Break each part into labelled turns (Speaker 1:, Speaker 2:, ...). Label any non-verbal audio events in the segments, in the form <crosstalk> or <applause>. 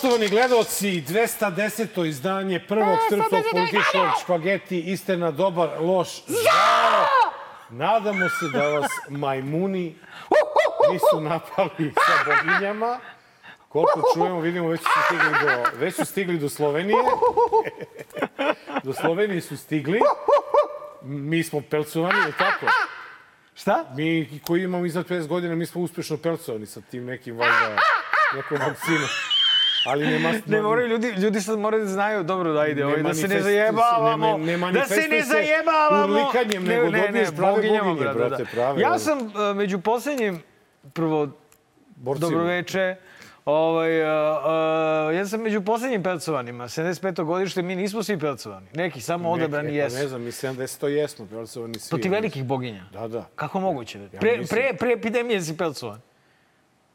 Speaker 1: Poštovani gledalci, 210. izdanje prvog srpskog političkog špageti, istina, dobar, loš, žao. Nadamo se da vas majmuni nisu napali sa boginjama. Koliko čujemo, vidimo, već su stigli do, već su stigli do Slovenije. do Slovenije su stigli. Mi smo pelcovani, je tako?
Speaker 2: Šta?
Speaker 1: Mi koji imamo iznad 50 godina, mi smo uspešno pelcovani sa tim nekim, valjda, nekom vakcinom. Ali nema...
Speaker 2: Ne moraju ljudi, ljudi sad moraju da znaju, dobro da ide, ovaj, da se ne zajebavamo,
Speaker 1: ne- ne
Speaker 2: da se ne zajebavamo.
Speaker 1: urlikanjem, nego dobiješ prave
Speaker 2: boginjama,
Speaker 1: boginje, brate, prave,
Speaker 2: Ja sam uh, među poslednjim, prvo,
Speaker 1: Borcima.
Speaker 2: dobroveče, Ovaj, uh, uh, ja sam među poslednjim pelcovanima, 75. godište, mi nismo svi pelcovani. Neki, samo odabrani
Speaker 1: Neke, pa
Speaker 2: jesu.
Speaker 1: Ne znam, mi 70 to jesmo, pelcovani svi.
Speaker 2: Protiv velikih boginja.
Speaker 1: Da, da.
Speaker 2: Kako moguće? Pre, pre, pre epidemije si pelcovan.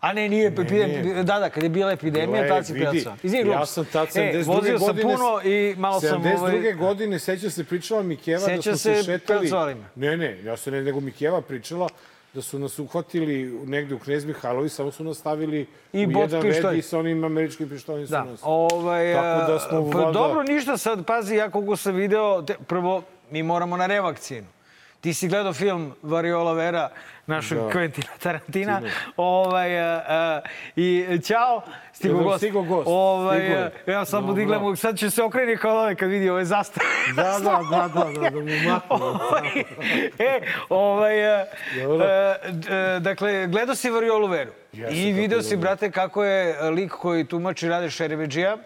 Speaker 2: A ne, nije, epidemija,
Speaker 1: nije.
Speaker 2: da, da, kad je bila epidemija, tad si pelcovan. Izvini,
Speaker 1: Ja sam tad 72.
Speaker 2: E, vozio sam
Speaker 1: godine...
Speaker 2: puno i malo sam...
Speaker 1: 72.
Speaker 2: Ovaj,
Speaker 1: godine, seća se pričala Mikeva da
Speaker 2: Seća
Speaker 1: smo se,
Speaker 2: se
Speaker 1: šetali...
Speaker 2: me.
Speaker 1: Ne, ne, ja se ne, nego Mikeva pričala da su nas uhvatili negde u Knez Mihajlovi, samo su nas stavili
Speaker 2: I
Speaker 1: u jedan
Speaker 2: pištolj.
Speaker 1: red i sa onim američkim pištoljem su
Speaker 2: Da,
Speaker 1: nas.
Speaker 2: ovaj,
Speaker 1: Tako da smo
Speaker 2: pa,
Speaker 1: valjda-
Speaker 2: Dobro, ništa sad, pazi, ja koliko sam video, te, prvo, mi moramo na revakcinu. Ti si gledao film Variola Vera, našeg
Speaker 1: Da.
Speaker 2: Quentina Tarantina. Ovaj, a, a, I ćao, stigo gost.
Speaker 1: stigao gost?
Speaker 2: Ovaj,
Speaker 1: Stigao je.
Speaker 2: a, ja samo
Speaker 1: Dobro.
Speaker 2: diglam, sad će se okreni kao ovaj kad vidi ove zastave.
Speaker 1: Da, da, da, da, da, da mu maknu.
Speaker 2: Ovaj, e, ovaj, e, e, d- e, dakle, gledao si Variolu Veru.
Speaker 1: Jesam,
Speaker 2: I video
Speaker 1: da
Speaker 2: si, brate, kako je lik koji tumači Rade Šerebeđija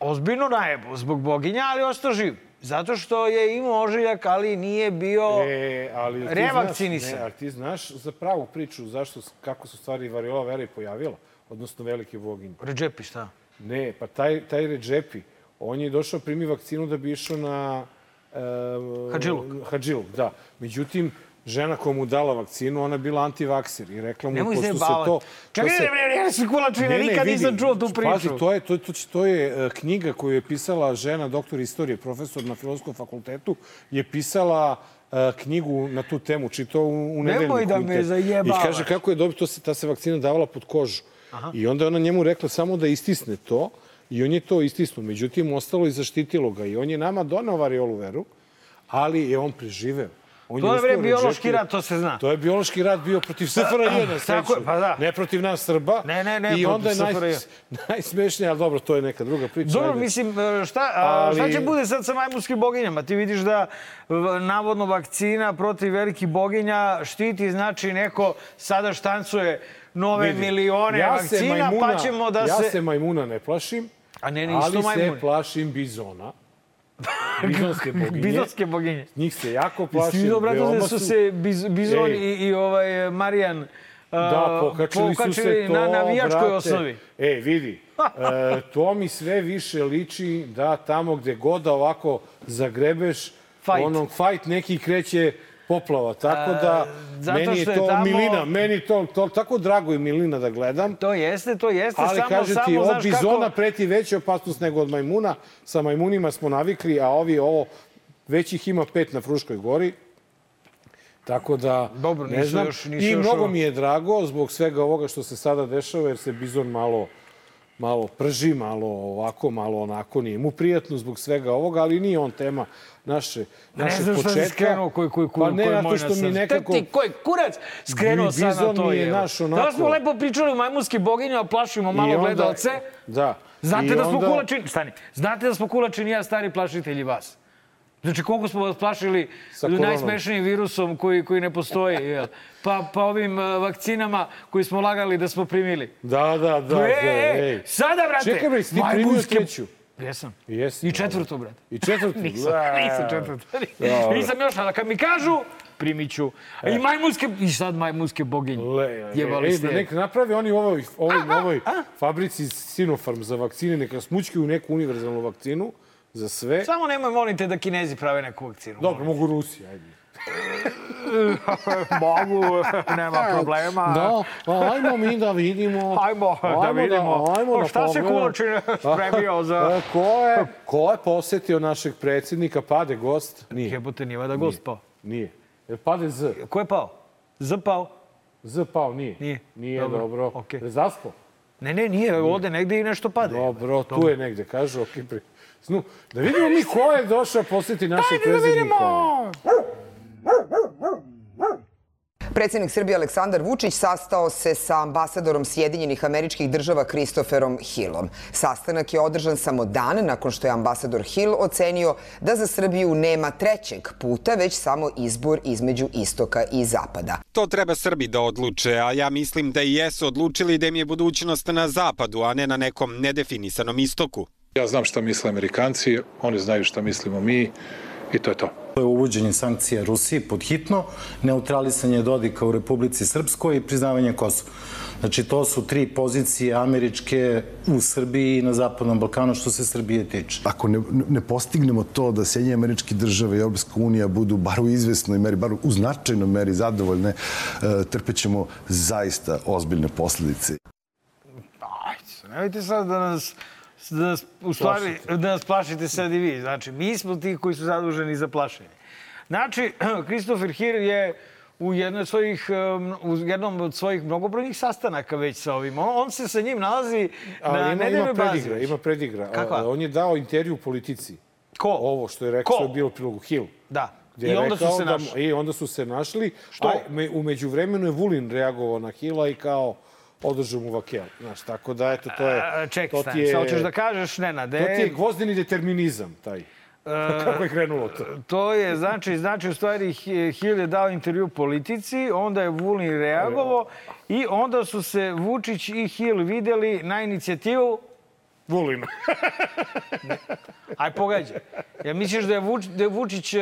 Speaker 2: ozbiljno najebo zbog boginja, ali ostao živ. Zato što je imao ožiljak, ali nije bio...
Speaker 1: E, ali
Speaker 2: Revakcinisan.
Speaker 1: Znaš, ne, a ti znaš za pravu priču zašto, kako su stvari Variola Vera i pojavila, odnosno velike boginje.
Speaker 2: Ređepi, šta?
Speaker 1: Ne, pa taj, taj Redžepi, on je došao primi vakcinu da bi išao na... Uh,
Speaker 2: Hadžiluk.
Speaker 1: Hadžiluk, da. Međutim, žena koja mu dala vakcinu, ona je bila antivakser i rekla mu,
Speaker 2: Nemoj se
Speaker 1: pošto se to...
Speaker 2: Čekaj,
Speaker 1: se-
Speaker 2: ne, ne, ne, kulačine, nikad nisam čuo tu priču.
Speaker 1: Pazi, to je, to, to, to je e, knjiga koju je pisala žena, doktor istorije, profesor na Filozofskom fakultetu, je pisala e, knjigu na tu temu, čitao u, u nedeljniku.
Speaker 2: da me zajebavaš.
Speaker 1: I kaže kako je dobro, to se, ta se vakcina davala pod kožu. Aha. I onda je ona njemu rekla samo da istisne to i on je to istisnuo. Međutim, ostalo i zaštitilo ga. I on je nama donao variolu veru, ali je on preživeo. On
Speaker 2: To je, bre, biološki rat, to se zna.
Speaker 1: To je biološki rat bio protiv SFRJ <clears throat> na sreću.
Speaker 2: Pa da.
Speaker 1: Ne protiv nas Srba.
Speaker 2: Ne, ne, ne,
Speaker 1: I onda je naj, <laughs> najsmešnije, ali dobro, to je neka druga priča.
Speaker 2: Dobro,
Speaker 1: ajde.
Speaker 2: mislim, e, šta,
Speaker 1: Ali-
Speaker 2: šta će bude sad sa majmunskim boginjama? Ti vidiš da navodno vakcina protiv velikih boginja štiti, znači neko sada štancuje nove
Speaker 1: Vidi,
Speaker 2: milione
Speaker 1: ja se
Speaker 2: vakcina,
Speaker 1: majmuna-
Speaker 2: pa ćemo da
Speaker 1: ja
Speaker 2: se...
Speaker 1: se majmuna ne plašim,
Speaker 2: A ne, ne,
Speaker 1: ali
Speaker 2: majmuni.
Speaker 1: se plašim bizona. <laughs> Bizonske boginje.
Speaker 2: Bizonske boginje.
Speaker 1: Njih se jako
Speaker 2: Jesi
Speaker 1: plašim.
Speaker 2: vidio, brate,
Speaker 1: veoma
Speaker 2: da su se Biz, Bizon i, i ovaj Marijan
Speaker 1: Da, pokačili, su se to,
Speaker 2: na navijačkoj
Speaker 1: brate.
Speaker 2: osnovi.
Speaker 1: E, vidi, <laughs> e, to mi sve više liči da tamo gde god da ovako zagrebeš,
Speaker 2: Fight.
Speaker 1: onog fight neki kreće poplava. Tako da,
Speaker 2: zato
Speaker 1: meni je
Speaker 2: što je
Speaker 1: to
Speaker 2: tamo-
Speaker 1: milina, meni je to, to tako drago i milina da gledam.
Speaker 2: To jeste, to jeste,
Speaker 1: Ali
Speaker 2: samo,
Speaker 1: kaže ti, od bizona
Speaker 2: kako...
Speaker 1: preti veća opasnost nego od majmuna. Sa majmunima smo navikli, a ovi ovo, već ih ima pet na Fruškoj gori. Tako da,
Speaker 2: Dobro,
Speaker 1: ne znam.
Speaker 2: još-
Speaker 1: I
Speaker 2: još
Speaker 1: mnogo
Speaker 2: ovo.
Speaker 1: mi je drago zbog svega ovoga što se sada dešava, jer se bizon malo malo prži, malo ovako, malo onako. Nije mu prijatno zbog svega ovoga, ali nije on tema naše,
Speaker 2: Ne
Speaker 1: našeg
Speaker 2: znam šta si
Speaker 1: početka.
Speaker 2: skrenuo, koji, koji, koji,
Speaker 1: pa ne,
Speaker 2: koji
Speaker 1: zato što mi nekako...
Speaker 2: Ti, koji kurac skrenuo sad na to
Speaker 1: je naš onako-
Speaker 2: Da smo lepo pričali o majmunski boginju, a plašimo malo
Speaker 1: onda-
Speaker 2: gledalce.
Speaker 1: Da.
Speaker 2: Znate
Speaker 1: I
Speaker 2: da smo
Speaker 1: onda-
Speaker 2: kulačini, stani, znate da smo kulačini ja stari plašitelji vas. Znači, koliko smo vas plašili
Speaker 1: Sa
Speaker 2: najsmešnijim virusom koji, koji ne postoji, jel? Pa, pa ovim uh, vakcinama koji smo lagali da smo primili.
Speaker 1: Da, da, da.
Speaker 2: e,
Speaker 1: da,
Speaker 2: e,
Speaker 1: ej.
Speaker 2: sada, brate,
Speaker 1: Čekaj, bre, ti primio treću?
Speaker 2: Jesam.
Speaker 1: Jesi.
Speaker 2: I četvrtu, brate.
Speaker 1: I četvrtu? <laughs>
Speaker 2: Nisam, nisam četvrtu. <laughs> Nisam još, ali kad mi kažu, primit ću. I majmunske, i sad majmunske boginje.
Speaker 1: Le, e,
Speaker 2: Jebali
Speaker 1: ej,
Speaker 2: ste.
Speaker 1: da nek napravi oni ovoj, ovoj, ovoj fabrici Sinopharm za vakcine, neka smučki u neku univerzalnu vakcinu za sve.
Speaker 2: Samo nemoj, molim te, da Kinezi prave neku vakcinu.
Speaker 1: Dobro, mogu Rusi, ajde. <laughs>
Speaker 2: Mogu, nema problema.
Speaker 1: Da, ajmo mi da vidimo. <laughs>
Speaker 2: Ajmo, da vidimo.
Speaker 1: ajmo
Speaker 2: O,
Speaker 1: da
Speaker 2: šta se
Speaker 1: pogledamo.
Speaker 2: Kulačin <laughs> spremio za-
Speaker 1: E, Ko je, ko je posetio našeg predsjednika? Pade gost? Nije.
Speaker 2: Jebote, nije vada gost pao.
Speaker 1: Nije. Jel pade Z?
Speaker 2: Ko je pao? Z pao?
Speaker 1: Z pao, nije.
Speaker 2: Nije.
Speaker 1: Nije,
Speaker 2: Dobro,
Speaker 1: dobro.
Speaker 2: okej.
Speaker 1: Je Zaspo?
Speaker 2: Ne, ne, nije, ovde negde i nešto pada.
Speaker 1: Dobro, tu je negde, kažu, ok, pri... Snu, da vidimo mi ko je došao posjeti našeg
Speaker 2: Ajde da
Speaker 1: predsjednika.
Speaker 2: vidimo!
Speaker 3: Predsednik Srbije Aleksandar Vučić sastao se sa ambasadorom Sjedinjenih američkih država Christopherom Hillom. Sastanak je održan samo dan nakon što je ambasador Hill ocenio da za Srbiju nema trećeg puta, već samo izbor između istoka i zapada.
Speaker 4: To treba Srbi da odluče, a ja mislim da i jesu odlučili da im je budućnost na zapadu, a ne na nekom nedefinisanom istoku.
Speaker 5: Ja znam šta misle Amerikanci, oni znaju šta mislimo mi i to je to.
Speaker 6: To je uvođenje sankcija Rusiji pod hitno, neutralisanje Dodika u Republici Srpskoj i priznavanje Kosova. Znači, to su tri pozicije američke u Srbiji i na Zapadnom Balkanu što se Srbije tiče.
Speaker 7: ako ne, ne postignemo to da Sjedinje američke države i Europska unija budu bar u izvesnoj meri, bar u značajnoj meri zadovoljne, e, trpećemo zaista ozbiljne posledice.
Speaker 2: Ajde, nemojte sad da nas da nas, u stvari, da nas plašite sad i vi. Znači, mi smo ti koji su zaduženi za plašenje. Znači, <clears throat> Christopher Hill je u, jednoj svojih, u jednom od svojih mnogobrojnih sastanaka već sa ovim. On, on se sa njim nalazi
Speaker 1: Ali
Speaker 2: na
Speaker 1: ima,
Speaker 2: nedeljnoj bazi.
Speaker 1: predigra, ima predigra.
Speaker 2: Kakva?
Speaker 1: On je dao intervju politici.
Speaker 2: Ko?
Speaker 1: Ovo što je rekao, što je bilo u prilogu Hill.
Speaker 2: Da. I onda su se
Speaker 1: da-
Speaker 2: našli.
Speaker 1: I onda su se našli.
Speaker 2: Što?
Speaker 1: A me, umeđu vremenu je Vulin reagovao na Hilla i kao održao mu vakel. Znaš, tako da, eto, to je...
Speaker 2: A, Ček,
Speaker 1: to
Speaker 2: stani, šta hoćeš da kažeš, Nenade?
Speaker 1: To ti je gvozdeni determinizam, taj. <laughs> Kako je krenulo to?
Speaker 2: To je, znači, znači u stvari Hi- Hill je dao intervju politici, onda je Vulin reagovao i onda su se Vučić i Hill videli na inicijativu
Speaker 1: Vulin. <laughs>
Speaker 2: Aj, pogađa. Ja misliš da je, Vuč, da je Vučić e,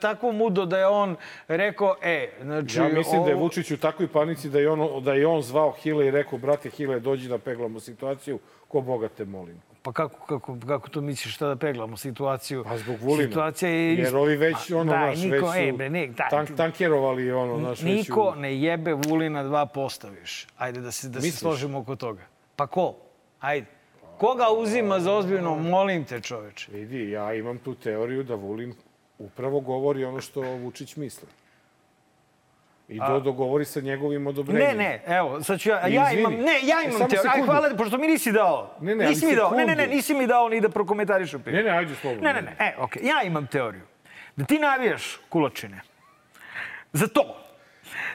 Speaker 2: tako mudo da je on rekao, e, znači...
Speaker 1: Ja mislim da je
Speaker 2: ovo-
Speaker 1: Vučić u takvoj panici da je on, da je on zvao Hile i rekao, brate Hile, dođi da peglamo situaciju, ko Boga te molim.
Speaker 2: Pa kako, kako, kako to misliš, šta da peglamo situaciju?
Speaker 1: Pa zbog Vulina.
Speaker 2: Situacija je...
Speaker 1: Jer ovi već, ono,
Speaker 2: daj,
Speaker 1: naš,
Speaker 2: niko,
Speaker 1: već su
Speaker 2: e, bre, ne, daj,
Speaker 1: tank, tankerovali, ono, naš, već
Speaker 2: Niko
Speaker 1: u...
Speaker 2: ne jebe Vulina dva postaviš. Ajde da se, da se
Speaker 1: Misliš?
Speaker 2: složimo oko toga. Pa ko? Ajde. Koga uzima za ozbiljno? Molim te, čoveče.
Speaker 1: Vidi, ja imam tu teoriju da Vulin upravo govori ono što Vučić misli. I to dogovori sa njegovim odobrenjem.
Speaker 2: Ne, ne, evo, sad ću ja, ja
Speaker 1: Izvini.
Speaker 2: imam, ne, ja
Speaker 1: E,
Speaker 2: imam teoriju. Aj, hvala, pošto mi nisi dao.
Speaker 1: Ne, ne,
Speaker 2: nisi mi dao, ne, ne, ne, nisi mi dao ni da prokomentarišu priču.
Speaker 1: Ne, ne, ajde slobodno.
Speaker 2: Ne, ne, ne, e, okej, ja imam teoriju. Da ti navijaš kulačine za to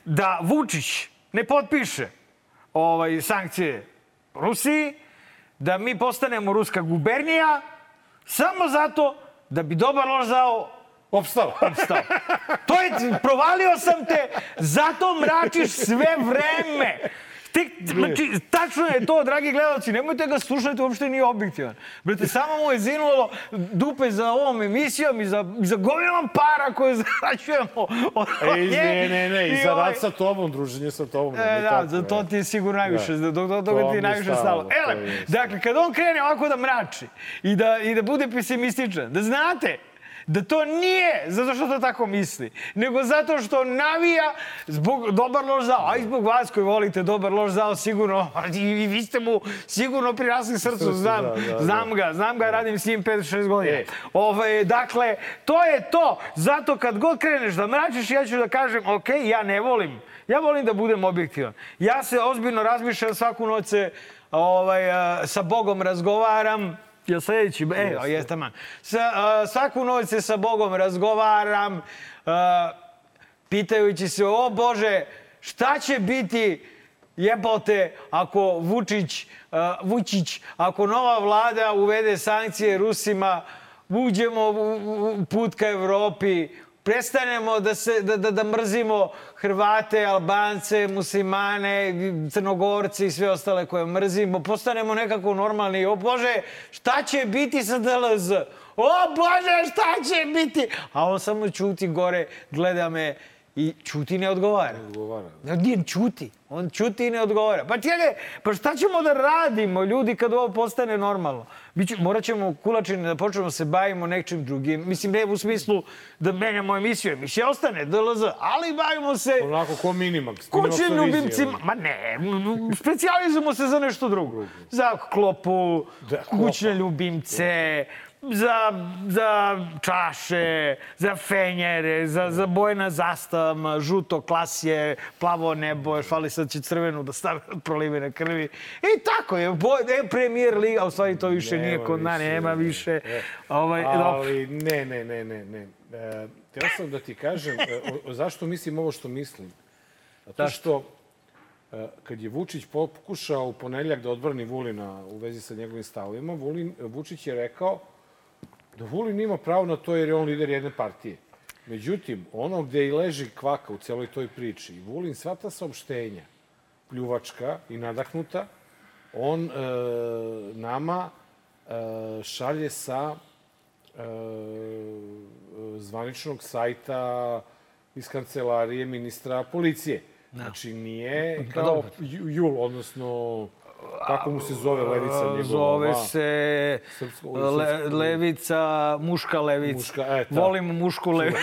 Speaker 2: da Vučić ne potpiše ovaj, sankcije Rusiji, da mi postanemo ruska gubernija, samo zato da bi dobar loš zao
Speaker 1: Opstao. <laughs>
Speaker 2: Stao. To je, provalio sam te, zato mračiš sve vreme. Ti, znači, tačno je to, dragi gledalci, nemojte ga slušati, uopšte nije objektivan. Brate, samo mu je zinulo dupe za ovom emisijom i za, i za gomilom para koje zarađujemo. od
Speaker 1: E,
Speaker 2: nje.
Speaker 1: ne, ne, ne, i za
Speaker 2: ovaj-
Speaker 1: rad sa tobom, druženje sa tobom.
Speaker 2: E,
Speaker 1: nemoj
Speaker 2: da,
Speaker 1: tako,
Speaker 2: za to ti je sigurno najviše,
Speaker 1: Da.
Speaker 2: da. dok, dok,
Speaker 1: To
Speaker 2: dok ti je najviše
Speaker 1: stalo,
Speaker 2: Ele, dakle, kad on krene ovako da mrači i da, i da bude pesimističan, da znate da to nije zato što to tako misli, nego zato što navija zbog dobar loš zao, a i zbog vas koji volite dobar loš zao sigurno, <laughs> i, vi ste mu sigurno prirasli srcu, znam,
Speaker 1: da, da,
Speaker 2: znam ga, znam ga, radim s njim 5-6 godina.
Speaker 1: E.
Speaker 2: Ovaj, dakle, to je to. Zato kad god kreneš da mračiš, ja ću da kažem, ok, ja ne volim. Ja volim da budem objektivan. Ja se ozbiljno razmišljam svaku noć se ovaj, sa Bogom razgovaram. Jel sledeći? E, jeste, jeste man. Sa, a, svaku noć se sa Bogom razgovaram, a, pitajući se, o Bože, šta će biti jebote ako Vučić, uh, Vučić, ako nova vlada uvede sankcije Rusima, uđemo u, u put ka Evropi, prestanemo da, se, da, da, da mrzimo Hrvate, Albance, muslimane, Crnogorci i sve ostale koje mrzimo, postanemo nekako normalni. O Bože, šta će biti sa DLZ? O Bože, šta će biti? A on samo čuti gore, gleda me i čuti ne odgovara.
Speaker 1: Odgovara.
Speaker 2: Ne, čuti. On čuti i ne odgovara. Pa čekaj, pa šta ćemo da radimo, ljudi, kad ovo postane normalno? Biću, morat ćemo kulačine da počnemo da se bavimo nečim drugim. Mislim, ne u smislu da menjamo emisiju. Emisija ostane, DLZ, ali bavimo se
Speaker 1: Onako ko Minimax. televizija,
Speaker 2: ljubimcima. Ma ne, specijalizujemo se za nešto drugo. Za klopu,
Speaker 1: Da,
Speaker 2: kućne ljubimce, za, za čaše, za fenjere, za, za boje na zastavama, žuto klasje, plavo nebo, fali sad će crvenu da stave <laughs> od prolivene krvi. I tako je, boj, e, premijer liga, a u stvari to više
Speaker 1: Nema
Speaker 2: nije kod nas,
Speaker 1: više,
Speaker 2: nema
Speaker 1: ne.
Speaker 2: više. Ovaj, dobro.
Speaker 1: Ali ne, ne, ne, ne, ne. E, teo sam da ti kažem, e, o, o, zašto mislim ovo što mislim? Zato što e, kad je Vučić pokušao u ponedeljak da odbrani Vulina u vezi sa njegovim stavovima, Vulin, Vučić je rekao da Vulin ima pravo na to jer je on lider jedne partije. Međutim, ono gde i leži kvaka u celoj toj priči, Vulin sva ta saopštenja, pljuvačka i nadahnuta, on e, nama e, šalje sa e, zvaničnog sajta iz kancelarije ministra policije. Znači, nije kao
Speaker 2: dobro.
Speaker 1: Ju- Jul, odnosno, kako mu se zove levica njegova?
Speaker 2: Zove se
Speaker 1: Srpsko-
Speaker 2: le, levica, muška levica.
Speaker 1: Muška, e, ta.
Speaker 2: Volim mušku levicu.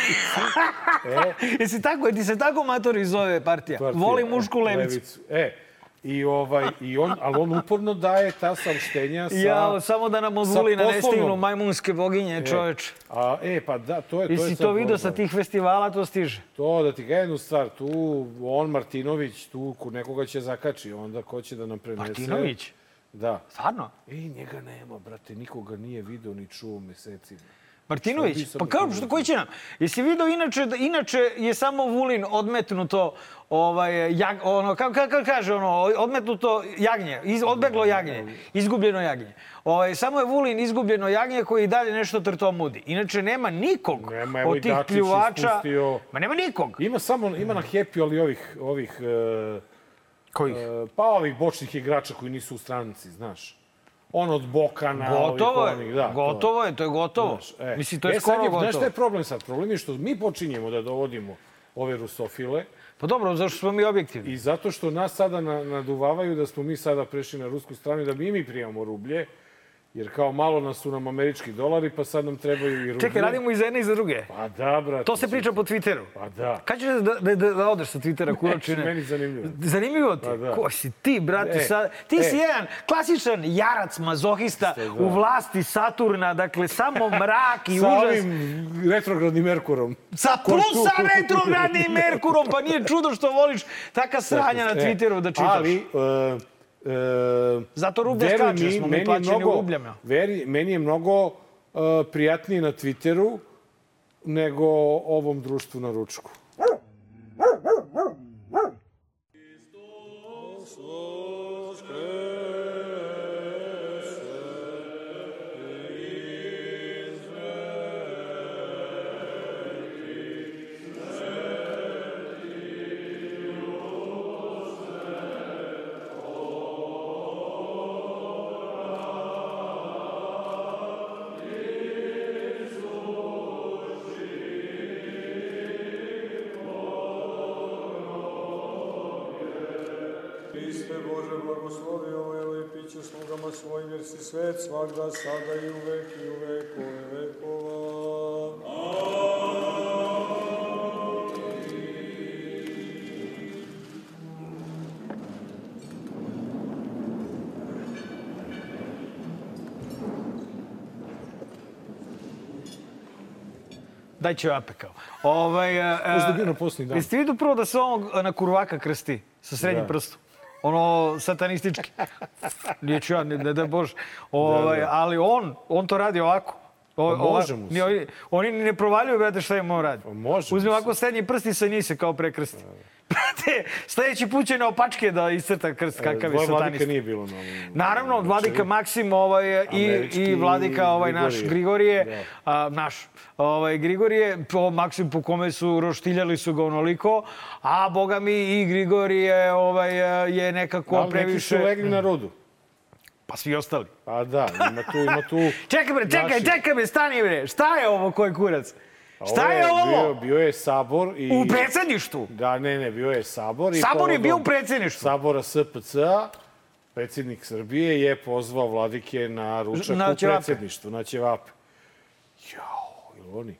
Speaker 1: E, <laughs>
Speaker 2: Jesi tako, ti se tako matori zove partija?
Speaker 1: partija,
Speaker 2: Volim mušku
Speaker 1: e,
Speaker 2: levicu.
Speaker 1: E, i ovaj, i on, ali on uporno daje ta saopštenja sa...
Speaker 2: Ja, samo da nam od
Speaker 1: sa
Speaker 2: Vulina ne
Speaker 1: poslovnom.
Speaker 2: stignu majmunske boginje, čoveče.
Speaker 1: A, e, pa da, to je... to je
Speaker 2: Jesi to
Speaker 1: problem.
Speaker 2: sa tih festivala, to stiže.
Speaker 1: To, da ti ga jednu stvar, tu on Martinović, tu ko nekoga će zakači, onda ko će da nam prenese...
Speaker 2: Martinović?
Speaker 1: Da.
Speaker 2: Stvarno?
Speaker 1: Ej, njega nema, brate, nikoga nije video ni čuo mesecima.
Speaker 2: Martinović? Pa kao, što, koji će nam? Jesi vidio inače, da, inače je samo Vulin odmetnuto, ovaj, jag, ono, kako, kako kaže, ono, odmetnuto jagnje, iz, odbeglo jagnje, izgubljeno jagnje. Ovaj, samo je Vulin izgubljeno jagnje koji dalje nešto trtomudi. Inače, nema nikog
Speaker 1: Nema, evo
Speaker 2: od tih
Speaker 1: Dačić
Speaker 2: pljuvača.
Speaker 1: ispustio-
Speaker 2: Ma nema nikog.
Speaker 1: Ima samo, ima na Happy, ali ovih, ovih, e,
Speaker 2: Kojih?
Speaker 1: e, pa ovih bočnih igrača koji nisu u stranci, znaš. On od Bokana,
Speaker 2: Gotovo
Speaker 1: ovih, onih, da. to.
Speaker 2: gotovo je, to je gotovo.
Speaker 1: Znaš, e.
Speaker 2: Mislim, to je
Speaker 1: e,
Speaker 2: skoro
Speaker 1: je,
Speaker 2: gotovo.
Speaker 1: Znaš šta je problem sad? Problem je što mi počinjemo da dovodimo ove rusofile
Speaker 2: Pa dobro, zašto smo mi objektivni?
Speaker 1: i zato što nas sada na, naduvavaju da smo mi sada prešli na rusku stranu i da mi mi primamo rublje, jer kao malo nas su nam američki dolari, pa sad nam trebaju i rublje.
Speaker 2: Čekaj, radimo i za jedne i za druge.
Speaker 1: Pa da, brate.
Speaker 2: To se priča po Twitteru.
Speaker 1: Pa da.
Speaker 2: Kad ćeš da, da, da, da odeš sa Twittera, kuračine?
Speaker 1: meni zanimljivo.
Speaker 2: Zanimljivo ti?
Speaker 1: Pa da.
Speaker 2: Ko si ti, brate?
Speaker 1: E,
Speaker 2: sad, ti
Speaker 1: e.
Speaker 2: si jedan klasičan jarac, mazohista
Speaker 1: Jeste, da.
Speaker 2: u vlasti Saturna, dakle, samo mrak i
Speaker 1: Sa
Speaker 2: užas.
Speaker 1: ovim retrogradnim Merkurom.
Speaker 2: Sa plus sa retrogradnim Merkurom, pa nije čudo što voliš taka sranja na
Speaker 1: E,
Speaker 2: Twitteru da čitaš.
Speaker 1: Ali, e, e,
Speaker 2: Zato rublje skače,
Speaker 1: mi,
Speaker 2: smo mi plaćeni
Speaker 1: mnogo-
Speaker 2: rubljama.
Speaker 1: Veri, meni je mnogo e, prijatnije na Twitteru nego ovom društvu na ručku.
Speaker 8: Евангелски свет, свагда сада и увек и увекове
Speaker 2: векова. Дай челапека. Ovaj,
Speaker 1: Možda bi na posljednji dan.
Speaker 2: Jeste vidio prvo da se on na kurvaka krsti sa srednjim prstom? Ono satanistički. Nije ću ja, ne, ne da Bože. Ovaj,
Speaker 1: Da, da.
Speaker 2: Ali on, on to radi ovako. O,
Speaker 1: Pa može mu se.
Speaker 2: ni oni, oni ni ne provaljuju, brate, šta im on radi.
Speaker 1: Pa može
Speaker 2: Uzme ovako srednji prst i sa njih se kao prekrsti. Brate, sledeći put će na opačke da iscrta krst kakav je
Speaker 1: Dvoje vladika
Speaker 2: satanista.
Speaker 1: nije bilo na.
Speaker 2: Naravno, Vladika Maksim ovaj, i, i Vladika ovaj, naš
Speaker 1: Grigorije. Da.
Speaker 2: a, naš ovaj, Grigorije, po Maksim po kome su roštiljali su ga onoliko, a boga mi i Grigorije ovaj, je nekako
Speaker 1: neki
Speaker 2: previše...
Speaker 1: su legli na rodu.
Speaker 2: Pa svi ostali.
Speaker 1: Pa da, ima tu, ima tu...
Speaker 2: Čekaj bre, čekaj, čekaj bre, stani bre, šta je ovo koji kurac? Šta je
Speaker 1: Bio,
Speaker 2: ovo?
Speaker 1: bio je sabor i...
Speaker 2: U predsjedništvu.
Speaker 1: Da, ne, ne, bio je sabor. I
Speaker 2: Sabor je
Speaker 1: povodom
Speaker 2: bio u predsjedništvu.
Speaker 1: Sabora SPC-a, predsjednik Srbije je pozvao vladike na ručak
Speaker 2: Na
Speaker 1: u
Speaker 2: ćevape.
Speaker 1: predsjedništvu, na ćevape. Jao, ili oni?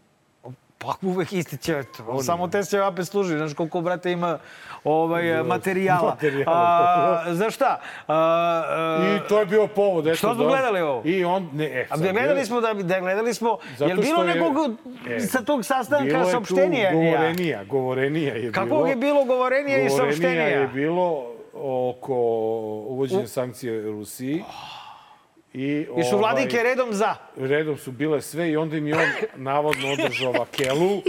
Speaker 2: Pa uvek isti ćevap. Samo te ćevape služi. Znaš koliko, brate, ima ovaj, materijala. <laughs>
Speaker 1: materijala,
Speaker 2: A, znaš šta? A, a,
Speaker 1: I to je bio povod. Eto,
Speaker 2: Što smo
Speaker 1: da-
Speaker 2: gledali ovo?
Speaker 1: I on, ne, e,
Speaker 2: A da gledali
Speaker 1: je-
Speaker 2: smo da da gledali smo
Speaker 1: Zato
Speaker 2: jel bilo
Speaker 1: što je-
Speaker 2: nekog
Speaker 1: e,
Speaker 2: sa tog sastanka
Speaker 1: bilo je tu
Speaker 2: saopštenja?
Speaker 1: Govorenija, govorenija je
Speaker 2: Kakvog
Speaker 1: bilo.
Speaker 2: je bilo govorenija i
Speaker 1: Govorenija
Speaker 2: saopštenja?
Speaker 1: je bilo oko uvođenja sankcije Rusiji. I,
Speaker 2: I su
Speaker 1: ovaj,
Speaker 2: vladike redom za.
Speaker 1: redom su bile sve i onda im je on navodno održao <laughs> vakelu,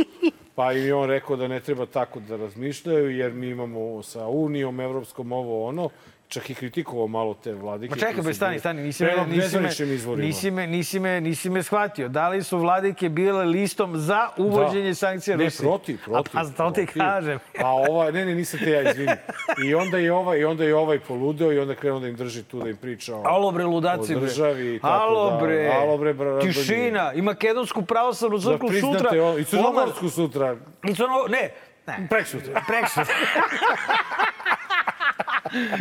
Speaker 1: pa je on rekao da ne treba tako da razmišljaju, jer mi imamo sa Unijom, Evropskom, ovo ono, čak i kritikovao malo te vladike.
Speaker 2: Ma čekaj, bre,
Speaker 1: su
Speaker 2: stani, stani, nisi me, nisi me, nisi me, nisi me, nisi me shvatio. Da li su vladike bile listom za uvođenje
Speaker 1: Da.
Speaker 2: sankcija
Speaker 1: Ne,
Speaker 2: Rusiji?
Speaker 1: protiv, protiv.
Speaker 2: A, a to ti kažem.
Speaker 1: A ovaj, ne, ne, nisam te ja, izvini. I onda je ovaj, i onda je ovaj poludeo i onda krenuo da im drži tu, da im priča o,
Speaker 2: Alo bre, ludaci
Speaker 1: o
Speaker 2: bre.
Speaker 1: državi i tako
Speaker 2: Alo
Speaker 1: da.
Speaker 2: bre.
Speaker 1: Alo bre, bra,
Speaker 2: Tišina. I makedonsku pravoslavnu
Speaker 1: Da
Speaker 2: crkvu sutra.
Speaker 1: priznate, o, i crnogorsku sutra,
Speaker 2: I crno... Ne, ne.
Speaker 1: preksutra.
Speaker 2: Preksutra. <laughs>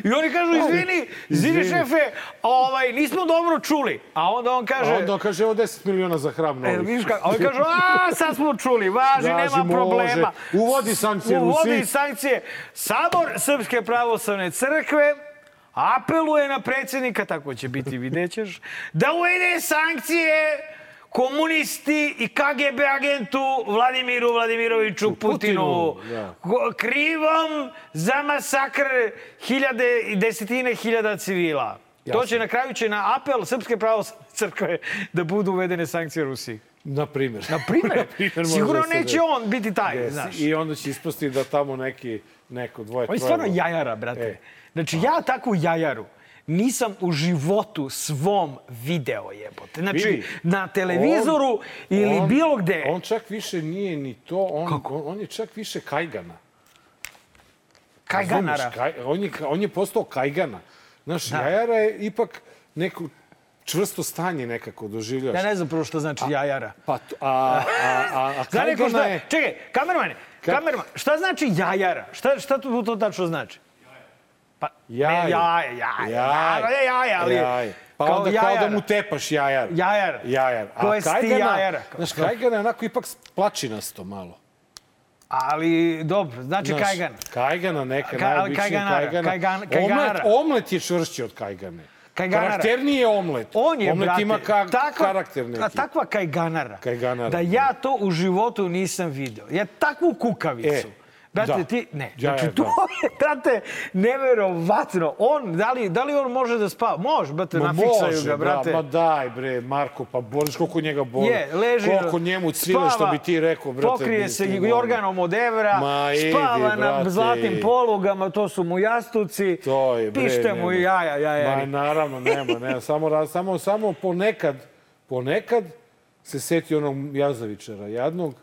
Speaker 2: I oni kažu, izvini, izvini šefe, ovaj, nismo dobro čuli. A onda on kaže...
Speaker 1: A onda on kaže, evo 10 miliona za hram
Speaker 2: E,
Speaker 1: novih.
Speaker 2: vidiš kako, a oni kažu, a, sad smo čuli, važi,
Speaker 1: Važi,
Speaker 2: nema
Speaker 1: može.
Speaker 2: problema.
Speaker 1: Uvodi sankcije
Speaker 2: Uvodi
Speaker 1: Rusiji.
Speaker 2: sankcije. Sabor Srpske pravoslavne crkve apeluje na predsjednika, tako će biti, vidjet ćeš, da uvede sankcije komunisti i KGB agentu Vladimiru Vladimiroviću Putinu,
Speaker 1: Putinu, da.
Speaker 2: Krivom za masakr hiljade i desetine hiljada civila. To
Speaker 1: Jasno.
Speaker 2: će na kraju će na apel Srpske pravoslavne crkve da budu uvedene sankcije Rusiji.
Speaker 1: Na primjer.
Speaker 2: Na primjer, <laughs> sigurno
Speaker 1: da
Speaker 2: neće
Speaker 1: desi.
Speaker 2: on biti taj,
Speaker 1: Jesi.
Speaker 2: znaš.
Speaker 1: I onda će ispasti da tamo neki, neko, dvoje,
Speaker 2: On je
Speaker 1: troje...
Speaker 2: stvarno jajara, brate.
Speaker 1: E.
Speaker 2: Znači, ja takvu jajaru nisam u životu svom video jebote. Znači,
Speaker 1: Vidi,
Speaker 2: na televizoru ili
Speaker 1: on-
Speaker 2: bilo gde.
Speaker 1: On čak više nije ni to, on,
Speaker 2: Kako?
Speaker 1: on, on je čak više kajgana.
Speaker 2: Kajganara.
Speaker 1: Kaj, on, je, on je postao kajgana. Znaš,
Speaker 2: Da.
Speaker 1: jajara je ipak neko čvrsto stanje nekako doživljaš.
Speaker 2: Ja ne znam prvo što znači jajara.
Speaker 1: Pa, to- a, a, a, a <laughs> kajgana
Speaker 2: šta...
Speaker 1: je...
Speaker 2: Čekaj, kamermane,
Speaker 1: Ka-
Speaker 2: kamerman, šta znači jajara? Šta, šta to, to tačno znači? Pa,
Speaker 1: Jaje.
Speaker 2: Jaje, jaje.
Speaker 1: Jaje.
Speaker 2: Jaje, ali...
Speaker 1: Jaje. Pa
Speaker 2: kao
Speaker 1: onda kao da
Speaker 2: jajara.
Speaker 1: mu tepaš jajar.
Speaker 2: Jajar.
Speaker 1: Jajar.
Speaker 2: Ko je sti jajara?
Speaker 1: Znaš, kajgana je onako ipak plačinasto malo.
Speaker 2: Ali, dobro, znači
Speaker 1: Znaš,
Speaker 2: kajgan.
Speaker 1: Kajgana neka,
Speaker 2: Ka-
Speaker 1: najobičnija kajgana.
Speaker 2: kajgan-
Speaker 1: omlet, omlet je čvršći od kajgane.
Speaker 2: Kajganara.
Speaker 1: Karakterniji je omlet.
Speaker 2: On je,
Speaker 1: omlet
Speaker 2: brate,
Speaker 1: ima ka,
Speaker 2: takva,
Speaker 1: karakter neki.
Speaker 2: a takva kajganara,
Speaker 1: Kajganara,
Speaker 2: da ja to u životu nisam video. Ja takvu kukavicu.
Speaker 1: E,
Speaker 2: Brate,
Speaker 1: da.
Speaker 2: ti, ne,
Speaker 1: Ja,
Speaker 2: znači to
Speaker 1: da.
Speaker 2: je, brate, neverovatno. On, da li, da li on može da spava? Može, brate,
Speaker 1: Ma
Speaker 2: nafiksaju
Speaker 1: može,
Speaker 2: ga, brate.
Speaker 1: Bra, ma daj bre, Marko, pa boliš koliko njega boli.
Speaker 2: Je, leži,
Speaker 1: Koliko njemu cvile, što bi ti rekao, brate.
Speaker 2: Pokrije se i organom od evra,
Speaker 1: Ma idi,
Speaker 2: spava na
Speaker 1: brate.
Speaker 2: zlatnim polugama, to su mu jastuci.
Speaker 1: To je, bre,
Speaker 2: Pište mu
Speaker 1: nema.
Speaker 2: i jaja, jaja.
Speaker 1: Ma naravno, nema, nema. Samo, samo, samo ponekad, ponekad se seti onog Jazavičara jadnog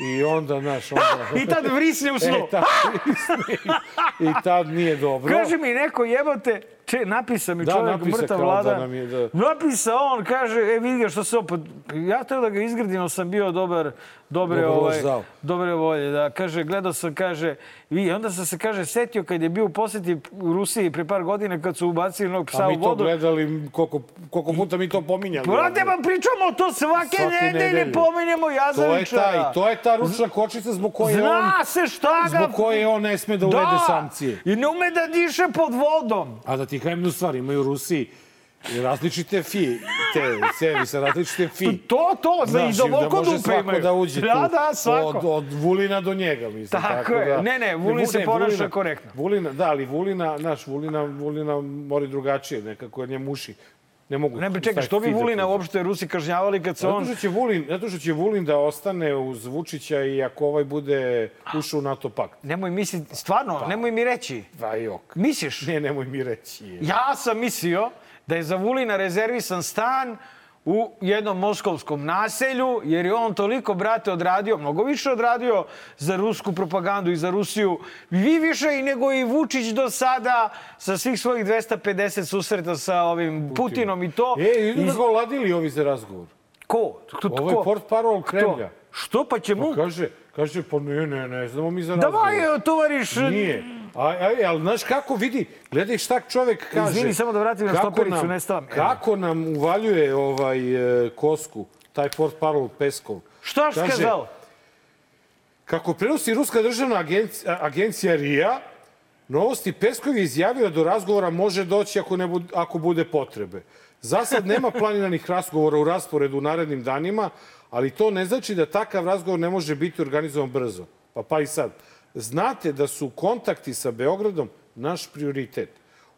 Speaker 1: i onda, znaš, onda...
Speaker 2: I tad vrisne <laughs> u snu.
Speaker 1: E, tad, I tad nije dobro.
Speaker 2: Kaže mi neko jebote, če, napisa mi
Speaker 1: Da,
Speaker 2: čovjek
Speaker 1: napisa
Speaker 2: mrtav vlada.
Speaker 1: da nam je, da.
Speaker 2: Napisa on, kaže, e vidi ga što se opet... Ja teo da ga izgradim, sam bio dobar, dobre,
Speaker 1: Dobar loš
Speaker 2: ovaj,
Speaker 1: zao.
Speaker 2: dobre volje. Da, kaže, gledao sam, kaže, i onda sam se, kaže, setio kad je bio u posjeti u Rusiji pre par godina kad su ubacili onog psa
Speaker 1: A
Speaker 2: u
Speaker 1: mi to
Speaker 2: vodu.
Speaker 1: gledali, koliko, koliko puta mi to pominjali.
Speaker 2: Brate, pa pričamo to svake,
Speaker 1: Svake
Speaker 2: nedelje,
Speaker 1: nedelje.
Speaker 2: pominjemo
Speaker 1: To je,
Speaker 2: Jazavičara.
Speaker 1: taj, to je ta ručna kočica zbog koje on,
Speaker 2: Zna se šta ga...
Speaker 1: zbog koje on ne sme da uvede sankcije.
Speaker 2: i ne ume da diše pod vodom.
Speaker 1: A da ti jednu stvar, imaju u Rusiji različite fi, te cevi sa različite fi.
Speaker 2: To, to, za i do
Speaker 1: da
Speaker 2: oko
Speaker 1: može
Speaker 2: dupe imaju.
Speaker 1: da uđe
Speaker 2: Da, da, svako.
Speaker 1: Od, od Vulina do njega, mislim.
Speaker 2: Tako je.
Speaker 1: da,
Speaker 2: Ne, ne, Vulin se
Speaker 1: ne,
Speaker 2: ponaša
Speaker 1: Vulina-
Speaker 2: korektno.
Speaker 1: Vulina, da, ali Vulina, naš, Vulina, Vulina mora i drugačije, nekako jer njemu uši. Ne mogu.
Speaker 2: Ne, bre, čekaj, što bi
Speaker 1: da
Speaker 2: Vulina uopšte Rusi kažnjavali kad se
Speaker 1: Zato
Speaker 2: on...
Speaker 1: što, će Vulin, zato što će Vulin da ostane uz Vučića i ako ovaj bude ušao u NATO pakt.
Speaker 2: Nemoj misliti, stvarno, nemoj mi reći.
Speaker 1: Pa jok.
Speaker 2: Misliš?
Speaker 1: Ne, nemoj mi reći. je.
Speaker 2: Ja sam mislio da je za Vulina rezervisan stan u jednom moskovskom naselju, jer je on toliko, brate, odradio, mnogo više odradio za rusku propagandu i za Rusiju. Vi više i nego i Vučić do sada sa svih svojih 250 susreta sa ovim Putinom i to.
Speaker 1: E, idu da ga oladili ovi za razgovor.
Speaker 2: Ko? Ko?
Speaker 1: Ovo je port parol Kremlja.
Speaker 2: Što pa će mu...
Speaker 1: Kaže, kaže, pa ne, ne, ne znamo mi za razgovor.
Speaker 2: Davaj, tovariš...
Speaker 1: Nije. A, a, ali znaš kako vidi, gledaj šta čovek kaže.
Speaker 2: Izvini, samo da vratim na štopericu, ne stavam.
Speaker 1: Kako nam uvaljuje ovaj e, kosku, taj port parol Peskov.
Speaker 2: Šta
Speaker 1: Kaže,
Speaker 2: kazao?
Speaker 1: Kako prenosi Ruska državna agencija, agencija RIA, novosti Peskov je izjavio da do razgovora može doći ako, ne bude, ako bude potrebe. Za sad nema planiranih razgovora u rasporedu u narednim danima, ali to ne znači da takav razgovor ne može biti organizovan brzo. Pa pa i sad. Znate da su kontakti sa Beogradom naš prioritet.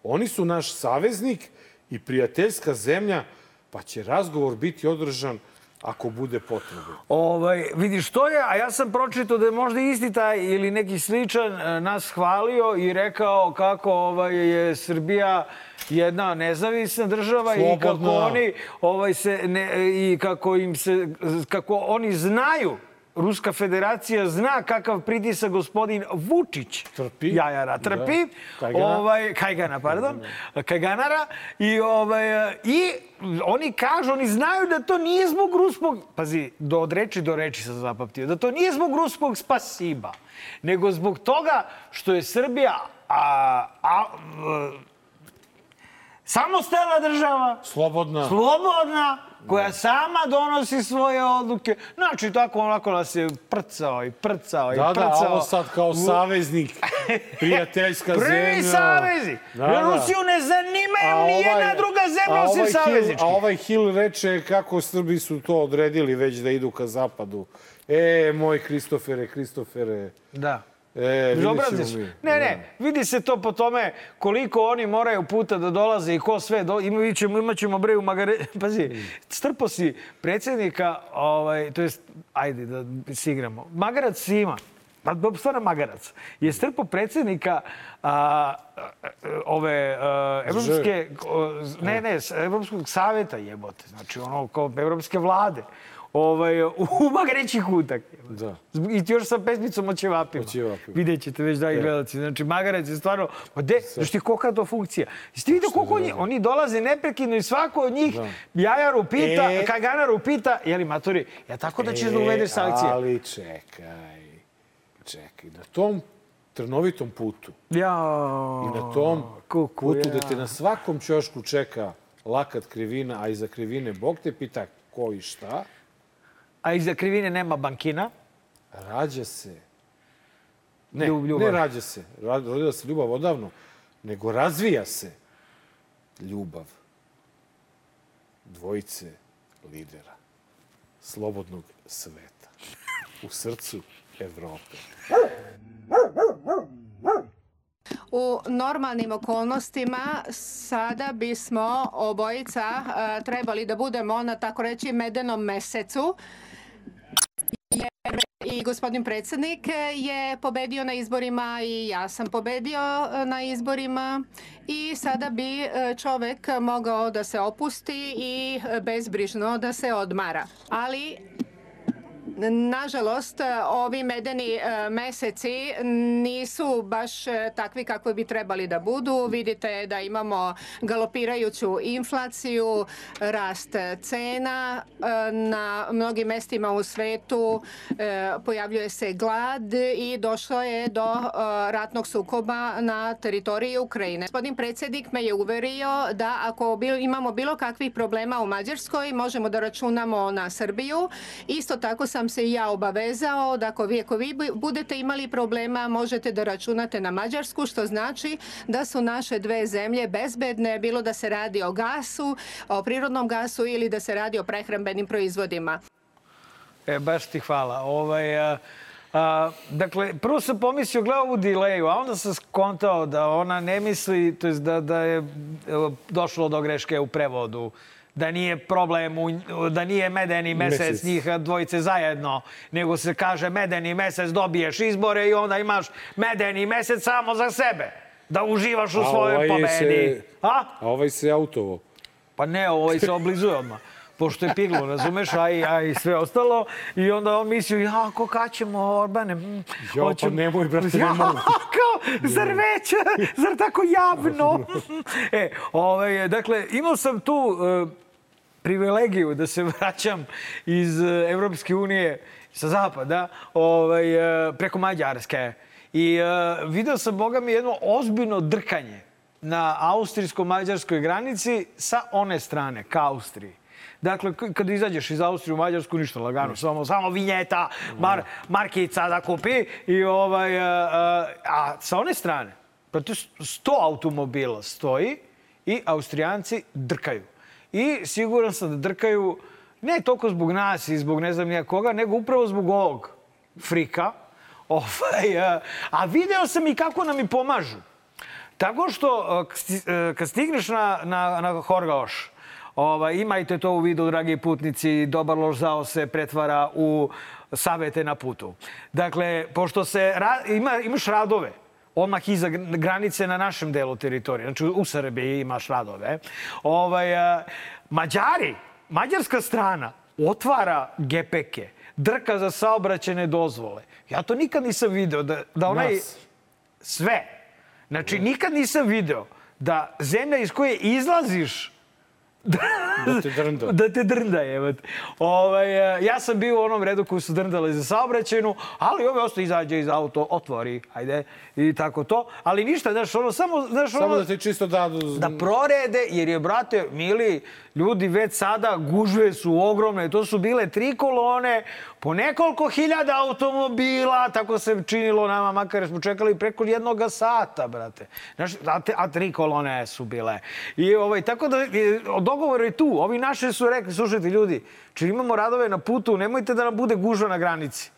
Speaker 1: Oni su naš saveznik i prijateljska zemlja, pa će razgovor biti održan ako bude potrebe.
Speaker 2: Ovaj, vidiš, to je, a ja sam pročitao da je možda isti taj ili neki sličan e, nas hvalio i rekao kako ovaj, je Srbija jedna nezavisna država i kako
Speaker 1: Slobodna.
Speaker 2: oni ovaj se ne, i kako im se kako oni znaju Ruska federacija zna kakav pritisak gospodin Vučić
Speaker 1: Trpi.
Speaker 2: Jajara trpi.
Speaker 1: Da. Kajgana.
Speaker 2: Ovaj, Kajgana, pardon. Kajganara. I, ovaj, I oni kažu, oni znaju da to nije zbog ruskog, pazi, do, od reči do reči sam zapamtio, da to nije zbog ruskog spasiba, nego zbog toga što je Srbija a, a, samostalna država,
Speaker 1: Slobodna.
Speaker 2: slobodna, koja sama donosi svoje odluke. Znači, tako onako nas je prcao i prcao i
Speaker 1: Da, da,
Speaker 2: prcao.
Speaker 1: a ovo sad kao saveznik, <laughs> prijateljska zemlja.
Speaker 2: Prvi savezi.
Speaker 1: Da, da.
Speaker 2: Rusiju ne zanimaju
Speaker 1: ovaj-
Speaker 2: jedna druga zemlja osim
Speaker 1: ovaj
Speaker 2: saveznički.
Speaker 1: A ovaj Hill reče kako Srbi su to odredili već da idu ka zapadu. E, moj Kristofere, Kristofere.
Speaker 2: Da.
Speaker 1: E, vidjet
Speaker 2: Bezobrazni
Speaker 1: ćemo
Speaker 2: su.
Speaker 1: mi.
Speaker 2: Ne, ne, vidi se to po tome koliko oni moraju puta da dolaze i ko sve. Do... Imat ćemo, imat ćemo bre u magare... <laughs> Pazi, strpo si predsjednika, ovaj, to jest, ajde da se igramo. Magarac Sima, pa stvarno Magarac, je strpo predsjednika a, ove a, evropske, ne, ne, Evropskog saveta jebote, znači ono kao evropske vlade. Ovaj, u <laughs> magareći kutak.
Speaker 1: Da.
Speaker 2: I još sa pesmicom o ćevapima.
Speaker 1: O ćevapima.
Speaker 2: Vidjet ćete već da i gledalci. Znači, Magarac je stvarno... Pa de, znaš ti kolika je to funkcija? Jeste vidio koliko oni, oni dolaze neprekidno i svako od njih Jajaru pita,
Speaker 1: E.
Speaker 2: Kaganaru pita, jeli maturi, ja tako da ćeš da uvedeš sankcije?
Speaker 1: Ali čekaj, čekaj. Na tom trnovitom putu
Speaker 2: Ja,
Speaker 1: i na tom
Speaker 2: kuku,
Speaker 1: putu
Speaker 2: ja.
Speaker 1: gde te na svakom ćošku čeka lakat krivina, a iza krivine Bog te pita ko i šta,
Speaker 2: A iza krivine nema bankina.
Speaker 1: rađa se. Ne,
Speaker 2: Ljub- ljubav.
Speaker 1: ne rađa se. Rodila se ljubav odavno, nego razvija se ljubav dvojice lidera slobodnog sveta u srcu Evrope.
Speaker 9: U normalnim okolnostima sada bismo obojica e, trebali da budemo na tako reći medenom mesecu jer i gospodin predsjednik je pobedio na izborima i ja sam pobedio e, na izborima i sada bi e, čovek mogao da se opusti i e, bezbrižno da se odmara. Ali Nažalost, ovi medeni e, meseci nisu baš e, takvi kakvi bi trebali da budu. Vidite da imamo galopirajuću inflaciju, rast cena. e, Na mnogim mestima u svetu pojavljuje se glad i došlo je do ratnog sukoba na teritoriji Ukrajine. Gospodin predsjednik me je uverio da ako imamo bilo kakvih problema u Mađarskoj, možemo da računamo na Srbiju. Isto tako sam se ja obavezao da ako vi, ako vi bu- budete imali problema, možete da računate na Mađarsku, što znači da su naše dve zemlje bezbedne, bilo da se radi o gasu, o prirodnom gasu ili da se radi o prehrambenim proizvodima.
Speaker 2: E, baš ti hvala. Ovaj, a, a, dakle, prvo sam pomislio, gledao ovu dileju, a onda sam skontao da ona ne misli, to jest da, da je e, došlo do greške u prevodu da nije problem, da nije medeni mesec,
Speaker 1: Mesec.
Speaker 2: njih dvojice zajedno, nego se kaže medeni mesec dobiješ izbore i onda imaš medeni mesec samo za sebe. Da uživaš u svojoj
Speaker 1: ovaj
Speaker 2: pobedi.
Speaker 1: se-
Speaker 2: A?
Speaker 1: A ovaj se autovo.
Speaker 2: Pa ne, ovaj se oblizuje odmah. Pošto je piglo, razumeš, a i, a i sve ostalo. I onda on mislio, ja, ko kad ćemo, Orbane? mm,
Speaker 1: Jo, pa
Speaker 2: hoćemo-
Speaker 1: nemoj, brate,
Speaker 2: ja,
Speaker 1: nemoj. <laughs>
Speaker 2: kao, zar već, <laughs> zar tako javno? <laughs> e, ovaj, dakle, imao sam tu e, privilegiju da se vraćam iz e, Evropske unije sa zapada, ovaj, e, preko Mađarske. I e, video sam, boga mi, jedno ozbiljno drkanje na austrijsko-mađarskoj granici sa one strane, ka Austriji. Dakle, kad izađeš iz Austrije u Mađarsku, ništa lagano, samo, samo vinjeta, mar, markica da kupi i ovaj, a, a, a sa one strane, pa to je 100 automobila stoji i Austrijanci drkaju. I siguran sam da drkaju ne toliko zbog nas i zbog ne znam nija koga, nego upravo zbog ovog frika. <laughs> Ovaj, a, a video sam i kako nam i pomažu. Tako što e, kad stigneš na, na, na Horgaoš, ovaj, imajte to u vidu, dragi putnici, dobar loš zao se pretvara u savete na putu. Dakle, pošto se ra, ima, imaš radove, odmah iza gr- granice na našem delu teritorije, znači u Srbiji imaš radove, ovaj, a, Mađari, mađarska strana otvara gepeke, drka za saobraćene dozvole. Ja to nikad nisam video, da, da onaj...
Speaker 1: Nas.
Speaker 2: Sve. Znači, nikad nisam video da zemlja iz koje izlaziš
Speaker 1: Da te drnda. <laughs>
Speaker 2: da te drnda, te. Ovaj, e, ja sam bio u onom redu koji su drndali za saobraćajnu, ali ove ostao izađe iz auto, otvori, ajde, i tako to. Ali ništa, znaš, ono, samo, znaš,
Speaker 1: Samo
Speaker 2: ono,
Speaker 1: da ti čisto dadu...
Speaker 2: da prorede, jer je, brate, mili, ljudi već sada gužve su ogromne. To su bile tri kolone, po nekoliko hiljada automobila, tako se činilo nama, makar smo čekali preko jednoga sata, brate. Znaš, a, te- a tri kolone su bile. I, ovaj, tako da, dogovor je tu. Ovi naši su rekli, slušajte ljudi, či imamo radove na putu, nemojte da nam bude gužva na granici.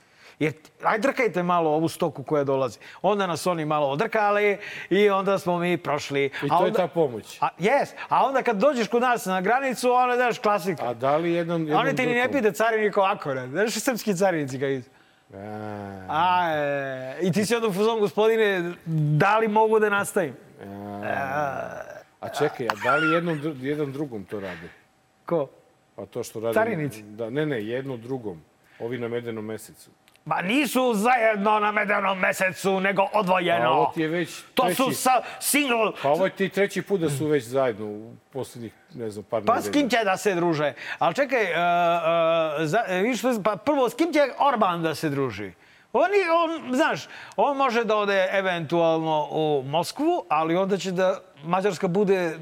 Speaker 2: Jer, aj drkajte malo ovu stoku koja dolazi. Onda nas oni malo odrkali i onda smo mi prošli.
Speaker 1: I
Speaker 2: A
Speaker 1: to je
Speaker 2: onda-
Speaker 1: ta pomoć.
Speaker 2: a, yes. A onda kad dođeš kod nas na granicu, ono, znaš, klasika.
Speaker 1: A da li jednom... jednom
Speaker 2: Oni ti ni ne pide carinik ovako, ne? Znaš, srpski carinici kad idu.
Speaker 1: A,
Speaker 2: A, e, I ti si onda u fuzon, gospodine, da li mogu da nastavim?
Speaker 1: a čekaj, a da li jednom, jedan drugom to rade?
Speaker 2: Ko?
Speaker 1: Pa to što rade...
Speaker 2: Carinici?
Speaker 1: Da, ne, ne, jedno drugom. Ovi na medenom mesecu.
Speaker 2: Ma nisu zajedno na medenom mesecu, nego odvojeno.
Speaker 1: A ovo ti je već
Speaker 2: To
Speaker 1: treći...
Speaker 2: su sa single...
Speaker 1: Pa ovo je ti treći put da su već zajedno u posljednjih, ne znam, par
Speaker 2: Pa
Speaker 1: nedelja.
Speaker 2: s kim će da se druže? Ali čekaj, uh, uh, za, viš, pa prvo, s kim će Orban da se druži? On, je- on, znaš, on može da ode eventualno u Moskvu, ali onda će da Mađarska bude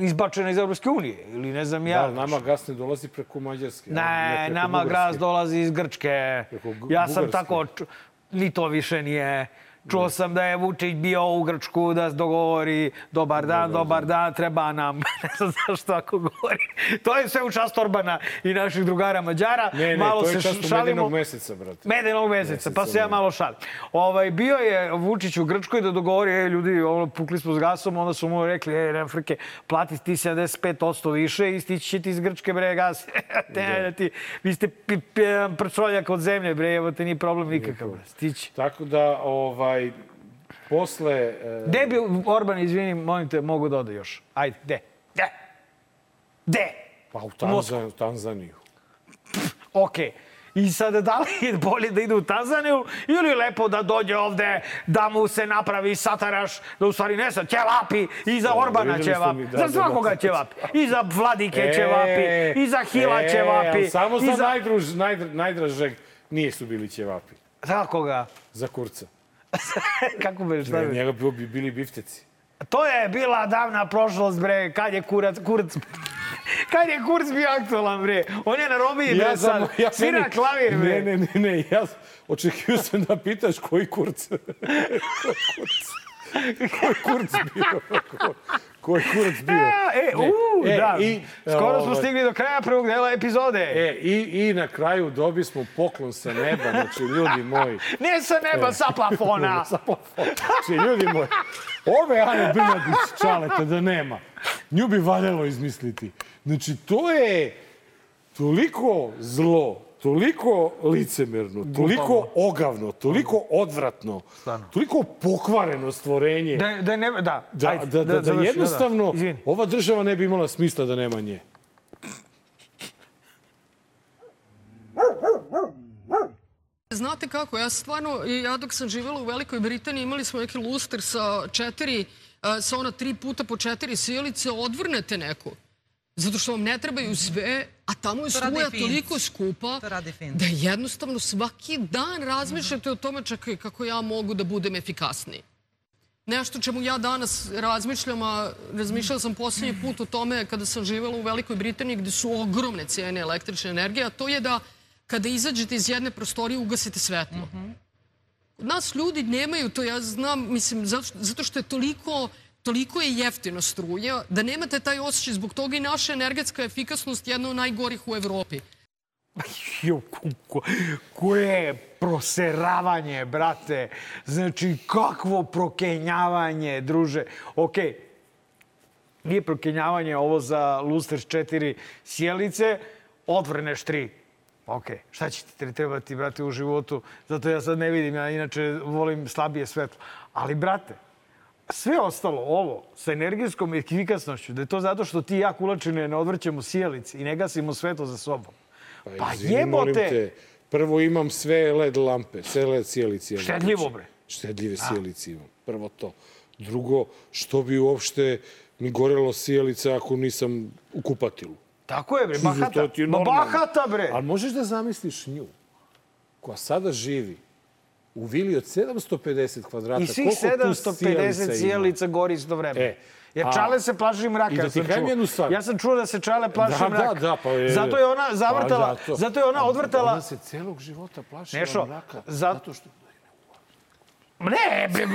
Speaker 2: izbačena iz Europske unije. Ili ne znam ja.
Speaker 1: Da, nama gas ne dolazi preko Mađarske. a
Speaker 2: Ne,
Speaker 1: preko
Speaker 2: nama
Speaker 1: Bugarske.
Speaker 2: gras dolazi iz Grčke.
Speaker 1: Preko
Speaker 2: Ja sam tako, ni to više nije. Čuo sam da je Vučić bio u Grčku da dogovori dobar dan, dobar dan, treba nam. <laughs> ne znam zašto ako govori. To je sve u čast Orbana i naših drugara Mađara.
Speaker 1: Ne, ne,
Speaker 2: Malo
Speaker 1: to je
Speaker 2: se
Speaker 1: často
Speaker 2: šalimo.
Speaker 1: medenog meseca, brate.
Speaker 2: Medenog meseca, pa se ja malo šalim. Ovaj, bio je Vučić u Grčkoj da dogovori, e, ljudi, ono, pukli smo s gasom, onda su mu rekli, e, nema frke, plati ti 75% više i stići će ti iz Grčke, bre, gas. <laughs> Te, da. ti, vi ste prčoljak od zemlje, bre, evo te nije problem nikakav, stići.
Speaker 1: Tako da, ovaj, posle... E,
Speaker 2: Gde bi Orban, izvini, molim te, mogu da ode još? Ajde, gde? Gde? Gde?
Speaker 1: pa u
Speaker 2: Moskvu.
Speaker 1: Tanzaniju.
Speaker 2: Okej. I sada da li je bolje da ide u Tanzaniju ili lepo da dođe ovde, da mu se napravi sataraš, da u stvari ne sad, ćevapi, i za Orbana ćevapi,
Speaker 1: da,
Speaker 2: za
Speaker 1: da,
Speaker 2: svakoga
Speaker 1: da.
Speaker 2: ćevapi, i za Vladike ćevapi, i za Hila
Speaker 1: e,
Speaker 2: ćevapi,
Speaker 1: Samo za,
Speaker 2: za...
Speaker 1: najdražeg nije su bili ćevapi.
Speaker 2: Za koga?
Speaker 1: Za kurca. <laughs>
Speaker 2: Kako bi šta bi?
Speaker 1: njega bi bi bili bifteci.
Speaker 2: To je bila davna prošlost, bre, kad je kurac, kurac... Kad je kurc bio aktualan, bre? On je na robiji, bre, sad. Svira
Speaker 1: meni-
Speaker 2: klavir, bre.
Speaker 1: Ne, ne, ne, ne, ja očekio sam da pitaš koji kurc? <laughs> Koji kurc bio? <laughs> Ko- Koji kurc bio?
Speaker 2: A, e,
Speaker 1: Ne.
Speaker 2: u,
Speaker 1: E,
Speaker 2: da.
Speaker 1: i,
Speaker 2: Skoro smo
Speaker 1: ovaj,
Speaker 2: stigli do kraja prvog dela epizode.
Speaker 1: E, i, i na kraju dobi smo poklon sa neba, znači ljudi moji. <laughs>
Speaker 2: Ne sa neba, sa plafona. <laughs>
Speaker 1: Sa plafona. Znači, ljudi moji, ove Ane Brnadić čaleta da nema, nju bi valjalo izmisliti. Znači, to je toliko zlo, toliko licemerno, toliko ogavno, toliko odvratno, toliko pokvareno stvorenje.
Speaker 2: Da, da ne, da.
Speaker 1: Da,
Speaker 2: ajde,
Speaker 1: da, da, da,
Speaker 2: završi,
Speaker 1: jednostavno
Speaker 2: Izvini.
Speaker 1: ova država ne bi imala smisla da nema nje.
Speaker 10: Znate kako, ja stvarno, i ja dok sam živjela u Velikoj Britaniji, imali smo neki luster sa četiri, a, sa ona tri puta po četiri silice, odvrnete neku. Zato što vam ne trebaju sve, a tamo je
Speaker 11: To
Speaker 10: struja toliko skupa
Speaker 11: To
Speaker 10: da jednostavno svaki dan razmišljate o tome čekaj kako ja mogu da budem efikasniji. nešto čemu ja danas razmišljam, a razmišljala sam poslednji put o tome kada sam živela u Velikoj Britaniji gde su ogromne cijene električne energije, a to je da kada izađete iz jedne prostorije ugasite svetlo. Kod nas ljudi nemaju to, ja znam, mislim, zato što je toliko toliko je jeftino struja da nemate taj osjećaj zbog toga i naša energetska efikasnost je jedna od najgorih u Evropi.
Speaker 2: Jo, ko, koje proseravanje, brate. Znači, kakvo prokenjavanje, druže. Okej, okay. nije prokenjavanje ovo za Luster 4 sjelice, odvrneš 3. Ok, šta će ti trebati, brate, u životu? Zato ja sad ne vidim, ja inače volim slabije svetlo. Ali, brate, sve ostalo, ovo, sa energijskom efikasnošću, da je to zato što ti i ja kulačine ne odvrćemo sjelici i ne gasimo svetlo za sobom.
Speaker 1: Pa, jebote! Te, prvo imam sve LED lampe, sve LED sjelice.
Speaker 2: Štedljivo, bre.
Speaker 1: Štedljive sjelice imam. Prvo to. Drugo, što bi uopšte mi gorelo sjelica ako nisam u kupatilu?
Speaker 2: Tako je, bre, <laughs> bahata. Ma bahata, bre.
Speaker 1: Ali možeš da zamisliš nju, koja sada živi u vili od 750 kvadrata.
Speaker 2: I svih 750 sjelica gori isto vreme. E, Jer Čale se plaši mraka. I
Speaker 1: da ti kajem jednu stvar.
Speaker 2: Ja sam čuo da se Čale plaši
Speaker 1: da,
Speaker 2: mraka.
Speaker 1: Da, da, pa je...
Speaker 2: Zato je ona zavrtala, pa, zato. zato je ona odvrtala...
Speaker 1: Ona se celog života plašila
Speaker 2: Nešo,
Speaker 1: mraka.
Speaker 2: Zato,
Speaker 1: zato što...
Speaker 2: Ne, bre,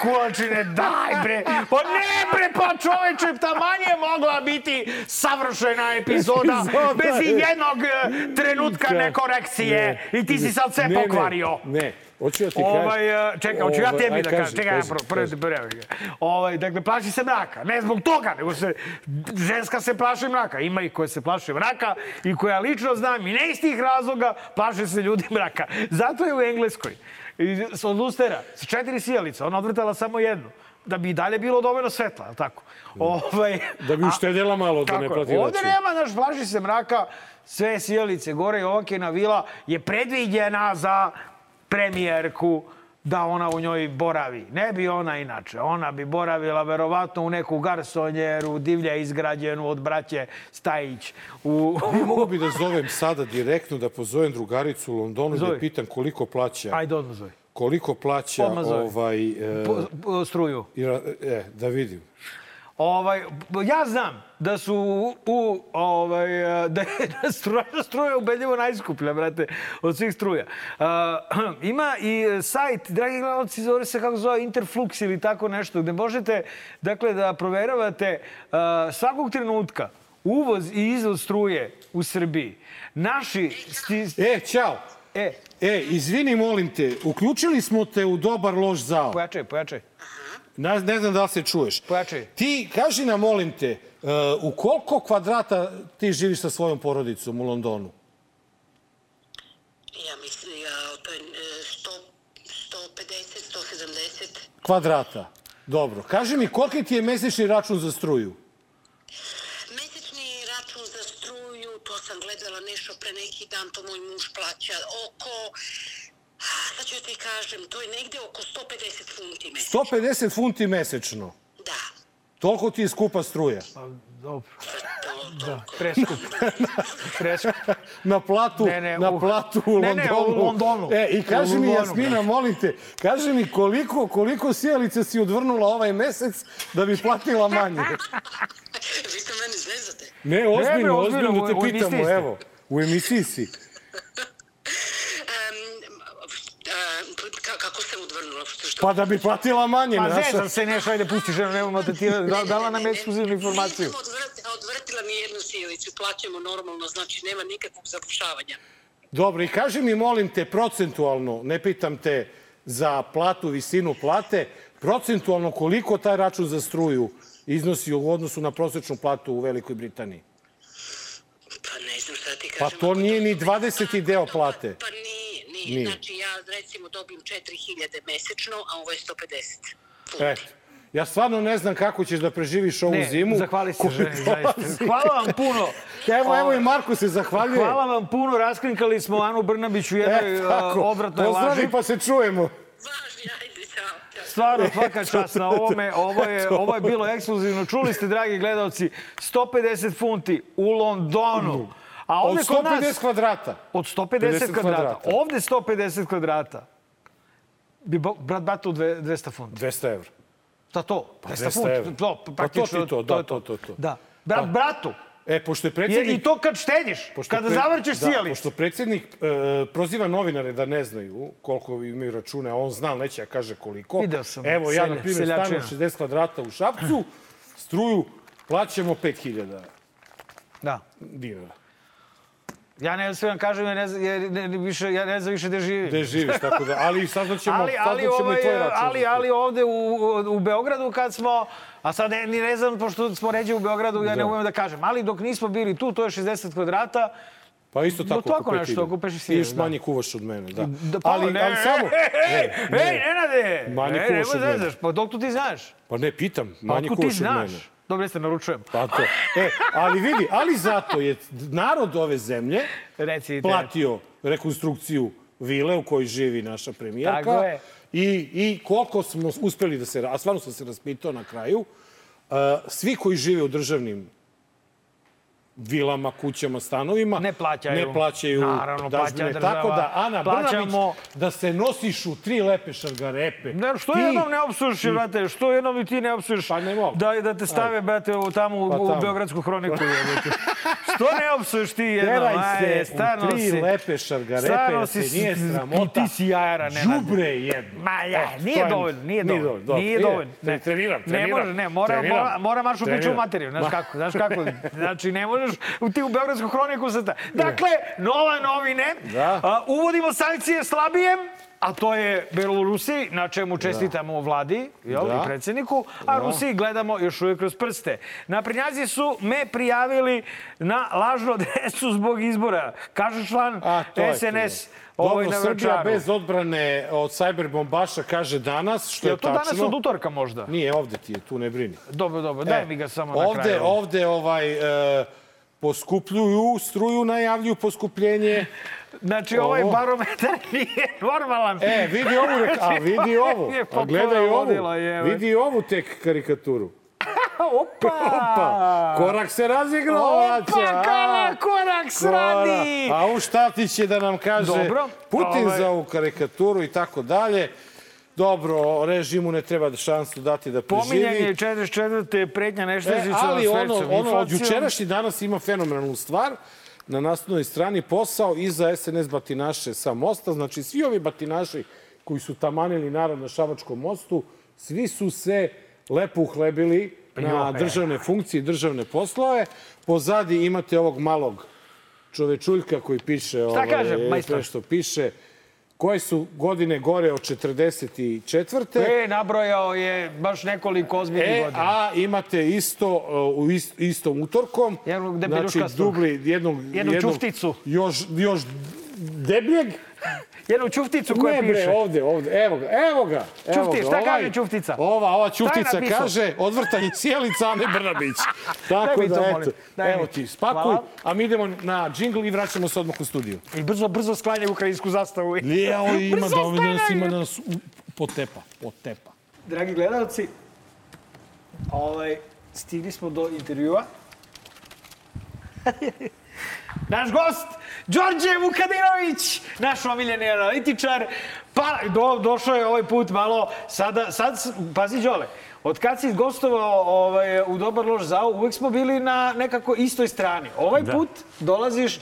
Speaker 2: kulačine, daj, bre. Pa ne, bre, pa čoveče, taman je mogla biti savršena epizoda <laughs> bez i jednog e, trenutka nekorekcije. I ti si sad sve pokvario.
Speaker 1: Ne, ne. Hoću ja ti
Speaker 2: ovaj, Čekaj, hoću ja tebi da kažem. Čekaj, ja prvo ti prvo. Ovaj, dakle, plaši se mraka. Ne zbog toga, nego se, ženska se plaši mraka. Ima i koje se plaše mraka i koja lično znam i ne iz tih razloga plaše se ljudi <laughs> mraka. Zato je u Engleskoj od lustera, sa četiri sijalice, ona odvrtala samo jednu da bi i dalje bilo dovoljno svetla, ali tako? Ovaj,
Speaker 1: da bi uštedjela malo, da ne plati
Speaker 2: Ovde nema, znaš, plaši se mraka, sve sijalice gore i Ovakina vila je predviđena za premijerku da ona u njoj boravi. Ne bi ona inače. Ona bi boravila verovatno u neku garsonjeru, divlje izgrađenu od braće Stajić. U...
Speaker 1: Mogu bi da zovem sada direktno, da pozovem drugaricu u Londonu Zove. da pitam koliko plaća.
Speaker 2: Ajde, odmah zove.
Speaker 1: Koliko plaća ovaj...
Speaker 2: E, po, po, struju.
Speaker 1: E, da vidim.
Speaker 2: Ovaj, ja znam da su u, ovaj, <laughs> da je da struja, struja ubedljivo najskuplja, brate, od svih struja. Uh, <clears throat> ima i sajt, dragi gledalci, zove se kako zove Interflux ili tako nešto, gde možete, dakle, da proveravate uh, svakog trenutka uvoz i izvoz struje u Srbiji. Naši... Sti...
Speaker 1: E, čao!
Speaker 2: E.
Speaker 1: E, izvini, molim te, uključili smo te u dobar loš zao.
Speaker 2: Pojačaj, pojačaj.
Speaker 1: Ne, ne znam da li se čuješ.
Speaker 2: Pojačaj.
Speaker 1: Ti, kaži nam, molim te, u koliko kvadrata ti živiš sa svojom porodicom u Londonu?
Speaker 11: Ja mislim, ja, to je 100, 150, 170.
Speaker 1: Kvadrata. Dobro. Kaži mi, koliki ti je mesečni račun za struju?
Speaker 11: Mesečni račun za struju, to sam gledala nešto pre neki dan, to moj muž plaća oko Sad ću ti kažem, to je negde oko 150 funti mesečno.
Speaker 1: 150 funti mesečno?
Speaker 11: Da.
Speaker 1: Toliko ti je skupa struja?
Speaker 2: Pa, dobro. Da, preskup. preskup. <laughs>
Speaker 1: na platu,
Speaker 2: ne, ne,
Speaker 1: na platu u
Speaker 2: ne,
Speaker 1: Londonu.
Speaker 2: Ne, u Londonu.
Speaker 1: E, i kaži mi, Jasmina, molim te, kaži mi koliko, koliko sjelice si odvrnula ovaj mesec da bi platila manje? <laughs>
Speaker 11: Vi ste meni zvezate.
Speaker 1: Ne, ozbiljno, ne, ozbiljno, ozbiljno te pitamo, evo. U emisiji si.
Speaker 11: Kako se udvrnula? Što...
Speaker 1: Pa da bi platila manje.
Speaker 2: Pa zezam se nešto, ajde pusti ženu, nemamo da ti dala nam ekskluzivnu informaciju.
Speaker 11: Nisam odvrtila, odvrtila ni jednu silicu, plaćamo normalno, znači nema nikakvog zapušavanja.
Speaker 1: Dobro, i kaži mi, molim te, procentualno, ne pitam te za platu, visinu plate, procentualno koliko taj račun za struju iznosi u odnosu na prosečnu platu u Velikoj Britaniji?
Speaker 11: Pa ne znam šta ti
Speaker 1: kažem. Pa to nije ni 20. deo plate.
Speaker 11: Pa nije nije. nije. Znači ja recimo dobijem 4000 mesečno, a ovo je 150 funti.
Speaker 1: Eto. Ja stvarno ne znam kako ćeš da preživiš ovu
Speaker 2: ne,
Speaker 1: zimu.
Speaker 2: Ne, zahvali se ženi, zaista. Hvala vam puno. <laughs>
Speaker 1: Evo, evo i Marko se zahvaljuje.
Speaker 2: Hvala vam puno, raskrinkali smo Anu Brnabić u jednoj e, odvratnoj laži.
Speaker 1: Pozdravi pa se čujemo.
Speaker 11: Važni, ajde, čao.
Speaker 2: Stvarno, svaka čast na ovome. Ovo je, <laughs> ovo je bilo ekskluzivno. Čuli ste, dragi gledalci, 150 funti u Londonu.
Speaker 1: A ovde od 150 nas, kvadrata.
Speaker 2: Od 150 kvadrata. kvadrata. Ovde 150 kvadrata. Bi brat batao 200 funta.
Speaker 1: 200 evra.
Speaker 2: Šta to?
Speaker 1: Pa
Speaker 2: 200
Speaker 1: 200
Speaker 2: funti.
Speaker 1: evra.
Speaker 2: To,
Speaker 1: Pa to ti to, da,
Speaker 2: je
Speaker 1: to, to, to.
Speaker 2: Da. Brat, bratu.
Speaker 1: E, pošto je
Speaker 2: Je,
Speaker 1: predsjednik...
Speaker 2: I to kad štediš,
Speaker 1: Pošto
Speaker 2: kada
Speaker 1: pre-
Speaker 2: zavrćeš
Speaker 1: da,
Speaker 2: sijalicu.
Speaker 1: Pošto predsjednik e, proziva novinare da ne znaju koliko imaju račune, a on zna, neće da kaže koliko.
Speaker 2: Video sam,
Speaker 1: Evo, ja,
Speaker 2: selja-
Speaker 1: na primjer, stanujem
Speaker 2: seljačina.
Speaker 1: 60 kvadrata u Šapcu, struju plaćamo 5000
Speaker 2: Da.
Speaker 1: dinara.
Speaker 2: Ja ne znam, kažem, ja ne, znam, jer ne, ne, više, ja ne znam više gde živim.
Speaker 1: Gde živiš, tako da, ali saznaćemo,
Speaker 2: ali, ali,
Speaker 1: saznaćemo
Speaker 2: ovaj,
Speaker 1: i tvoj račun.
Speaker 2: ali, ali ovde u, u Beogradu kad smo, a sad ne, ni ne znam, pošto smo ređe u Beogradu, ja ne
Speaker 1: Da.
Speaker 2: umem da kažem, ali dok nismo bili tu, to je 60 kvadrata,
Speaker 1: Pa isto tako,
Speaker 2: No, tako nešto,
Speaker 1: 5000.
Speaker 2: oko 5000,
Speaker 1: Ti još
Speaker 2: da.
Speaker 1: manje kuvaš od mene, da.
Speaker 2: Da, pa,
Speaker 1: ali,
Speaker 2: ne,
Speaker 1: ali samo... <laughs>
Speaker 2: Ej,
Speaker 1: Ne,
Speaker 2: ej,
Speaker 1: ne. Manje
Speaker 2: ne,
Speaker 1: kuvaš
Speaker 2: nemoj
Speaker 1: od mene.
Speaker 2: zezaš, pa dok tu ti znaš?
Speaker 1: Pa ne, pitam,
Speaker 2: Pa
Speaker 1: manje kuvaš od mene.
Speaker 2: Dobro, jeste, naručujem.
Speaker 1: To. E, ali vidi, ali zato je narod ove zemlje
Speaker 2: Recite.
Speaker 1: platio rekonstrukciju vile u kojoj živi naša premijerka.
Speaker 2: Tako je.
Speaker 1: I, I koliko smo uspeli da se... A stvarno sam se raspitao na kraju. Uh, svi koji žive u državnim vilama, kućama, stanovima.
Speaker 2: Ne plaćaju.
Speaker 1: Ne plaćaju
Speaker 2: Naravno, plaća
Speaker 1: dažbine.
Speaker 2: država.
Speaker 1: Tako da, Ana
Speaker 2: Plaćamo-
Speaker 1: Brnabić, da se nosiš u tri lepe šargarepe.
Speaker 2: Ne, što
Speaker 1: Ti-
Speaker 2: jednom ne opsuš, brate, što jednom i ti ne opsuš
Speaker 1: Pa ne mogu.
Speaker 2: da, da te stave, brate, u, tamo u,
Speaker 1: Pa
Speaker 2: u
Speaker 1: tamo.
Speaker 2: Beogradsku hroniku. <laughs> što ne opsuš ti jednom?
Speaker 1: Teraj
Speaker 2: Ajde,
Speaker 1: se
Speaker 2: stvarno
Speaker 1: u tri
Speaker 2: si-
Speaker 1: lepe šargarepe,
Speaker 2: stvarno
Speaker 1: da se
Speaker 2: si-
Speaker 1: nije sramota.
Speaker 2: Ti si jajara, Nenade.
Speaker 1: Đubre jedno.
Speaker 2: Ma ja,
Speaker 1: E,
Speaker 2: nije
Speaker 1: je-
Speaker 2: dovoljno, nije dovoljno. Nije dovoljno.
Speaker 1: Ne, treniram,
Speaker 2: Ne
Speaker 1: treniram.
Speaker 2: može, ne, mora, mora, mora marš u piču
Speaker 1: Treniram.
Speaker 2: materiju, znaš kako, znaš kako. <laughs> Znači, ne možeš ti u Beogradsku hroniku sa ta. Dakle, nova novine.
Speaker 1: Da.
Speaker 2: A, uvodimo sankcije slabijem, a to je Belorusiji, na čemu čestitamo vladi jel,
Speaker 1: Da.
Speaker 2: i predsjedniku, a Rusiji gledamo još uvijek kroz prste. Naprednjaci su me prijavili na lažnu <laughs> adresu zbog izbora. Kaže član
Speaker 1: A,
Speaker 2: SNS. Ovaj
Speaker 1: Dobro,
Speaker 2: na
Speaker 1: Srbija bez odbrane od cyber bombaša kaže danas, što
Speaker 2: Je
Speaker 1: je
Speaker 2: to
Speaker 1: tačno.
Speaker 2: danas od utorka možda?
Speaker 1: Nije, ovde ti je, tu ne brini.
Speaker 2: Dobro, dobro, daj
Speaker 1: E,
Speaker 2: mi ga samo na
Speaker 1: ovde,
Speaker 2: kraju.
Speaker 1: Ovde ovaj, e, poskupljuju struju, najavljuju poskupljenje.
Speaker 2: Znači, ovaj
Speaker 1: Ovo.
Speaker 2: barometar <laughs> nije normalan.
Speaker 1: E, vidi ovu, rek- a vidi ovu. A gledaj ovu.
Speaker 2: jebe.
Speaker 1: Vidi ovu tek karikaturu. <laughs>
Speaker 2: Opa!
Speaker 1: Opa, korak se razigrao,
Speaker 2: Opa,
Speaker 1: braća.
Speaker 2: kala, korak sradi!
Speaker 1: A on Štatić je da nam kaže
Speaker 2: Dobro.
Speaker 1: Putin
Speaker 2: Ovaj-
Speaker 1: za ovu karikaturu i tako dalje. Dobro, režimu ne treba da šansu dati da preživi.
Speaker 2: Pominjanje 44. pretnja
Speaker 1: E,
Speaker 2: neštezica
Speaker 1: ali ono, ono od jučerašnji danas ima fenomenalnu stvar. Na naslovnoj strani posao iza SNS batinaše sa mosta. Znači, svi ovi batinaši koji su tamanili narod na Šabačkom mostu, svi su se lepo uhlebili na
Speaker 2: Johe.
Speaker 1: državne funkcije i državne poslove. Pozadi imate ovog malog čovečuljka koji piše ovaj,
Speaker 2: kaže, majstor?
Speaker 1: što piše. Koje su godine gore od 44.
Speaker 2: E, nabrojao je baš nekoliko ozbiljnih
Speaker 1: E,
Speaker 2: godina.
Speaker 1: a imate isto uh, u ist, istom utorkom.
Speaker 2: Jednog
Speaker 1: znači, dubli, jednog,
Speaker 2: Jednu
Speaker 1: jednog,
Speaker 2: čufticu.
Speaker 1: Još, još debljeg.
Speaker 2: Jednu čufticu koja
Speaker 1: ne, bre,
Speaker 2: piše.
Speaker 1: ovde, ovde, evo ga, evo ga. Evo
Speaker 2: Čufti,
Speaker 1: ga,
Speaker 2: šta
Speaker 1: ovaj-
Speaker 2: kaže čuftica?
Speaker 1: Ova, ova čuftica kaže odvrtanje cijelica, a ne Brnabić. <laughs> Tako da, eto,
Speaker 2: Daj
Speaker 1: evo
Speaker 2: mi.
Speaker 1: ti, spakuj,
Speaker 2: Hvala.
Speaker 1: a mi idemo na džingl i vraćamo se odmah u studiju.
Speaker 2: I brzo, brzo sklanja ukrajinsku zastavu.
Speaker 1: Ovo <laughs> ima da ovdje nas ima da nas potepa, potepa.
Speaker 2: Dragi gledalci, ovaj, stigli smo do intervjua. <laughs> Naš gost, Đorđe Vukadinović, naš omiljeni analitičar. Pa, do, došao je ovaj put malo, sada, sad, pazi Đole, od kad si gostovao ovaj, u Dobar loš zao, uvek smo bili na nekako istoj strani. Ovaj
Speaker 12: Da.
Speaker 2: put dolaziš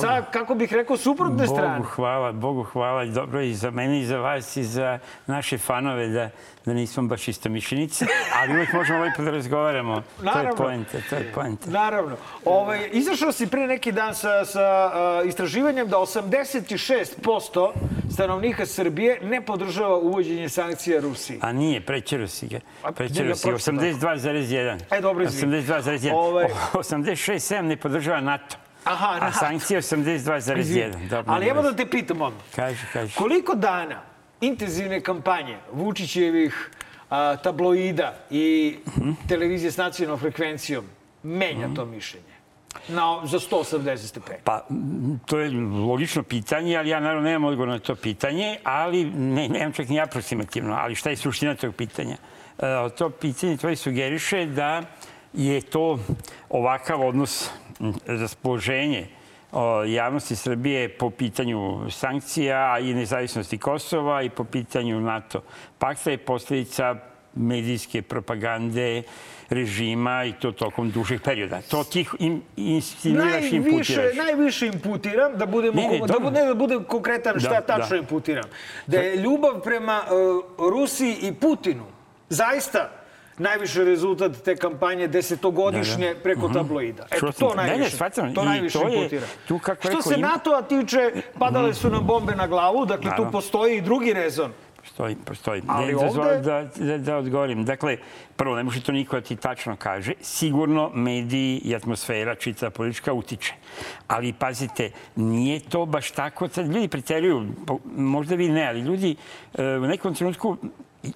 Speaker 2: sa, kako bih rekao, suprotne strane.
Speaker 12: Bogu hvala, Bogu hvala. Dobro i za mene i za vas i za naše fanove da, da nismo baš isto mišljenici, ali uvek možemo lepo da razgovaramo. To je
Speaker 2: Naravno.
Speaker 12: poenta, to je poenta.
Speaker 2: Naravno. Ovaj, izašao si pre neki dan sa, sa istraživanjem da 86% stanovnika Srbije ne podržava uvođenje sankcija Rusiji.
Speaker 12: A nije,
Speaker 2: njega
Speaker 12: si ga.
Speaker 2: pročitao.
Speaker 12: 82,1.
Speaker 2: E, dobro, izvini.
Speaker 12: 82,1.
Speaker 2: Ovaj-
Speaker 12: 86,7 ne podržava NATO.
Speaker 2: Aha,
Speaker 12: A sankcije
Speaker 2: Izvini.
Speaker 12: 82,1. Dobro,
Speaker 2: Ali evo da te pitam odmah.
Speaker 12: Kaži, kaži.
Speaker 2: Koliko dana intenzivne kampanje Vučićevih a, tabloida i
Speaker 12: Mhm.
Speaker 2: televizije s nacionalnom frekvencijom menja to mišljenje? Na, za 180 stepeni.
Speaker 12: Pa, to je logično pitanje, ali ja naravno nemam odgovor na to pitanje, ali ne, nemam čak ni aproksimativno. Ali šta je suština tog pitanja? E, to pitanje tvoje sugeriše da je to ovakav odnos, raspoloženje javnosti Srbije po pitanju sankcija i nezavisnosti Kosova i po pitanju NATO pakta je posljedica medijske propagande režima i to tokom dužeg perioda. To ti im, insinuiraš,
Speaker 2: najviše,
Speaker 12: imputiraš.
Speaker 2: najviše imputiram, da budemo,
Speaker 12: Ne, ne,
Speaker 2: da,
Speaker 12: dobro.
Speaker 2: bude, da budem konkretan šta
Speaker 12: Da,
Speaker 2: tačno
Speaker 12: da.
Speaker 2: imputiram. Da je ljubav prema uh, Rusiji i Putinu zaista najviše rezultat te kampanje desetogodišnje
Speaker 12: Da, da.
Speaker 2: preko
Speaker 12: Mhm.
Speaker 2: tabloida.
Speaker 12: Čuo
Speaker 2: to
Speaker 12: sam. Ne, ne,
Speaker 2: najviše,
Speaker 12: shvatam.
Speaker 2: to
Speaker 12: I
Speaker 2: najviše
Speaker 12: to je-
Speaker 2: imputiram.
Speaker 12: tu, kako
Speaker 2: Što
Speaker 12: rekao,
Speaker 2: se
Speaker 12: ima-
Speaker 2: NATO-a tiče, padale su nam bombe na glavu, dakle tu
Speaker 12: Naravno.
Speaker 2: postoji i drugi rezon.
Speaker 12: Postoji, postoji.
Speaker 2: Ali
Speaker 12: ne, dozvoli
Speaker 2: ovde-
Speaker 12: da, da, da odgovorim. Dakle, prvo, ne može to niko da ti tačno kaže. Sigurno mediji i atmosfera, čita politička, utiče. Ali, pazite, nije to baš tako. Sad ljudi preteruju, možda vi ne, ali ljudi e, u nekom trenutku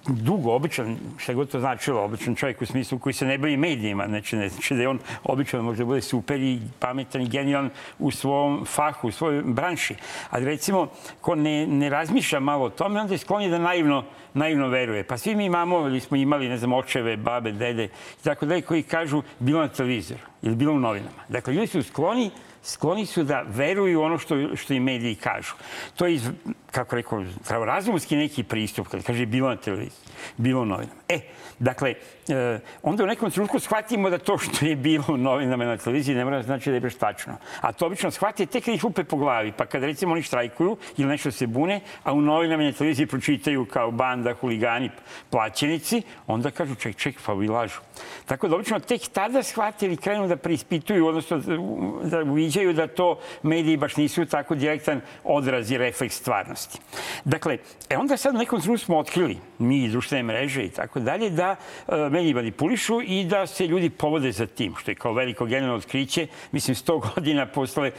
Speaker 12: dugo, običan, šta god to značilo, običan čovjek u smislu koji se ne bavi medijima, znači ne znači da je on običan, možda bude super i pametan i genijalan u svom fahu, u svojoj branši. Ali recimo, ko ne, ne razmišlja malo o tome, onda je sklon je da naivno, naivno veruje. Pa svi mi imamo, ili smo imali, ne znam, očeve, babe, dede i tako dalje, koji kažu bilo na televizoru ili bilo u novinama. Dakle, ljudi su skloni skloni su da veruju ono što, što im mediji kažu. To je, iz, kako rekao, zdravorazumski neki pristup, kad kaže bilo na televiziji, bilo u novinama. E, dakle, e, onda u nekom trenutku shvatimo da to što je bilo u novinama na televiziji ne mora da znači da je baš tačno. A to obično shvati tek kad ih lupe po glavi, pa kad recimo oni štrajkuju ili nešto se bune, a u novinama na televiziji pročitaju kao banda, huligani, plaćenici, onda kažu ček, ček, pa vi lažu. Tako da obično tek tada shvate ili krenu da preispituju, odnosno da, da uviđaju da to mediji baš nisu tako direktan odraz i refleks stvarnosti. Dakle, e onda sad u nekom trenutku smo otkrili, mi društvene mreže i tako dalje, da e, mediji manipulišu i da se ljudi povode za tim, što je kao veliko genijalno otkriće, mislim, sto godina posle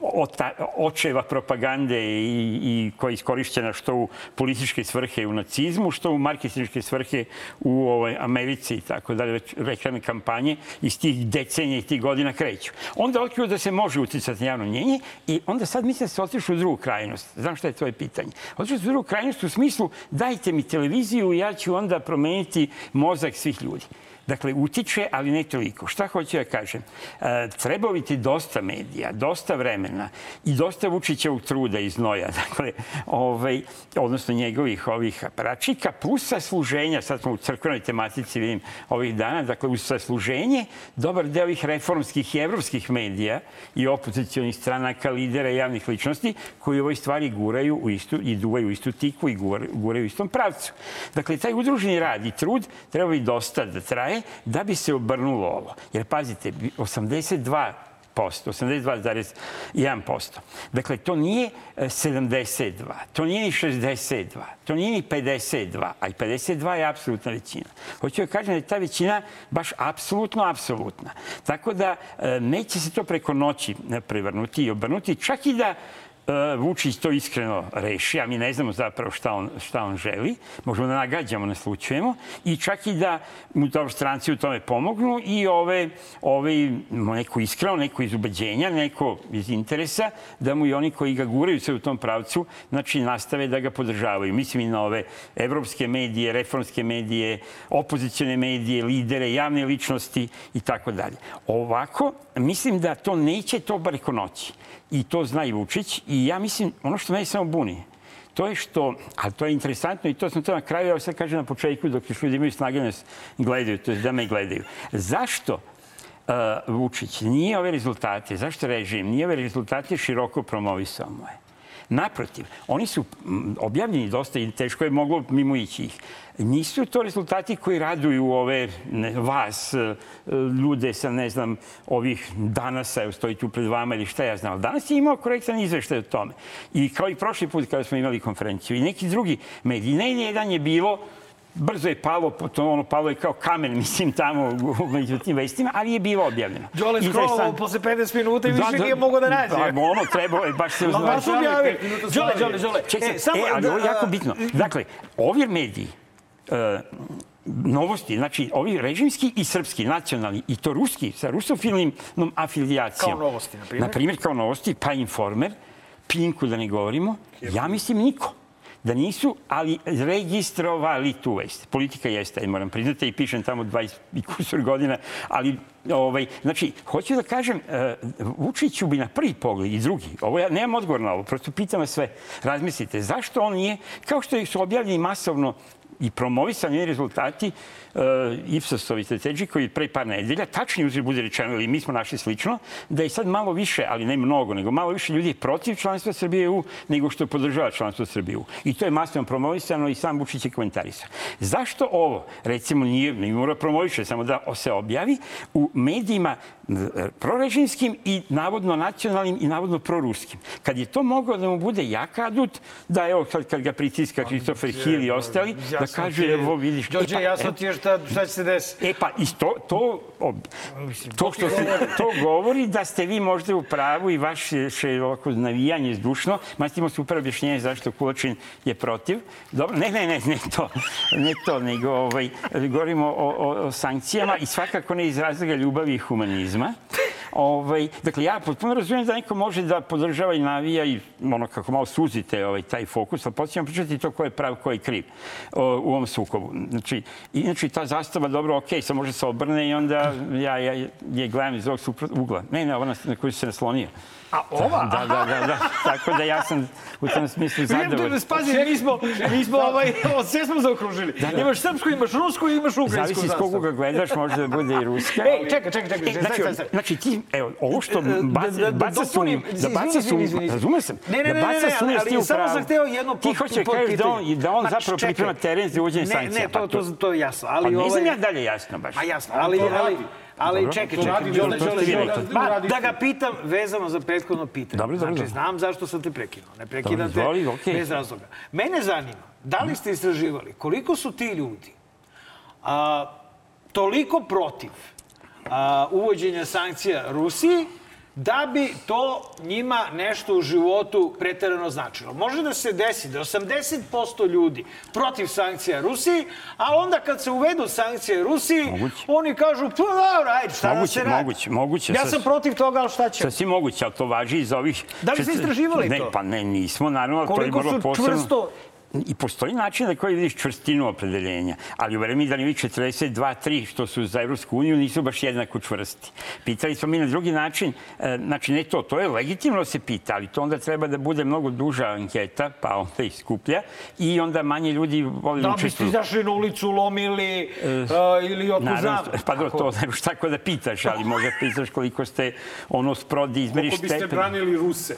Speaker 12: ota, očeva propagande i, i koja je iskorišćena što u političke svrhe u nacizmu, što u marketinške svrhe u ovaj, Americi i tako dalje, već reklamne kampanje iz tih decenija i tih godina kreću. Onda otkriju da se može uticati na javno mnjenje i onda sad mislim da se otišu u drugu krajnost. Znam šta je tvoje pitanje. Otišu u drugu krajnost u smislu dajte mi televiziju i ja ću onda promeniti mozak svih ljudi. Dakle, utiče, ali ne toliko. Šta hoću da kažem? E, treba ti dosta medija, dosta vremena i dosta Vučićevog truda i znoja, <laughs> dakle, ovaj, odnosno njegovih ovih aparačika, plus sasluženja, sad smo u crkvenoj tematici, vidim, ovih dana, dakle, uz sasluženje, dobar deo ovih reformskih i evropskih medija i opozicionih stranaka, lidera i javnih ličnosti, koji u ovoj stvari guraju u istu, i duvaju u istu tiku i guraju u istom pravcu. Dakle, taj udruženi rad i trud treba bi dosta da traje da bi se obrnulo ovo. Jer pazite, 82 82,1%. Dakle, to nije e, 72, to nije ni 62, to nije ni 52, a i 52 je apsolutna većina. Hoću da kažem da je ta većina baš apsolutno, apsolutna. Tako da e, neće se to preko noći e, prevrnuti i obrnuti, čak i da e, Vučić to iskreno reši, a mi ne znamo zapravo šta on, šta on želi. Možemo da nagađamo, naslučujemo. I čak i da mu dobro stranci u tome pomognu i ove, ove neko iskreno, neko iz ubeđenja, neko iz interesa, da mu i oni koji ga guraju sve u tom pravcu, znači nastave da ga podržavaju. Mislim i na ove evropske medije, reformske medije, opozicione medije, lidere, javne ličnosti i tako dalje. Ovako, mislim da to neće to bar noći. I to zna i Vučić. I ja mislim, ono što meni samo buni, to je što, ali to je interesantno i to sam to na kraju, ja sad kažem na početku, dok još ljudi imaju snage da nas gledaju, to je da me gledaju. Zašto uh, Vučić nije ove rezultate, zašto režim nije ove rezultate široko promovisao moje? Naprotiv, oni su objavljeni dosta i teško je moglo mimo ići ih. Nisu to rezultati koji raduju ove ne, vas, e, ljude sa, ne znam, ovih danas, evo stoji tu pred vama ili šta ja znam. Danas je imao korektan izveštaj o tome. I kao i prošli put kada smo imali konferenciju. I neki drugi mediji. Ne jedan je bilo brzo je palo, potom ono palo je kao kamen, <laughs> mislim, tamo među tim vestima, ali je bilo objavljeno.
Speaker 2: Đole scrollovao posle 50 minuta i više nije mogao da nađe.
Speaker 12: Da, ono trebalo je, baš se uznao.
Speaker 2: baš objavi. Đole, Đole, Đole.
Speaker 12: Čekaj,
Speaker 2: E, samo
Speaker 12: e, ali
Speaker 2: da-
Speaker 12: ovo je jako bitno. Dakle, ovi mediji, e, novosti, znači ovi režimski i srpski, nacionalni, i to ruski, sa rusofilnim afilijacijom.
Speaker 2: Kao novosti, na primjer?
Speaker 12: Na primjer, kao novosti, pa Informer, Pinku da ne govorimo, ja mislim niko da nisu, ali registrovali tu vest. Politika jeste, ja moram priznati, i pišem tamo 20 i kusur godina, ali Ovaj, znači, hoću da kažem, uh, Vučiću bi na prvi pogled i drugi, ovo ja nemam odgovor na ovo, prosto pitam vas sve, razmislite, zašto on nije, kao što su objavljeni masovno i promovisani rezultati Ipsosovi strateđi koji pre par nedelja, tačni uzir bude rečeno, ili mi smo našli slično, da je sad malo više, ali ne mnogo, nego malo više ljudi protiv članstva Srbije u nego što podržava članstvo Srbije u. I to je masno promovisano i sam Vučić je komentarisao. Zašto ovo, recimo, nije, ne mora promoviše, samo da se objavi, u medijima prorežimskim i navodno nacionalnim i navodno proruskim. Kad je to moglo da mu bude jak adut, da evo kad, kad ga pritiska Christopher Hill i ostali, da kaže, evo vidiš... E, pa,
Speaker 2: jasno
Speaker 12: e,
Speaker 2: ti je šta, šta će se desiti.
Speaker 12: E pa, i to, to, to, što se, to govori da ste vi možda u pravu i vaše ovako navijanje zdušno, ma imamo super objašnjenje zašto Kulačin je protiv. Dobro, ne, ne, ne, ne to, ne to, nego ovaj, govorimo o, o, o sankcijama i svakako ne iz razloga ljubavi i humanizma. Ovaj, dakle, ja potpuno razumijem da neko može da podržava i navija i ono kako malo suzite ovaj, taj fokus, ali podsjećam pričati to ko je prav, ko je kriv o, u ovom sukobu. Znači, inače ta zastava, dobro, okay, sad može se obrne i onda ja, ja je gledam iz ovog ugla. Ne, ne, ona na koju se naslonio.
Speaker 2: A ova?
Speaker 12: Da, da, da, da. Tako da ja sam u tom smislu zadovoljan.
Speaker 2: Spazi, mi smo, mi smo ovaj, sve smo zaokružili. Da, da. Imaš srpsku, imaš rusku imaš ukrajinsku
Speaker 12: Zavisi s kog ga gledaš, može da bude i ruska.
Speaker 2: Ej, čekaj, čekaj, čekaj.
Speaker 12: E, znači, znači, ti, evo, ovo što baca, baca sum, da baca sum, razume sam,
Speaker 2: ne, ne,
Speaker 12: da baca sum,
Speaker 2: ne, ali samo sam hteo jedno
Speaker 12: Ti hoće kažeš da on, da on zapravo priprema teren za uvođenje sankcija.
Speaker 2: Ne, ne, to, to, to je jasno. Ali
Speaker 12: pa ne znam
Speaker 2: ovaj-
Speaker 12: ja dalje jasno baš.
Speaker 2: A jasno, ali, ali, Ali
Speaker 12: Dobro.
Speaker 2: čekaj, čekaj,
Speaker 12: radi,
Speaker 2: Đole, Đole, Đole, da ga pitam vezano za prethodno pitanje.
Speaker 12: Dobro, dobro,
Speaker 2: Znači, znam zašto sam te prekinuo. Ne prekidam
Speaker 12: Dobro,
Speaker 2: te
Speaker 12: izvoli, okej.
Speaker 2: bez razloga. Mene zanima, da li ste istraživali koliko su ti ljudi a, toliko protiv a, uvođenja sankcija Rusiji da bi to njima nešto u životu preterano značilo. Može da se desi da 80% ljudi protiv sankcija Rusiji, a onda kad se uvedu sankcije Rusiji,
Speaker 12: Moguće.
Speaker 2: oni kažu, pa dobro, ajde, šta da
Speaker 12: Moguće,
Speaker 2: se radi?
Speaker 12: moguće, moguće.
Speaker 2: Ja sam protiv toga, ali šta će?
Speaker 12: Sasvim moguće, ali to važi iz ovih...
Speaker 2: Da li ste istraživali
Speaker 12: ne,
Speaker 2: to?
Speaker 12: Pa ne, nismo, naravno. ali to je
Speaker 2: Koliko
Speaker 12: vrlo
Speaker 2: su
Speaker 12: posebno.
Speaker 2: čvrsto
Speaker 12: I postoji način na koji vidiš čvrstinu opredeljenja, ali u vremi da ovih 42-3 što su za Evropsku uniju nisu baš jednako čvrsti. Pitali smo mi na drugi način, e, znači ne to, to je legitimno da se pita, ali to onda treba da bude mnogo duža anketa, pa onda ih skuplja i onda manje ljudi voli da
Speaker 2: Da biste
Speaker 12: učestvuju.
Speaker 2: izašli na ulicu, lomili uh, ili otko znam.
Speaker 12: Naravno, pa dobro, to ne možeš tako da pitaš, ali možda pitaš koliko ste ono sprodi, izmeriš
Speaker 1: Koliko biste
Speaker 12: stepen.
Speaker 1: branili Ruse?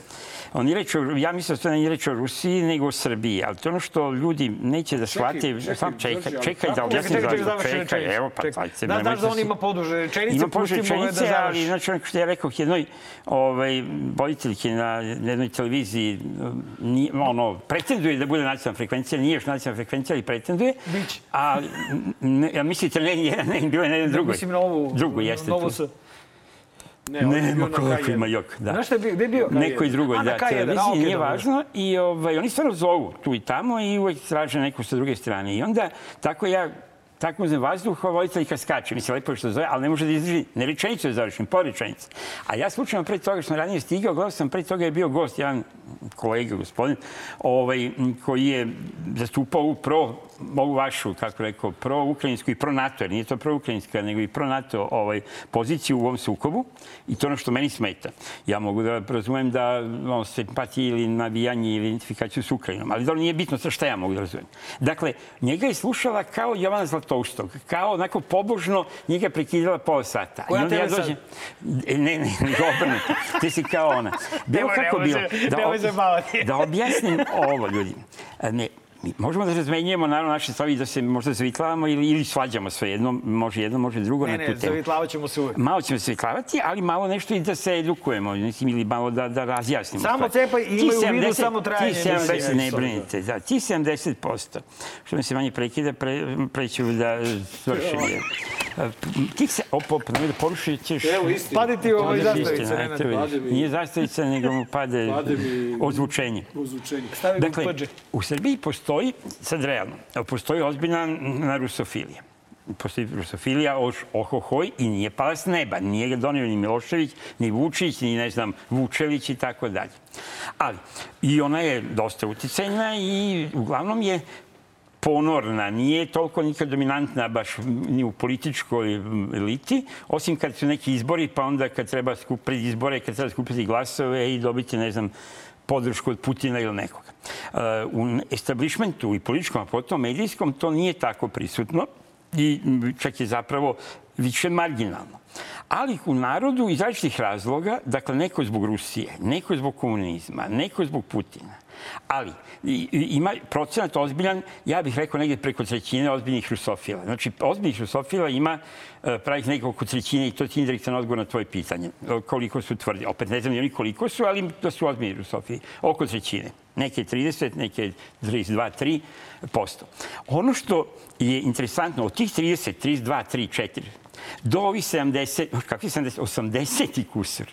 Speaker 12: Oni reče, ja mislim da to nije reč o Rusiji, nego o Srbiji. Ali to je ono što ljudi neće da shvate. Sam čekaj,
Speaker 1: ali
Speaker 12: čekaj da objasnim zašto.
Speaker 2: završi
Speaker 12: Čekaj, evo, pa
Speaker 2: Čekaj.
Speaker 12: sajte.
Speaker 2: Da, znaš da on ima poduže rečenice,
Speaker 12: Ima poduže
Speaker 2: da
Speaker 12: rečenice, ali
Speaker 2: završi.
Speaker 12: znači ono što ja rekao jednoj ovaj, voditeljki na jednoj televiziji nije, ono, pretenduje da bude nacionalna frekvencija, nije još nacionalna frekvencija, ali pretenduje.
Speaker 2: Biće.
Speaker 12: A ne, ja mislite, ne, ne, ne, bilo je na jednom drugoj.
Speaker 2: Mislim na ovu,
Speaker 12: Drugu, jeste
Speaker 2: novu
Speaker 12: tu.
Speaker 1: Ne, on je bio
Speaker 12: Nema
Speaker 1: na
Speaker 12: koliko
Speaker 1: K1.
Speaker 12: ima jok, da.
Speaker 2: Znaš šta je bio? Gde je bio?
Speaker 12: Neko i drugo, da,
Speaker 2: K1, a,
Speaker 12: televiziji,
Speaker 2: okej,
Speaker 12: nije
Speaker 2: dobro.
Speaker 12: važno. I ovaj, oni stvarno zovu tu i tamo i uvek traže neku sa druge strane. I onda, tako ja tako uzmem vazduh, a voditeljka skače. Mislim, lepo je što zove, ali ne može da izdrži ne rečenicu da završim, po rečenicu. A ja slučajno pre toga što sam ranije stigao, gledao sam, pre toga je bio gost, jedan kolega, gospodin, ovaj, koji je zastupao u pro, ovu vašu, kako rekao, pro-ukrajinsku i pro-NATO, jer nije to pro-ukrajinska, nego i pro-NATO ovaj, poziciju u ovom sukobu. I to ono što meni smeta. Ja mogu da razumem da ono, simpatije ili navijanje ili identifikaciju s Ukrajinom, ali dobro, nije bitno sa šta ja mogu da razumem. Dakle, njega je slušala kao Jovana Zlatoustog, kao onako pobožno, njega je prekidala pola sata.
Speaker 2: Koja
Speaker 12: onda ja dođem, ne, ne, nego <laughs> obrnuto. Ti si kao ona. Bilo kako bilo.
Speaker 2: se baviti.
Speaker 12: da objasnim ovo, ljudi. Ne, možemo da razmenjujemo naravno naše stvari i da se možda zavitlavamo ili, ili svađamo sve jedno, može jedno, može drugo
Speaker 2: Ne,
Speaker 12: na
Speaker 2: ne,
Speaker 12: tu temu.
Speaker 2: zavitlavat ćemo se uvek.
Speaker 12: Malo ćemo se zavitlavati, ali malo nešto i da se edukujemo, mislim, ili malo da, da razjasnimo.
Speaker 2: Samo cepaj i
Speaker 12: Ti
Speaker 2: imaju u vidu
Speaker 12: 70
Speaker 2: samo trajanje
Speaker 12: Ti 70,
Speaker 2: emisije.
Speaker 12: ne brinite, da, ti 70%, što mi se manje prekida, pre, preću da svršim. je. Ti se, op, op, nemoj da porušit ćeš.
Speaker 1: Evo,
Speaker 2: ti ovo
Speaker 12: Pade eto,
Speaker 1: Pade mi-
Speaker 12: Nije zastavica, nego mu pade,
Speaker 1: Pade mi-
Speaker 12: ozvučenje.
Speaker 1: Uzvučenje.
Speaker 2: Stavi
Speaker 12: Dakle, u Srbiji postoji, sad realno, postoji ozbiljna na rusofilija. Postoji rusofilija oš, ohohoj i nije pala s neba. Nije ga donio ni Milošević, ni Vučić, ni ne znam, Vučević i tako dalje. Ali, i ona je dosta uticajna i uglavnom je ponorna, nije toliko nikad dominantna baš ni u političkoj eliti, osim kad su neki izbori, pa onda kad treba skup, pred izbore, kad treba skupiti glasove i dobiti, ne znam, podršku od Putina ili nekoga. Uh, u establishmentu i političkom, a potom medijskom, to nije tako prisutno i čak je zapravo više marginalno. Ali u narodu iz različitih razloga, dakle neko zbog Rusije, neko zbog komunizma, neko zbog Putina, ali ima procenat ozbiljan, ja bih rekao negde preko trećine ozbiljnih rusofila. Znači, ozbiljnih rusofila ima e, pravih nekoliko trećine i to ti indirektan odgovor na tvoje pitanje. Koliko su tvrdi. Opet ne znam ni oni koliko su, ali da su ozbiljni rusofili. Oko trećine. Neke 30, neke 32, 3 posto. Ono što je interesantno, od tih 30, 32, 3, 4, do ovih 70, kakvi 70, 80 i kusur,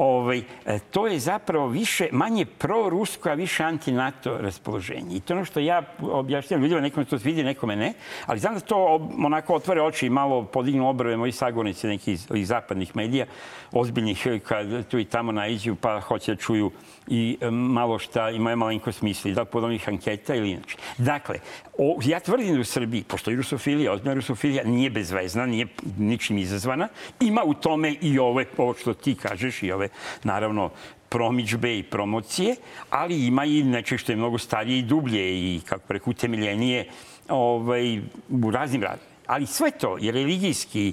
Speaker 12: ovaj, e, to je zapravo više, manje pro-rusko, a više anti-NATO raspoloženje. I to ono što ja objašnjam ljudima, nekome to vidi, nekome ne, ali znam da to onako otvore oči i malo podignu obrove moji sagovornici neki iz, iz zapadnih medija, ozbiljnih, kad tu i tamo naiđu, pa hoće da čuju i e, malo šta imaju malenko smisli, da pod onih anketa ili inače. Dakle, o, ja tvrdim da u Srbiji postoji rusofilija, ozbiljna rusofilija, nije bezvezna, nije ničim izazvana. Ima u tome i ove, ovo što ti kažeš, i ove, naravno, promičbe i promocije, ali ima i neče što je mnogo starije i dublje i, kako preko, utemeljenije ovaj, u raznim razlogima. Ali sve to, i religijski e,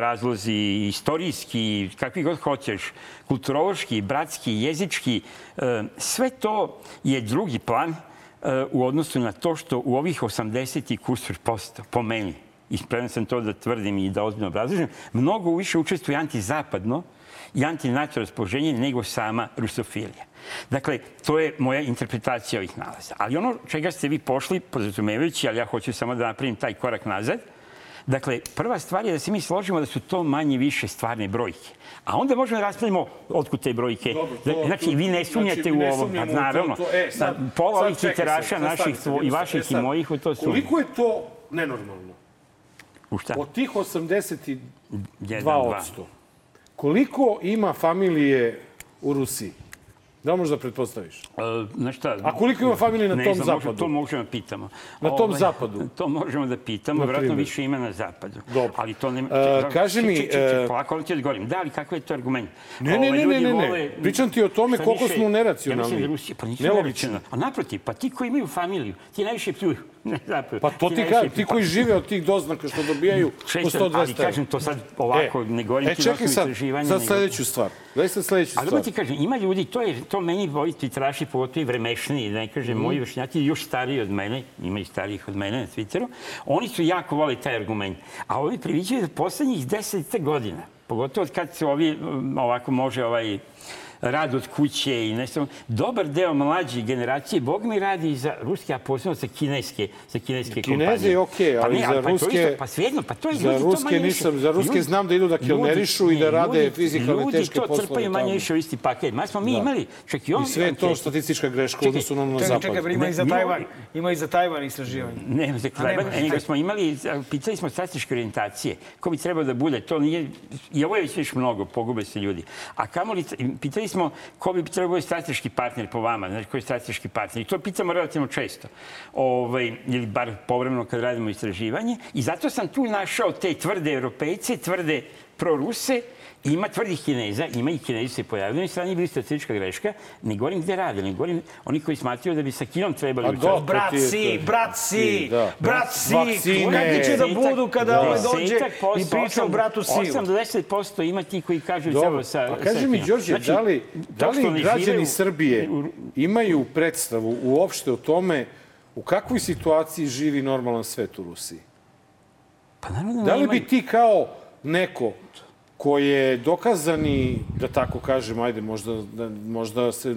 Speaker 12: razlozi, istorijski, kakvi god hoćeš, kulturološki, bratski, jezički, e, sve to je drugi plan e, u odnosu na to što u ovih 80 i kusur posto, po meni, i sam to da tvrdim i da ozbiljno obrazložim, mnogo više učestvuje antizapadno i antinato raspoloženje nego sama rusofilija. Dakle, to je moja interpretacija ovih nalaza. Ali ono čega ste vi pošli, podrazumevajući, ali ja hoću samo da napravim taj korak nazad, Dakle, prva stvar je da se mi složimo da su to manje više stvarne brojke. A onda možemo da raspravimo otkud te brojke. Dobro, to, znači, vi ne sumnjate znači, u ovo. Pa, naravno, to, to, e, sad, pola ovih literaša naših, i vaših e, sad, i mojih u to su.
Speaker 1: Koliko je to nenormalno?
Speaker 12: U šta?
Speaker 1: Od tih 82 odsto, koliko ima familije u Rusiji? Da možeš da pretpostaviš?
Speaker 12: Uh, na šta?
Speaker 1: A koliko ima familije na
Speaker 12: ne
Speaker 1: tom
Speaker 12: znam,
Speaker 1: zapadu?
Speaker 12: Možemo, to možemo da pitamo.
Speaker 1: Na tom ovaj, zapadu? <laughs>
Speaker 12: To možemo da pitamo. Na Vratno više ima na zapadu.
Speaker 1: Dobro.
Speaker 12: Ali to ne...
Speaker 1: Uh, kaži mi... Če, če, če,
Speaker 12: polako, ti odgovorim. Da, ali kakav je to argument?
Speaker 1: Ne, ne, ne, ne, ne, ne. Pričam ti o tome koliko smo neracionalni. Ja mislim da
Speaker 12: Rusija, pa nisu neracionalni. A naprotiv, pa ti koji imaju familiju, ti najviše pljuju. <laughs> Ne.
Speaker 1: Pa to ti, kažem, ti koji žive od tih doznaka što dobijaju <laughs> po 100-200
Speaker 12: Ali kažem to sad ovako, ne govorim ti
Speaker 1: čekaj sad, sad sledeću stvar. Daj sad sledeću stvar.
Speaker 12: Ali ti kažem, ima ljudi, to je, to meni ovi twiteraši, pogotovo i vremešni, da ne kažem, mm. moji vršnjaci, još stariji od mene, ima i starijih od mene na Twitteru, oni su jako voli taj argument. A ovi priviđaju da poslednjih deset godina, pogotovo od kad se ovi, ovako može ovaj, rad od kuće i ne samo. Dobar deo mlađe generacije, Bog mi radi za ruske, a posebno za kineske, za kineske kompanije.
Speaker 1: Kineze je okej, okay, ali pa ne, za pa ruske... Isto,
Speaker 12: pa svejedno, pa to je
Speaker 1: za
Speaker 12: ljudi
Speaker 1: ruske to manje nisam, Za ruske ljudi, znam da idu da kilnerišu i da rade fizikalne teške poslove.
Speaker 12: Ljudi to crpaju manje više u isti paket. Ma smo mi da. imali, čak i on...
Speaker 1: I sve to statistička greška u odnosu na, zapad.
Speaker 2: Čekaj, čekaj, ima i za Tajvan. Ima i za Tajvan istraživanje.
Speaker 12: Ne, za Tajvan, nego smo imali, pitali smo strateške orijentacije. Ko bi trebao da bude? To nije... I ovo je već mnogo, pogube se ljudi. A kamoli, pitali smo ko bi trebao strateški partner po vama, znači koji je strateški partner. I to pitamo relativno često. Ovaj, ili bar povremeno kad radimo istraživanje. I zato sam tu našao te tvrde europejce, tvrde proruse, Ima tvrdih Kineza, ima i Kinezi se pojavljaju, i strani bili statistička greška. Ne govorim gde rade, ne govorim oni koji smatraju da bi sa Kinom trebali
Speaker 2: učestvovati. Brat si, brat si, brat si, kakvi će da budu kada ovaj dođe i priča o bratu Siju?
Speaker 12: 8 do 10% ima ti koji kažu Dobro. sa...
Speaker 1: A kaži mi, Đorđe, znači, da li, da li građani Srbije imaju predstavu uopšte o tome u kakvoj situaciji živi normalan svet u Rusiji?
Speaker 12: Pa naravno
Speaker 1: da li bi ti kao neko ko je dokazani, da tako kažem, ajde, možda, da, možda se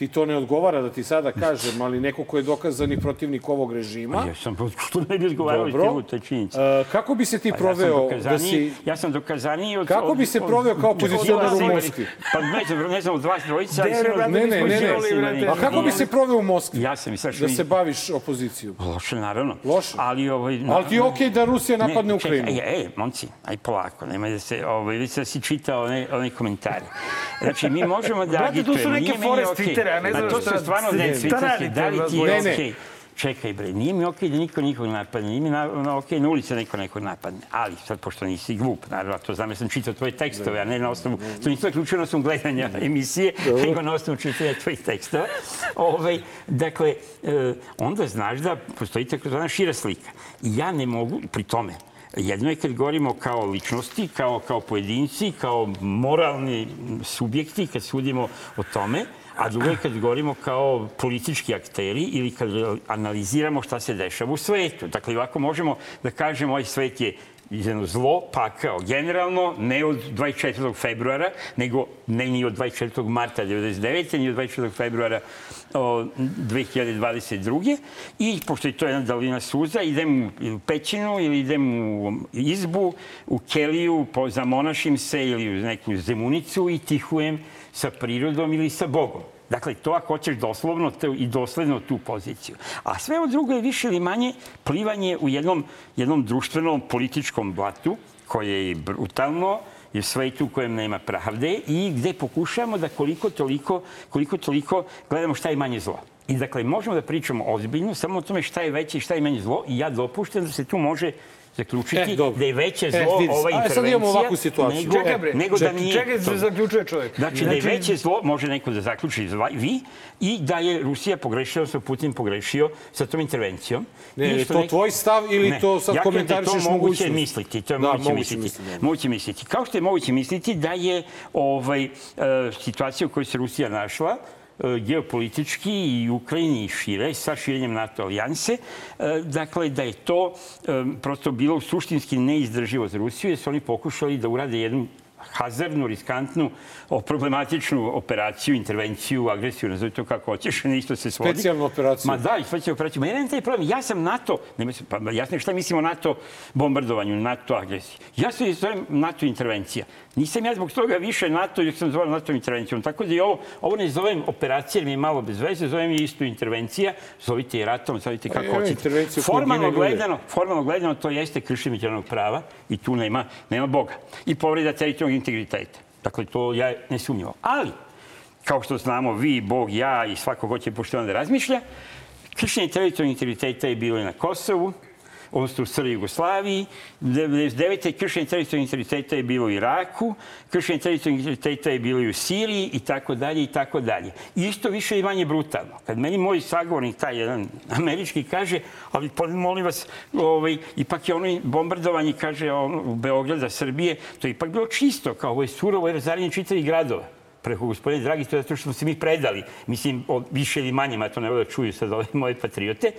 Speaker 1: ti to ne odgovara da ti sada kažem, ali neko ko je dokazani protivnik ovog režima...
Speaker 12: Ja sam, što ne bi odgovarao Dobro. te činjenice.
Speaker 1: Uh, kako bi se ti proveo
Speaker 12: pa ja
Speaker 1: da si...
Speaker 12: Ja sam dokazaniji od...
Speaker 1: Kako bi se proveo kao pozicionar u Moskvi?
Speaker 12: Pa ne znam, ne znam, od vas trojica...
Speaker 1: Ne, ne, ne, ne. A kako bi se proveo u Moskvi?
Speaker 12: Ja sam
Speaker 1: Da se baviš opozicijom?
Speaker 12: Loše, naravno.
Speaker 1: Loše?
Speaker 12: Ali, ovaj,
Speaker 1: ali ti je okej okay da Rusija napadne Ukrajinu?
Speaker 12: Ej, ej, momci, aj polako, nemoj da se... Ovaj, da si čitao one, one komentare. Znači, mi možemo da agitujemo.
Speaker 2: Brate, tu su neke fore s Twittera, ja ne znam
Speaker 12: šta... To su stvarno ne, cvicarski, da li ti je okej? čekaj bre, nije mi okej da niko nikog napadne, nije mi na, na okej na ulici da neko nekog napadne. Ali, sad, pošto nisi glup, naravno, to znam, ja sam čitao tvoje tekstove, a ne na osnovu, to nisam zaključio na osnovu gledanja emisije, nego na osnovu čitanja tvojih tekstova. Ove, dakle, e, onda znaš da postoji takozvana šira slika. I ja ne mogu, pri tome, Jedno je kad govorimo kao ličnosti, kao, kao pojedinci, kao moralni subjekti, kad sudimo o tome, a drugo je kad govorimo kao politički akteri ili kad analiziramo šta se dešava u svetu. Dakle, ovako možemo da kažemo ovaj svet je jedno zlo, pa kao generalno, ne od 24. februara, nego ne ni od 24. marta 1999. ni od 24. februara o, 2022. I pošto je to jedna dalina suza, idem u pećinu ili idem u izbu, u keliju, po, zamonašim se ili u neku zemunicu i tihujem sa prirodom ili sa Bogom. Dakle, to ako hoćeš doslovno te, i dosledno tu poziciju. A sve ovo drugo je više ili manje plivanje u jednom, jednom društvenom političkom blatu koje je brutalno, je svetu u kojem nema pravde i gde pokušavamo da koliko toliko, koliko toliko gledamo šta je manje zlo. I dakle, možemo da pričamo ozbiljno samo o tome šta je veće i šta je manje zlo i ja dopuštam da se tu može zaključiti
Speaker 1: E, dobro.
Speaker 12: da je veće
Speaker 1: E,
Speaker 12: zlo
Speaker 1: se.
Speaker 12: ova
Speaker 1: A,
Speaker 12: intervencija
Speaker 1: sad imamo ovakvu situaciju.
Speaker 12: nego,
Speaker 1: Čekaj, bre.
Speaker 12: nego da nije
Speaker 2: Čekaj, se zaključuje čovjek.
Speaker 12: Znači, da je veće zlo, može neko da zaključi vi, i da je Rusija pogrešila, odnosno Putin pogrešio sa tom intervencijom.
Speaker 1: Ne, je to tvoj stav ili
Speaker 12: Ne,
Speaker 1: to sad
Speaker 12: ja kažem da je to moguće
Speaker 1: mogućnost?
Speaker 12: misliti, to je
Speaker 1: Da,
Speaker 12: moguće,
Speaker 1: moguće
Speaker 12: misliti.
Speaker 1: misliti, da.
Speaker 12: Moguće misliti. Kao što je moguće misliti da je ovaj, e, situacija u kojoj se Rusija našla, e, geopolitički i Ukrajini i šire, sa širenjem NATO alijanse, e, dakle da je to e, prosto bilo suštinski neizdrživo za Rusiju, jer su oni pokušali da urade jednu hazardnu, riskantnu, problematičnu operaciju, intervenciju, agresiju, nazove to kako hoćeš, isto se svodi.
Speaker 1: Specijalnu operaciju.
Speaker 12: Ma da, specijalnu operaciju. Ma nemam taj problem. Ja sam NATO, nema se, pa jasno šta mislim o NATO bombardovanju, NATO agresiji. Ja se zovem NATO intervencija. Nisam ja zbog toga više NATO, jer sam zvao NATO intervencijom. Tako da i ovo, ovo ne zovem operacija, mi je malo bez veze, zovem je isto intervencija. Zovite je ratom, zovite kako
Speaker 1: evo
Speaker 12: hoćete. Formalno gledano, formalno gledano, to jeste kršenje međunarodnog prava i tu nema, nema Boga. I povreda teritorijalnog integriteta. Dakle, to ja ne sumnjivo. Ali, kao što znamo, vi, Bog, ja i svako ko će pošteno da razmišlja, kršenje teritorijalnog integriteta je bilo i na Kosovu, odnosno u Srbiji Jugoslaviji. 99. kršenje teritorijalnog integriteta je bilo u Iraku, kršenje teritorijalnog integriteta je bilo i u Siriji i tako dalje i tako dalje. Isto više i manje brutalno. Kad meni moj sagovornik, taj jedan američki, kaže, ali pa, molim vas, ovaj, ipak je ono bombardovanje, kaže, ono, u Beograda, Srbije, to je ipak bilo čisto, kao ovo je surovo je razaranje čitavih gradova preko gospodine Dragi, to je zato što smo se mi predali. Mislim, više ili manje, ma to ne voda čuju sad ove moje patriote.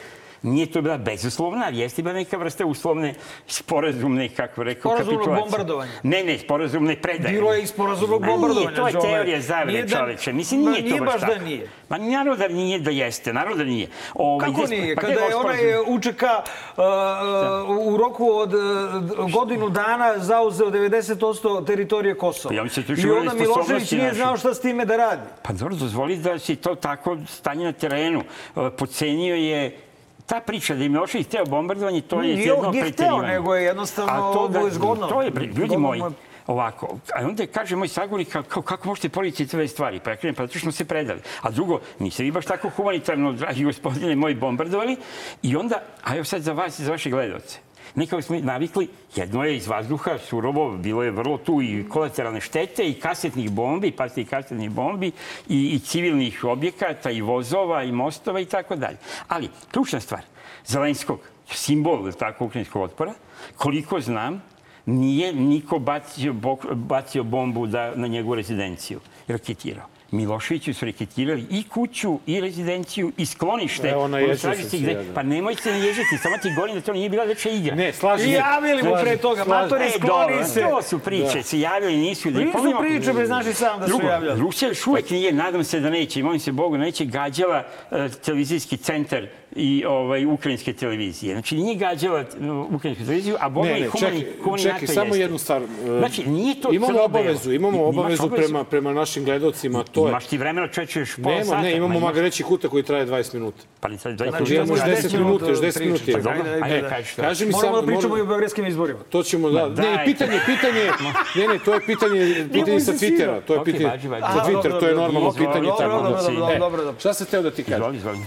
Speaker 12: Nije to bila bezuslovna, ali jeste bila neka vrsta uslovne sporazumne, kako rekao,
Speaker 2: Sporazumnog
Speaker 12: kapitulacije.
Speaker 2: bombardovanja.
Speaker 12: Ne, ne, sporazumne predaje.
Speaker 2: Bilo je i sporazumnog bombardovanja,
Speaker 12: Nije, to je teorija zavere,
Speaker 2: da-
Speaker 12: čoveče. Mislim, nije,
Speaker 2: nije
Speaker 12: to
Speaker 2: baš
Speaker 12: baš
Speaker 2: da nije.
Speaker 12: Ma naravno da nije da jeste, naravno da nije. Ovaj,
Speaker 2: Kako
Speaker 12: gde-
Speaker 2: nije?
Speaker 12: pa
Speaker 2: Kada je onaj? UČK uh, u roku od uh, godinu dana zauzeo 90% teritorije Kosova.
Speaker 12: Pa ja mislim da
Speaker 2: I onda Milošević nije
Speaker 12: naše.
Speaker 2: znao šta s time da radi.
Speaker 12: Pa dobro, dozvoli da si to tako stanje na terenu. E, Pocenio je ta priča da je Milošević hteo bombardovanje, to je jedno
Speaker 2: nije hteo,
Speaker 12: preterivanje.
Speaker 2: nego je jednostavno
Speaker 12: to
Speaker 2: je zgodno.
Speaker 12: To je, ljudi moji, ovako, a onda kaže moj sagovornik, kao, kako možete porediti te stvari? Pa ja krenem, pa zato što smo se predali. A drugo, niste vi baš tako humanitarno, dragi gospodine moji, bombardovali. I onda, a evo sad za vas i za vaše gledalce. Nekako smo navikli, jedno je iz vazduha, surovo, bilo je vrlo tu i kolateralne štete i kasetnih bombi, pa i kasetnih bombi i, i civilnih objekata i vozova i mostova i tako dalje. Ali, ključna stvar, Zelenskog, simbol tako ukrajinskog otpora, koliko znam, nije niko bacio, bacio bombu da, na njegovu rezidenciju i raketirao. Miloševiću su raketirali i kuću, i rezidenciju, i sklonište.
Speaker 1: Evo, na
Speaker 12: u
Speaker 1: ježu
Speaker 12: Stražici
Speaker 1: sam se
Speaker 12: gde-
Speaker 1: javio.
Speaker 12: Pa nemojte se naježiti, samo ti govorim da to nije bila dečja igra.
Speaker 1: Ne, slažem
Speaker 2: I javili mu pre toga, matori,
Speaker 12: E,
Speaker 2: skloni se.
Speaker 12: To su priče,
Speaker 1: Da.
Speaker 12: se javili, nisu. Da
Speaker 2: Nisu
Speaker 12: pomnimo-
Speaker 2: priče, bre, znaš i sam da su
Speaker 12: Drugo,
Speaker 2: javljali.
Speaker 12: Rusija još uvek nije, nadam se da neće, molim se Bogu, neće gađala e, televizijski centar i ovaj, ukrajinske televizije. Znači, nije gađala e, ukrajinsku televiziju, a Boga
Speaker 1: Ne,
Speaker 12: i humani,
Speaker 1: čekaj,
Speaker 12: humani
Speaker 1: čekaj, samo
Speaker 12: jeste.
Speaker 1: jednu stvar. e,
Speaker 12: Znači, nije to
Speaker 1: Imamo obavezu, imamo obavezu
Speaker 12: obavezu.
Speaker 1: prema, prema našim gledocima, to je...
Speaker 12: Imaš ti vremena, čeče, još pola
Speaker 1: Nema,
Speaker 12: sata.
Speaker 1: ne, imamo
Speaker 12: Ma, imaš-
Speaker 1: magareći kuta koji traje 20 minuta.
Speaker 12: Pa ni sad 20
Speaker 1: Znači, imamo još
Speaker 12: minuta.
Speaker 1: 10 minuta, još 10 minuta.
Speaker 2: Čekaj,
Speaker 1: Dobro,
Speaker 2: ajde,
Speaker 12: ajde,
Speaker 2: ajde,
Speaker 12: kaži
Speaker 1: mi
Speaker 2: Moramo
Speaker 1: samo...
Speaker 2: da pričamo i o beogradskim izborima.
Speaker 1: To ćemo da... Ne, pitanje, pitanje... <laughs> Ne, ne, to je pitanje, pitanje sa Twittera. To je pitanje sa Twittera,
Speaker 2: dobro,
Speaker 1: to je
Speaker 2: dobro,
Speaker 1: normalno pitanje.
Speaker 12: dobro,
Speaker 1: da-
Speaker 2: dobro, dobro,
Speaker 1: E,
Speaker 2: dobro, dobro.
Speaker 1: Šta sam teo da ti kažem?
Speaker 12: Izvoli, izvoli.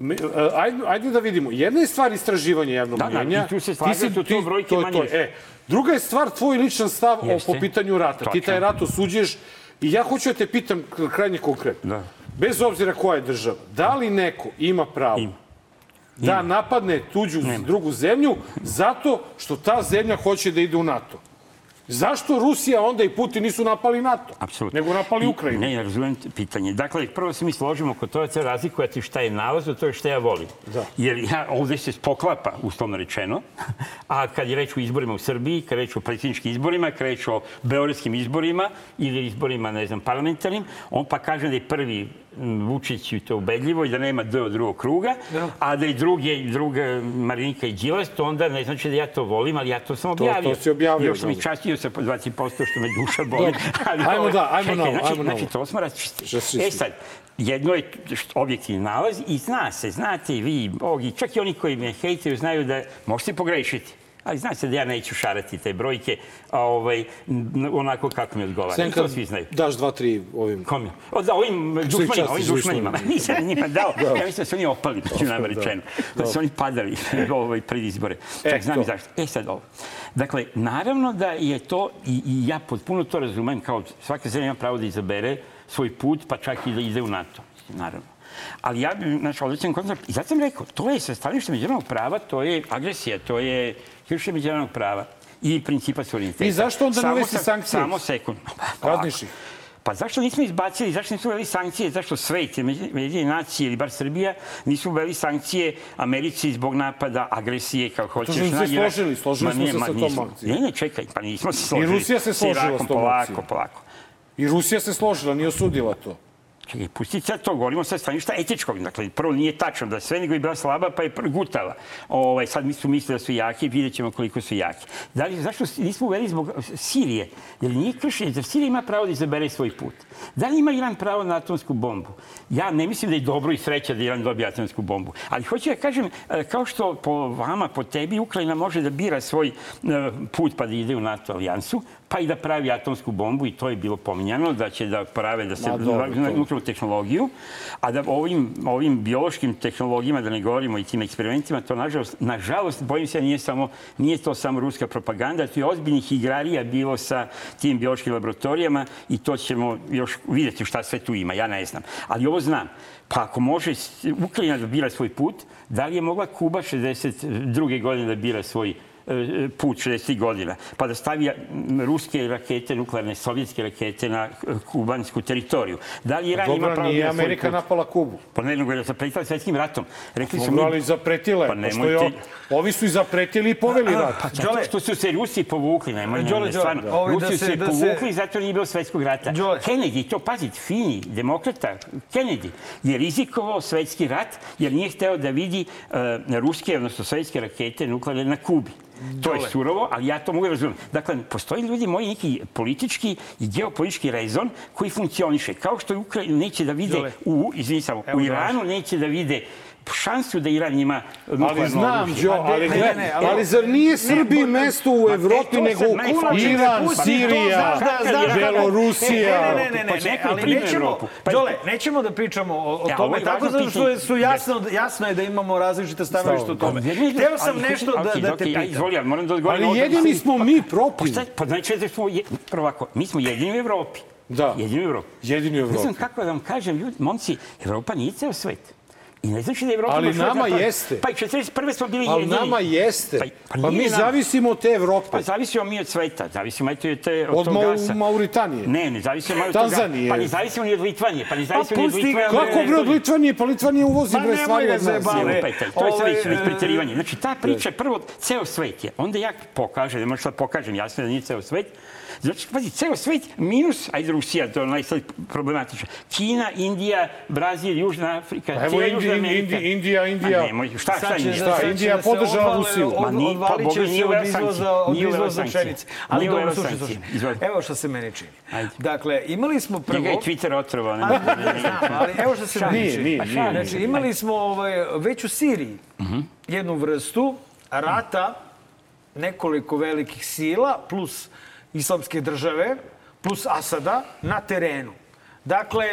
Speaker 1: E, Ajde, ajde da vidimo. Jedna je stvar istraživanja javnog
Speaker 12: Da, da,
Speaker 1: mnjenja.
Speaker 12: i tu se
Speaker 1: Ti si-
Speaker 12: tu to
Speaker 1: ti-
Speaker 12: brojke manje
Speaker 1: to. E, druga je stvar tvoj ličan stav o, po pitanju rata. Ti
Speaker 12: Tačno.
Speaker 1: taj rat osuđuješ i ja hoću da te pitam krajnje konkretno.
Speaker 12: Da.
Speaker 1: Bez obzira koja je država, da li neko ima pravo
Speaker 12: Ima.
Speaker 1: da napadne tuđu drugu zemlju zato što ta zemlja hoće da ide u NATO? Zašto Rusija onda i Putin nisu napali NATO?
Speaker 12: Apsolutno.
Speaker 1: Nego napali Ukrajinu?
Speaker 12: Ne, ja razumem t- pitanje. Dakle, prvo se mi složimo oko toga, treba razlikovati šta je nalaz, to je šta ja volim.
Speaker 1: Da.
Speaker 12: Jer ja, ovde se poklapa, uslovno rečeno, <laughs> a kad je reč o izborima u Srbiji, kad je reč o predsjedničkim izborima, kad je reč o beogradskim izborima ili izborima, ne znam, parlamentarnim, on pa kaže da je prvi Vučić i to ubedljivo i da nema D od drugog kruga, a da je drugi, druga Marinika i Đilas, to onda ne znači da ja to volim, ali ja to sam
Speaker 1: To-
Speaker 12: objavio.
Speaker 1: to si objavio,
Speaker 12: Još sam i častio sa 20% što me duša boli. <laughs> Ali,
Speaker 1: Ajmo da, ajmo
Speaker 12: čekaj,
Speaker 1: novo,
Speaker 12: znači,
Speaker 1: ajmo novo.
Speaker 12: Znači, to smo. Raščistili. E sad, jedno je objektivni nalaz i zna se, znate i vi, ovi, čak i oni koji me hejtaju znaju da možete pogrešiti. Ali zna se da ja neću šarati te brojke a, ovaj, onako kako mi odgovara.
Speaker 1: Senka,
Speaker 12: to svi znaju.
Speaker 1: daš dva, tri ovim...
Speaker 12: Kom? O, da, ovim dušmanima, ovim dušmanima. <laughs> Nisam njima dao.
Speaker 1: Da.
Speaker 12: Ja mislim da su oni opali, ću nama
Speaker 1: da.
Speaker 12: rečeno. Da
Speaker 1: Da.
Speaker 12: su oni padali <laughs> ovaj, pred izbore.
Speaker 1: E,
Speaker 12: Čak znam
Speaker 1: to.
Speaker 12: zašto. E sad ovo. Dakle, naravno da je to, i, i ja potpuno to razumem, kao svaka zemlja ima pravo da izabere svoj put, pa čak i da ide u NATO. Naravno. Ali ja, znaš, odličan koncept. I zato sam rekao, to je sa stanovišta međunarodnog prava, to je agresija, to je kršenje međunarodnog prava i principa suvereniteta.
Speaker 1: I zašto onda ne uvesti
Speaker 12: sa-
Speaker 1: sankcije?
Speaker 12: Samo sekund.
Speaker 1: Kazniš ih.
Speaker 12: Pa zašto nismo izbacili, zašto nismo uveli sankcije, zašto svet, Međunarodne nacije ili bar Srbija, nisu uveli sankcije Americi zbog napada, agresije, kako hoćeš.
Speaker 1: smo se složili, složili smo se sa tom akcijom.
Speaker 12: Ne, ne, čekaj, pa nismo se složili.
Speaker 1: Rusija se složila s tom
Speaker 12: polako,
Speaker 1: akcijom.
Speaker 12: polako.
Speaker 1: I Rusija se složila, nije osudila to.
Speaker 12: Čekaj, pustite sad to, govorimo sa staništa etičkog. Dakle, prvo nije tačno da sve nego je bila slaba pa je gutala. Ovaj, sad mi su mislili da su jaki, vidjet ćemo koliko su jaki. Da li, zašto nismo uveli zbog Sirije? Jer nije kršenje, da Sirija ima pravo da izabere svoj put. Da li ima Iran pravo na atomsku bombu? Ja ne mislim da je dobro i sreća da Iran dobije atomsku bombu. Ali hoću da kažem, e, kao što po vama, po tebi, Ukrajina može da bira svoj e, put pa da ide u NATO alijansu, pa i da pravi atomsku bombu i to je bilo pominjano da će da prave da se nuklearnu tehnologiju, a da ovim, ovim biološkim tehnologijama, da ne govorimo i tim eksperimentima, to nažalost, nažalost, bojim se, nije, samo, nije to samo ruska propaganda, to je ozbiljnih igrarija bilo sa tim biološkim laboratorijama i to ćemo još vidjeti šta sve tu ima, ja ne znam. Ali ovo znam. Pa ako može Ukrajina da bira svoj put, da li je mogla Kuba 62. godine da bira svoj e, put 60 godina, pa da stavi ruske rakete, nuklearne sovjetske rakete na e, kubansku teritoriju. Da li Iran ima
Speaker 1: Dobro,
Speaker 12: pravo
Speaker 1: nije Amerika
Speaker 12: put?
Speaker 1: napala Kubu.
Speaker 12: Pa ne, nego je zapretila svetskim ratom. Rekli su
Speaker 1: Dobro,
Speaker 12: mi...
Speaker 1: ali zapretila.
Speaker 12: Pa
Speaker 1: je
Speaker 12: nemojte...
Speaker 1: Ovi su i zapretili i poveli rat.
Speaker 12: Pa zato što su se Rusi povukli, nemoj, ne,
Speaker 2: Đole,
Speaker 12: stvarno.
Speaker 2: da. Da
Speaker 12: Rusi
Speaker 2: se-
Speaker 12: su se
Speaker 2: da se-
Speaker 12: povukli zato nije bilo svetskog rata.
Speaker 2: Đole.
Speaker 12: Kennedy, to pazite, fini, demokrata, Kennedy je rizikovao svetski rat jer nije hteo da vidi uh, ruske, odnosno svetske rakete nuklearne na Kubi. To je surovo, ali ja to mogu da razumem. Dakle, postoji ljudi moji neki politički i geopolitički rezon koji funkcioniše. Kao što Ukrajina neće da vide
Speaker 2: Đole.
Speaker 12: u, izvini samo, u Iranu neće da vide šansu da Iran ima nuklearno
Speaker 1: Ali znam,
Speaker 12: oružje.
Speaker 2: Ne,
Speaker 1: ali,
Speaker 2: ne, ne, ali-
Speaker 1: ali zar nije Srbiji
Speaker 2: ne,
Speaker 1: mesto u Evropi
Speaker 12: e, to
Speaker 1: nego
Speaker 12: sam najslađe.
Speaker 1: Iran,
Speaker 2: Pusti to,
Speaker 1: Sirija,
Speaker 2: znaš da- znaš da-
Speaker 1: Belorusija?
Speaker 2: Ne, ne, ne, ne,
Speaker 12: Pa
Speaker 2: ne, ali nećemo.
Speaker 12: Pa-
Speaker 2: Đole, nećemo da pričamo o, o
Speaker 12: Ja, ovo
Speaker 2: tome
Speaker 12: je
Speaker 2: tako zato što su jasno, jasno je da imamo različite stanovište o tome.
Speaker 12: Pa,
Speaker 2: Hteo sam nešto da, da te
Speaker 12: ja
Speaker 2: pitam.
Speaker 12: Izvoli, ali moram da odgovorim.
Speaker 1: Ali jedini smo mi
Speaker 12: Pa, šta, pa znači da smo, prvo ovako, mi smo jedini u Evropi.
Speaker 1: Da.
Speaker 12: Jedini u Evropi.
Speaker 1: Jedini u
Speaker 12: Ne znam
Speaker 1: Evropi.
Speaker 12: kako da vam kažem, ljudi, momci, Evropa nije ceo svet. I ne znači da Evropa...
Speaker 1: Ali nama
Speaker 12: napravi-
Speaker 1: jeste.
Speaker 12: Pa i 41. smo bili
Speaker 1: Ali
Speaker 12: jedini.
Speaker 1: nama jeste.
Speaker 12: Pa,
Speaker 1: Pa,
Speaker 12: pa
Speaker 1: mi
Speaker 12: nama.
Speaker 1: zavisimo od te Evrope.
Speaker 12: Pa zavisimo mi od sveta, zavisimo eto od, te, od,
Speaker 1: Od
Speaker 12: tog gasa.
Speaker 1: Mauritanije.
Speaker 12: Ne, ne zavisimo od toga.
Speaker 1: Tanzanije.
Speaker 12: Pa ne zavisimo ni od Litvanije, pa ne zavisimo ni od
Speaker 2: pusti ga,
Speaker 12: Litvanije.
Speaker 1: Kako bre od Litvanije? Pa Litvanija uvozi
Speaker 2: Ma
Speaker 1: bre
Speaker 2: nemoj
Speaker 1: stvari
Speaker 2: ga
Speaker 1: od nas.
Speaker 2: zajebavati.
Speaker 12: Ne, lupajte, to je sve
Speaker 2: Ovaj,
Speaker 12: već, već
Speaker 2: e,
Speaker 12: preterivanje. Znači, ta priča je prvo, ceo svet je. Onda ja pokažem, ne možeš da pokažem, jasno da nije ceo svet. Znači, pazi, ceo svet minus, ajde Rusija, to je najsad problematično. Kina, Indija, Brazil, Južna Afrika,
Speaker 1: Pa evo Indi,
Speaker 12: Južna Amerika.
Speaker 1: Indi, Indija, Indija.
Speaker 12: Ma nemoj, šta, šta Indija?
Speaker 1: Šta, Indija
Speaker 2: da
Speaker 1: podržala
Speaker 2: odvale
Speaker 1: Rusiju.
Speaker 12: Ma nije, pa Boga nije
Speaker 2: od izvoza, od izvoza pšenice. Ali dobro, slušaj, slušaj. Evo što se meni čini. Dakle, imali smo prvo...
Speaker 12: Njega je Twitter otrovao.
Speaker 2: ali evo što se meni čini.
Speaker 12: Pa.
Speaker 2: Znači, imali smo ovaj, već u Siriji
Speaker 12: Mhm.
Speaker 2: jednu vrstu rata nekoliko velikih sila plus islamske države plus Asada na terenu. Dakle,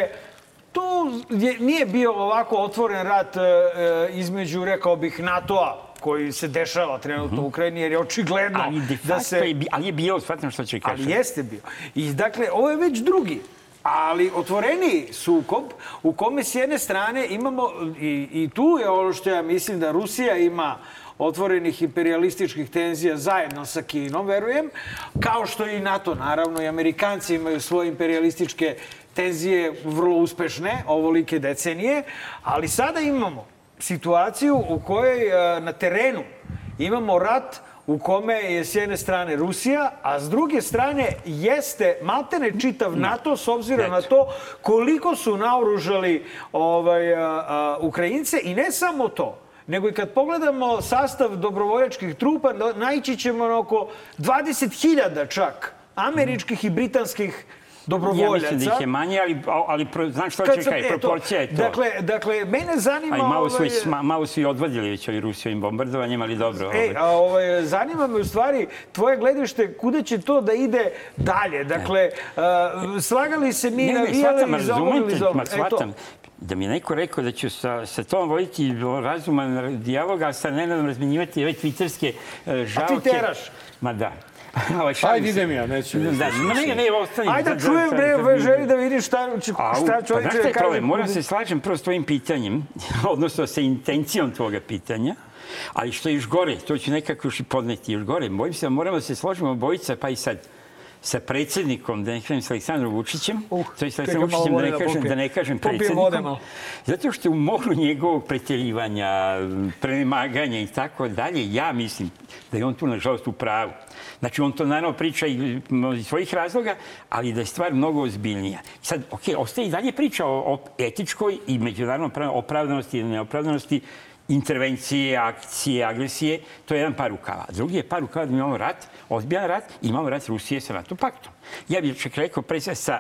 Speaker 2: tu je, nije bio ovako otvoren rat e, e, između, rekao bih, NATO-a koji se dešava trenutno u Ukrajini, jer je očigledno
Speaker 12: Ali de
Speaker 2: da se...
Speaker 12: je, ali je bio, shvatam što će kažem.
Speaker 2: Ali jeste bio. I dakle, ovo je već drugi ali otvoreni sukob u kome s jedne strane imamo, i, i tu je ono što ja mislim da Rusija ima otvorenih imperialističkih tenzija zajedno sa Kinom, verujem, kao što i NATO, naravno, i Amerikanci imaju svoje imperialističke tenzije vrlo uspešne, ovolike decenije, ali sada imamo situaciju u kojoj e, na terenu imamo rat u kome je s jedne strane Rusija, a s druge strane jeste maltene čitav NATO s obzirom na to koliko su naoružali ovaj, a, a, Ukrajince. I ne samo to, nego i kad pogledamo sastav dobrovoljačkih trupa, na- naići ćemo na oko 20.000 čak američkih i britanskih dobrovoljaca.
Speaker 12: Ja mislim da ih je manje, ali, ali pro- znaš što će kaj,
Speaker 2: e,
Speaker 12: proporcija je to.
Speaker 2: Dakle, dakle, mene zanima...
Speaker 12: A i malo su,
Speaker 2: ovaj,
Speaker 12: malo su i odvadili već ovi Rusijovim bombardovanjem, ali dobro.
Speaker 2: Ej, a ovaj, zanima me u stvari tvoje gledište kuda će to da ide dalje. Dakle, uh, slagali se mi,
Speaker 12: ne, ne,
Speaker 2: navijali
Speaker 12: shvatam,
Speaker 2: ili za ovo ili
Speaker 12: razumete,
Speaker 2: za ovo.
Speaker 12: ma
Speaker 2: E, to.
Speaker 12: shvatam. Da mi je neko rekao da ću sa, sa tom voditi razuman dijalog, a sa Nenadom razmenjivati ove twitterske uh, žalke.
Speaker 2: teraš?
Speaker 12: Ma da. <laughs> Ovaj, šalim
Speaker 1: Ajde, idem ja, neću.
Speaker 12: Da, ma ne, ne, ostani.
Speaker 2: Ajde da čujem, bre, želi da vidiš šta, šta
Speaker 12: Au, pa
Speaker 2: čovjek
Speaker 12: znaš je
Speaker 2: kaže.
Speaker 12: problem? Moram se slažem prvo s tvojim pitanjem, <laughs> odnosno sa intencijom tvoga pitanja, ali što je još gore, to ću nekako još i podneti još gore. Bojim se da moramo da se složimo obojica, pa i sad sa predsjednikom, da ne kažem sa Aleksandrom Vučićem, uh, to je sa Aleksandrom Vučićem, da ne
Speaker 2: da
Speaker 12: kažem, da ne kažem predsjednikom. Zato što u moru njegovog pretjerivanja, premaganja i tako dalje, ja mislim da je on tu, nažalost, u pravu. Znači, on to naravno priča i iz svojih razloga, ali da je stvar mnogo ozbiljnija. Sad, ok, ostaje i dalje priča o, o etičkoj i međunarodnom pravu, opravdanosti ili neopravdanosti intervencije, akcije, agresije, to je jedan par rukava. Drugi je par rukava da imamo rat, ozbiljan rat, imamo rat Rusije sa NATO paktom. Ja bih čak rekao pre sa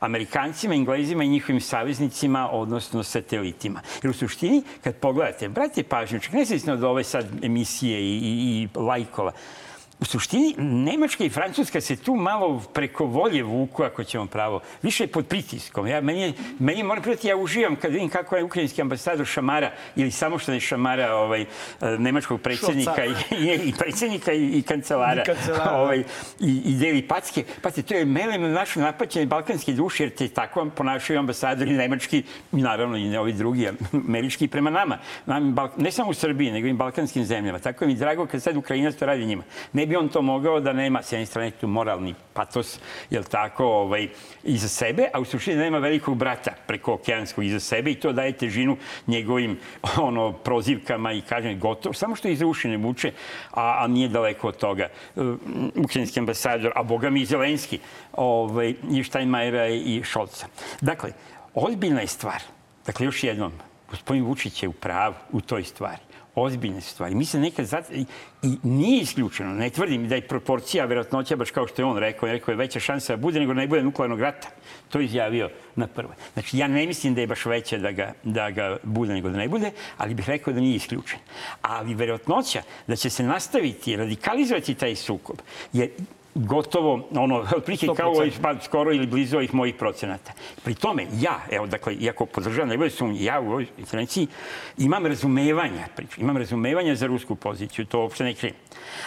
Speaker 12: Amerikancima, Englezima i njihovim saveznicima, odnosno satelitima. Jer u suštini, kad pogledate, brate pažnju, čak nezavisno od ove sad emisije i, i, i lajkova, U suštini, Nemačka i Francuska se tu malo preko volje vuku, ako ćemo pravo, više pod pritiskom. Ja, meni, meni moram privati, ja uživam kad vidim kako je ukrajinski ambasador šamara, ili samo što ne šamara ovaj, eh, nemačkog predsjednika <laughs> i, i, predsjednika i, i kancelara,
Speaker 2: I kancelara, da.
Speaker 12: ovaj, i, i deli packe. Pazite, to je melem na naše napaćene balkanske duše, jer te tako ponašaju ambasadori nemački, naravno i ne ovi drugi, američki prema nama. Nam, ne samo u Srbiji, nego i balkanskim zemljama. Tako je mi drago kad sad Ukrajinac to radi njima. Ne bi on to mogao da nema s jedne strane tu moralni patos, jel tako, ovaj, iza sebe, a u suštini nema velikog brata preko okeanskog iza sebe i to daje težinu njegovim ono, prozivkama i kažem gotovo, samo što iza uši ne muče, a, a nije daleko od toga. Uh, Ukrajinski ambasador, a boga mi i Zelenski, ovaj, i Steinmeiera i Šolca. Dakle, ozbiljna je stvar. Dakle, još jednom, gospodin Vučić je u pravu u toj stvari ozbiljne stvari. Mi se nekad zato... I, nije isključeno, ne tvrdim da je proporcija verovatnoća, baš kao što je on rekao, rekao je veća šansa da bude nego da ne bude nuklearnog rata. To je izjavio na prvoj. Znači, ja ne mislim da je baš veća da ga, da ga bude nego da ne bude, ali bih rekao da nije isključen. Ali verovatnoća da će se nastaviti, radikalizovati taj sukob, je gotovo, ono, <laughs> otprilike kao ovaj, pa, skoro ili blizu ovih mojih procenata. Pri tome, ja, evo, dakle, iako podržavam, bude sumnje, ja u ovoj intervenciji imam razumevanja, imam razumevanja za rusku poziciju, to uopšte ne krijem.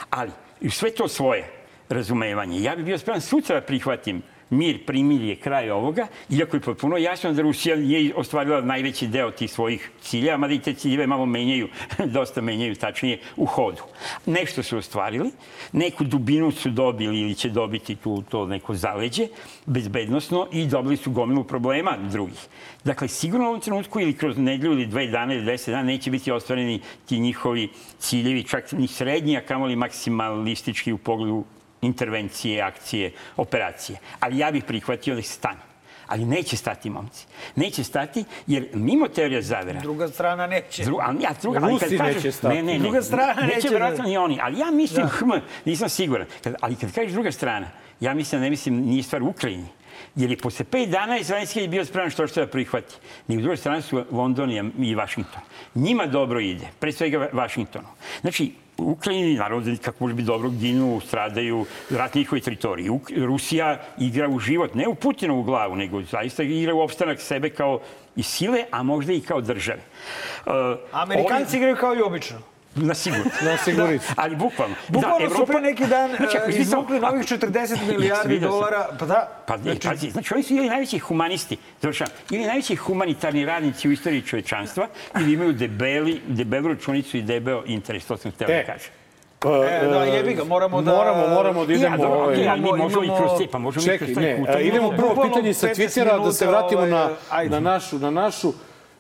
Speaker 12: Ali, sve to svoje razumevanje, ja bih bio spreman sutra da prihvatim mir, primirje, kraj ovoga, iako je potpuno jasno da Rusija nije ostvarila najveći deo tih svojih ciljeva, mada i te ciljeve malo menjaju, <laughs> dosta menjaju, tačnije, u hodu. Nešto su ostvarili, neku dubinu su dobili ili će dobiti tu to neko zaleđe, bezbednostno, i dobili su gomilu problema drugih. Dakle, sigurno u ovom trenutku ili kroz nedelju ili dve dana ili deset dana neće biti ostvareni ti njihovi ciljevi, čak ni srednji, a kamoli maksimalistički u pogledu intervencije, akcije, operacije. Ali ja bih prihvatio da ih stane. Ali neće stati, momci. Neće stati, jer mimo teorija zavera...
Speaker 2: Druga strana neće.
Speaker 12: Dru, ali, ja, druga, ali kad
Speaker 1: Rusi
Speaker 12: kažeš,
Speaker 1: neće stati.
Speaker 12: Ne, ne, ne.
Speaker 2: Druga strana
Speaker 12: neće.
Speaker 2: neće
Speaker 12: verovatno
Speaker 2: da-
Speaker 12: ni oni. Ali ja mislim,
Speaker 2: Da.
Speaker 12: hm, nisam siguran. Kad, ali kad kažeš druga strana, ja mislim ne mislim nije stvar u Ukrajini, Jer je posle pet dana Zelenski je bio spreman što što da prihvati. Ni u drugoj strani su London i- Vašington. Njima dobro ide, pre svega Vašingtonu. Znači, Ukrajini, naravno, kako može biti dobro, ginu, stradaju, rat njihovi teritoriji. Rusija igra u život, ne u Putinovu glavu, nego zaista igra u opstanak sebe kao i sile, a možda i kao države. Uh,
Speaker 2: Amerikanci igraju kao i obično.
Speaker 12: Na sigurno. <laughs>
Speaker 1: Na siguricu.
Speaker 12: Ali bukvalno.
Speaker 2: Bukvalno su pre neki dan
Speaker 12: Znači, ako
Speaker 2: e, izvukli novih 40 <laughs>
Speaker 12: Jesi,
Speaker 2: milijardi dolara. Pa da.
Speaker 12: Pa ne, pazi, znači oni su ili najveći humanisti, završavam, ili najveći humanitarni radnici u istoriji čovečanstva, ili imaju debeli, debelu računicu i debeo interes, to sam htio
Speaker 1: E,
Speaker 12: da kažem.
Speaker 1: Pa,
Speaker 2: E, da, jebi ga, moramo da...
Speaker 1: Moramo, moramo da idemo...
Speaker 12: Ja, dobro,
Speaker 1: ovaj,
Speaker 12: mi
Speaker 2: imamo-
Speaker 12: možemo i kroz te, pa možemo i
Speaker 1: Čekaj,
Speaker 12: kroz taj
Speaker 1: ne, a, idemo prvo pitanje sa
Speaker 2: 15
Speaker 1: Twittera da se vratimo
Speaker 2: ovaj,
Speaker 1: na,
Speaker 2: ajde.
Speaker 1: na našu, na našu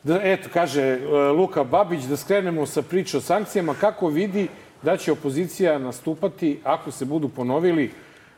Speaker 1: da, eto, kaže e, Luka Babić, da skrenemo sa priče o sankcijama, kako vidi da će opozicija nastupati ako se budu ponovili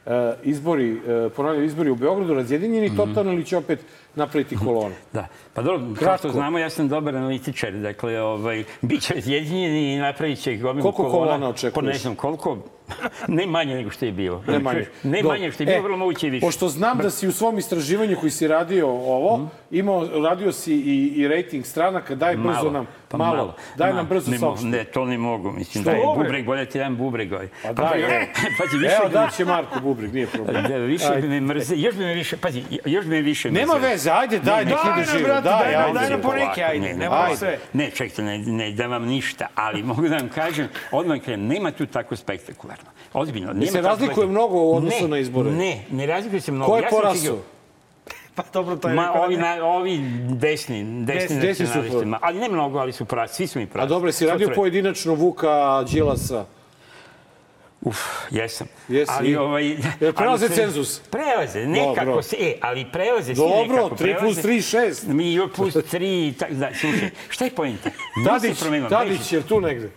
Speaker 1: e, izbori, e, ponavljali izbori u Beogradu, razjedinjeni
Speaker 12: Mhm.
Speaker 1: totalno ili će opet napraviti kolonu?
Speaker 12: Da, pa dobro, kao što znamo, ja sam dobar analitičar, dakle, ovaj, bit će razjedinjeni i napravit će gomilu
Speaker 1: Koliko
Speaker 12: kolona.
Speaker 1: kolona očekuješ?
Speaker 12: Pa ne znam, koliko? <laughs> ne manje nego što je bilo.
Speaker 1: Ne manje.
Speaker 12: Ne manje što je bilo,
Speaker 1: E,
Speaker 12: vrlo moguće i više.
Speaker 1: Pošto znam da si u svom istraživanju koji si radio ovo,
Speaker 12: Mhm.
Speaker 1: imao, radio si i, i rating stranaka, daj brzo nam,
Speaker 12: pa
Speaker 1: malo, daj nam
Speaker 12: Malo.
Speaker 1: brzo
Speaker 12: ne, mogu,
Speaker 1: saopšti.
Speaker 12: ne, to ne mogu. Mislim,
Speaker 1: Što?
Speaker 12: da je
Speaker 1: Bubreg?
Speaker 12: bolje ti dam bubreg. Ovaj.
Speaker 1: Pa daj, evo. <laughs>
Speaker 12: pazi, više
Speaker 1: Evo,
Speaker 12: bi-
Speaker 1: daće Marko Bubreg, nije problem.
Speaker 12: Da, više
Speaker 1: Ajde.
Speaker 12: bi me mrze, još bi me više, pazi, još bi me više
Speaker 1: Nema
Speaker 12: mrzelo.
Speaker 1: veze, ajde, daj, nek
Speaker 2: daj
Speaker 1: ide
Speaker 2: nam,
Speaker 1: živo.
Speaker 2: Brate,
Speaker 1: Daj,
Speaker 2: daj nam,
Speaker 1: ajde.
Speaker 2: daj nam po neki,
Speaker 12: Polako,
Speaker 2: ajde,
Speaker 12: ne,
Speaker 2: ne
Speaker 12: ne,
Speaker 2: sve.
Speaker 12: Ne, čekajte, ne, ne da vam ništa, ali <laughs> mogu da vam kažem, odmah krenem, nema tu tako spektakularno. Ozbiljno. Nema
Speaker 1: se razlikuje mnogo u odnosu
Speaker 12: Ne,
Speaker 1: na izbore?
Speaker 12: Ne, ne razlikuje se mnogo.
Speaker 1: Ko je
Speaker 12: Ja očekivao- <laughs>
Speaker 2: Pa dobro, to je
Speaker 12: Ma,
Speaker 2: da
Speaker 12: ovi,
Speaker 2: ne.
Speaker 12: na, ovi desni, desni,
Speaker 1: Desni su
Speaker 12: nacionalisti, ali ne mnogo, ali su pravi, svi su mi pravi.
Speaker 1: A dobro, si radio pojedinačno Vuka Đilasa.
Speaker 12: Uf, jesam.
Speaker 1: Jesi.
Speaker 12: Ali, ovaj,
Speaker 1: Jel prelaze
Speaker 12: ali se-
Speaker 1: cenzus?
Speaker 12: Prelaze, nekako
Speaker 1: Dobro.
Speaker 12: se, e, ali prelaze
Speaker 1: Dobro,
Speaker 12: nekako.
Speaker 1: 3 plus
Speaker 12: prelaze.
Speaker 1: 3, 6.
Speaker 12: Mi plus 3, tak, da, slušaj, šta je pojenta?
Speaker 1: Tadić,
Speaker 12: se.
Speaker 1: Tadić je tu negde.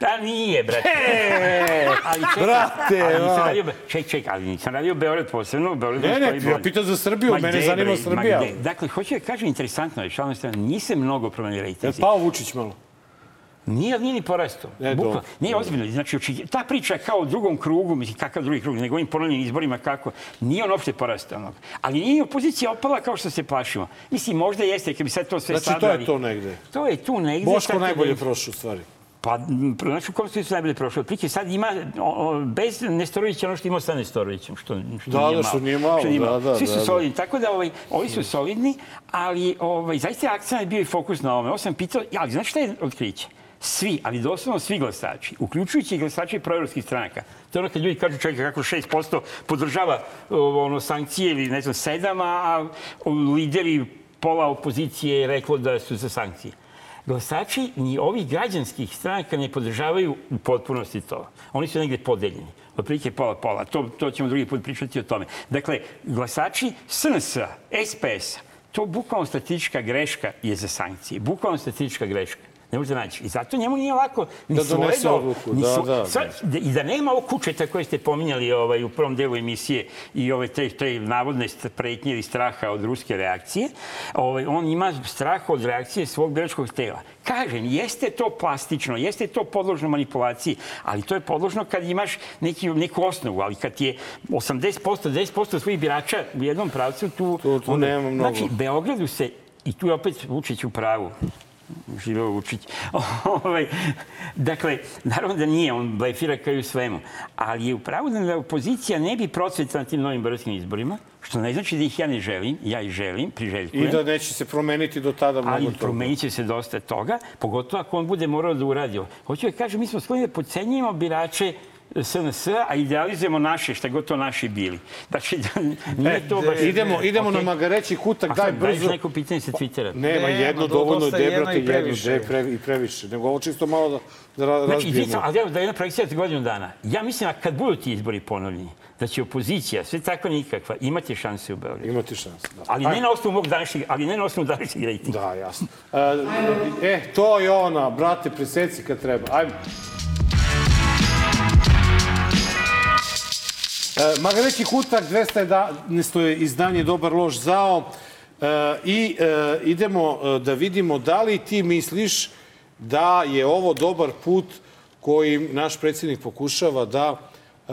Speaker 12: Da, nije, brate.
Speaker 1: E,
Speaker 12: ali čekaj,
Speaker 1: brate,
Speaker 12: ali radio, ček, ček, ali nisam radio Beograd posebno. Beograd
Speaker 1: Ne, ne, ja pitam za Srbiju,
Speaker 12: Ma
Speaker 1: mene zanima Srbija.
Speaker 12: Dakle, hoću da kažem, interesantno je, šalno nisam mnogo promenio
Speaker 1: Je
Speaker 12: rejtinzi.
Speaker 1: pao Vučić malo?
Speaker 12: Nije, nije ni porastao.
Speaker 1: Ne,
Speaker 12: Bukvalno.
Speaker 1: dobro.
Speaker 12: Nije ozbiljno. Znači, oči- ta priča kao o drugom krugu, mislim, kakav drugi krug, nego ovim ponovnim izborima kako, nije on uopšte porastao. Ali nije opozicija opala kao što se plašimo. Mislim, možda jeste, kad bi sad to sve
Speaker 1: Znači, to
Speaker 12: sabrali.
Speaker 1: je to negde.
Speaker 12: To je tu negde.
Speaker 1: Boško
Speaker 12: da-
Speaker 1: najbolje prošao, u stvari.
Speaker 12: Pa, znači, u kom smislu najbolje prošao? Prike, sad ima, o, o, bez Nestorovića, ono što ima sa Nestorovićem, što, što
Speaker 1: Da,
Speaker 12: nije
Speaker 1: da,
Speaker 12: malo.
Speaker 1: što nije malo,
Speaker 12: nije
Speaker 1: da, da,
Speaker 12: Svi su
Speaker 1: da, da.
Speaker 12: solidni, tako da ovaj, ovi su solidni, ali ovaj, zaista akcija je bio i fokus na ovome. Ovo sam pitao, ali znaš šta je otkriće? Svi, ali doslovno svi glasači, uključujući i glasači proevropskih stranaka. To je ono kad ljudi kažu čovjeka kako 6% podržava ono, sankcije ili ne znam, 7, a lideri pola opozicije je reklo da su za sankcije glasači ni ovih građanskih stranaka ne podržavaju u potpunosti to. Oni su negde podeljeni. Otprilike pola-pola. To, to ćemo drugi put pričati o tome. Dakle, glasači SNS, SPS, to bukvalno statistička greška je za sankcije. Bukvalno statistička greška. Ne može da naći. I zato njemu nije lako ni
Speaker 1: Da donese odluku,
Speaker 12: ni svo-
Speaker 1: da, da.
Speaker 12: Sad, da- I da nema ovog kučeta koje ste pominjali ovaj, u prvom delu emisije i ove te, te navodne pretnje ili straha od ruske reakcije, ovaj, on ima strah od reakcije svog biračkog tela. Kažem, jeste to plastično, jeste to podložno manipulaciji, ali to je podložno kad imaš neki, neku osnovu, ali kad je 80%, 10% svojih birača u jednom pravcu, tu...
Speaker 1: Tu- tu nema mnogo.
Speaker 12: Znači, Beogradu se, i tu je opet Vučić u pravu, živeo Vučić. <laughs> ovaj, dakle, naravno da nije, on blefira kao i u svemu, ali je upravo da opozicija ne bi procvetala na tim novim beogradskim izborima, što ne znači da ih ja ne želim, ja ih želim, priželjkujem.
Speaker 1: I da neće se promeniti do tada mnogo
Speaker 12: Ali
Speaker 1: toga.
Speaker 12: promenit će se dosta toga, pogotovo ako on bude morao da uradi. ovo. Hoću da kažem, mi smo skloni da pocenjujemo birače SNS, a idealizujemo naše, šta god to naši bili. Znači, da nije to baš...
Speaker 1: Idemo, idemo
Speaker 12: Okej.
Speaker 1: na magareći kutak,
Speaker 12: A
Speaker 1: daj
Speaker 12: sad, daješ
Speaker 1: brzo.
Speaker 12: neko pitanje sa Twittera.
Speaker 1: Nema,
Speaker 2: Nema,
Speaker 1: jedno
Speaker 2: do-
Speaker 1: dovoljno,
Speaker 2: dosta
Speaker 1: de,
Speaker 2: jedno previše.
Speaker 1: previ, i previše. Nego ovo čisto malo da, da ra-
Speaker 12: Znači,
Speaker 1: razbijemo.
Speaker 12: Zica, ali evo da je jedna projekcija od godinu dana. Ja mislim, a kad budu ti izbori ponovljeni, da će opozicija, sve takva nikakva, imati šanse u Beogradu.
Speaker 1: Imati šanse, da.
Speaker 12: Ali ne na osnovu mog današnjeg, ali ne na osnovu današnjeg rejtinga.
Speaker 1: Da, jasno. E, e, to je ona, brate, preseci kad treba. Ajmo. E, Magareći kutak, 211. je izdanje Dobar loš zao. E, I e, idemo e, da vidimo da li ti misliš da je ovo dobar put kojim naš predsjednik pokušava da e,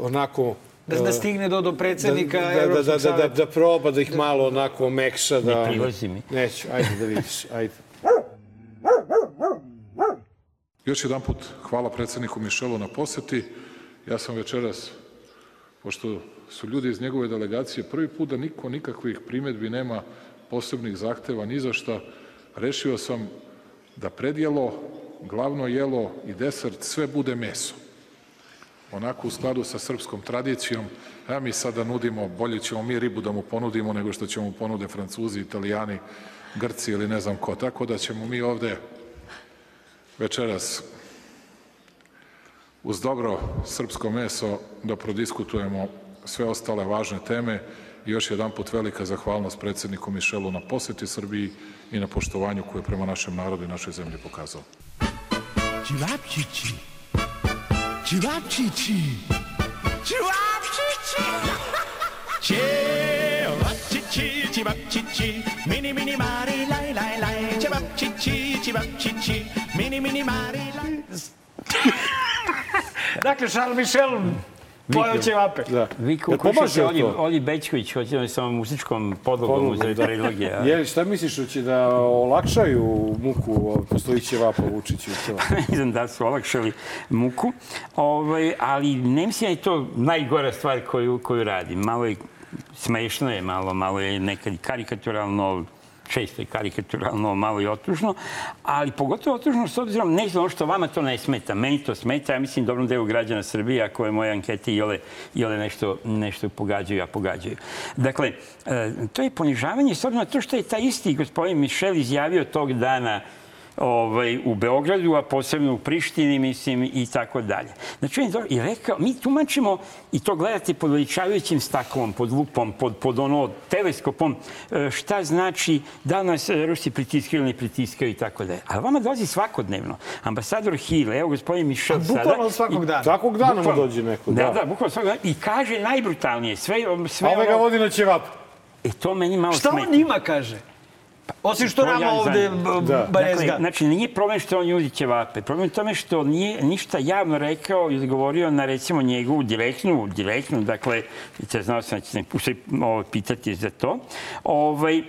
Speaker 1: onako
Speaker 2: Da, da stigne do, do predsednika
Speaker 1: da, da, da,
Speaker 2: Evropskog
Speaker 1: da, da,
Speaker 2: saveta.
Speaker 1: da proba da ih malo onako omekša. Da,
Speaker 12: Ne prilazi mi.
Speaker 1: Neću, ajde da vidiš, ajde.
Speaker 5: Još jedan put hvala predsedniku Mišelu na poseti. Ja sam večeras, pošto su ljudi iz njegove delegacije, prvi put da niko nikakvih primetbi nema, posebnih zahteva, ni za šta, rešio sam da predjelo, glavno jelo i desert sve bude meso. Onako u skladu sa srpskom tradicijom, a mi sada nudimo, bolje ćemo mi ribu da mu ponudimo nego što ćemo mu ponude Francuzi, Italijani, Grci ili ne znam ko. Tako da ćemo mi ovde večeras uz dobro srpsko meso da prodiskutujemo sve ostale važne teme još jedan put velika zahvalnost predsedniku Mišelu na poseti Srbiji i na poštovanju koje je prema našem narodu i našoj zemlji pokazao.
Speaker 13: Chirapchichi. Chirapchichi. Chirapchichi. Chirapchichi, chirapchichi. Mini mini mari lai lai lai. Chirapchichi, chirapchichi. Mini mini mari lai.
Speaker 2: Dakle, Charles Michel pojao će vape.
Speaker 1: Da.
Speaker 12: Vi kušate
Speaker 1: to?
Speaker 12: Oli Bećković, hoće sa muzičkom podlogom za
Speaker 1: da.
Speaker 12: trilogije. a? <laughs>
Speaker 1: Je li, šta misliš, hoće da olakšaju muku postojiće vapa Vučiću i to? <laughs>
Speaker 12: ne znam da su olakšali muku, ovaj, ali ne mislim da je to najgora stvar koju, koju radi. Malo je smešno je, malo, malo je nekad karikaturalno, često je karikaturalno, malo i otužno, ali pogotovo otužno s obzirom, ne znam što vama to ne smeta, meni to smeta, ja mislim dobrom delu građana Srbije, ako je moje ankete i ole, i ole nešto, nešto pogađaju, a pogađaju. Dakle, e, to je ponižavanje s obzirom na to što je taj isti gospodin Mišel izjavio tog dana ovaj, u Beogradu, a posebno u Prištini, mislim, i tako dalje. Znači, on je dobro- i rekao, mi tumačimo, i to gledate pod veličavajućim staklom, pod lupom, pod, pod ono teleskopom, e, šta znači da nas Rusi pritiskaju ili ne pritiskaju i tako dalje. A vama dolazi svakodnevno. Ambasador Hill, evo gospodin Mišel sada...
Speaker 2: bukvalno svakog
Speaker 12: i-
Speaker 2: dana.
Speaker 1: Svakog dana mu dođe neko,
Speaker 12: Da,
Speaker 1: da.
Speaker 12: da, bukvalno svakog dana. I kaže najbrutalnije, sve, sve
Speaker 1: A ovaj ga vodi na ćevap.
Speaker 12: E, to meni malo
Speaker 2: Šta
Speaker 12: smeta.
Speaker 2: on njima kaže? Osim što
Speaker 12: To
Speaker 2: nama
Speaker 12: ja
Speaker 2: ovde
Speaker 1: Da.
Speaker 2: barezga.
Speaker 12: Dakle, znači, nije problem što on ljudi ćevape. Problem je tome što nije ništa javno rekao i odgovorio na, recimo, njegovu direktnu, direktnu, dakle, te znao sam da će se ovo, pitati za to. Ovaj, e,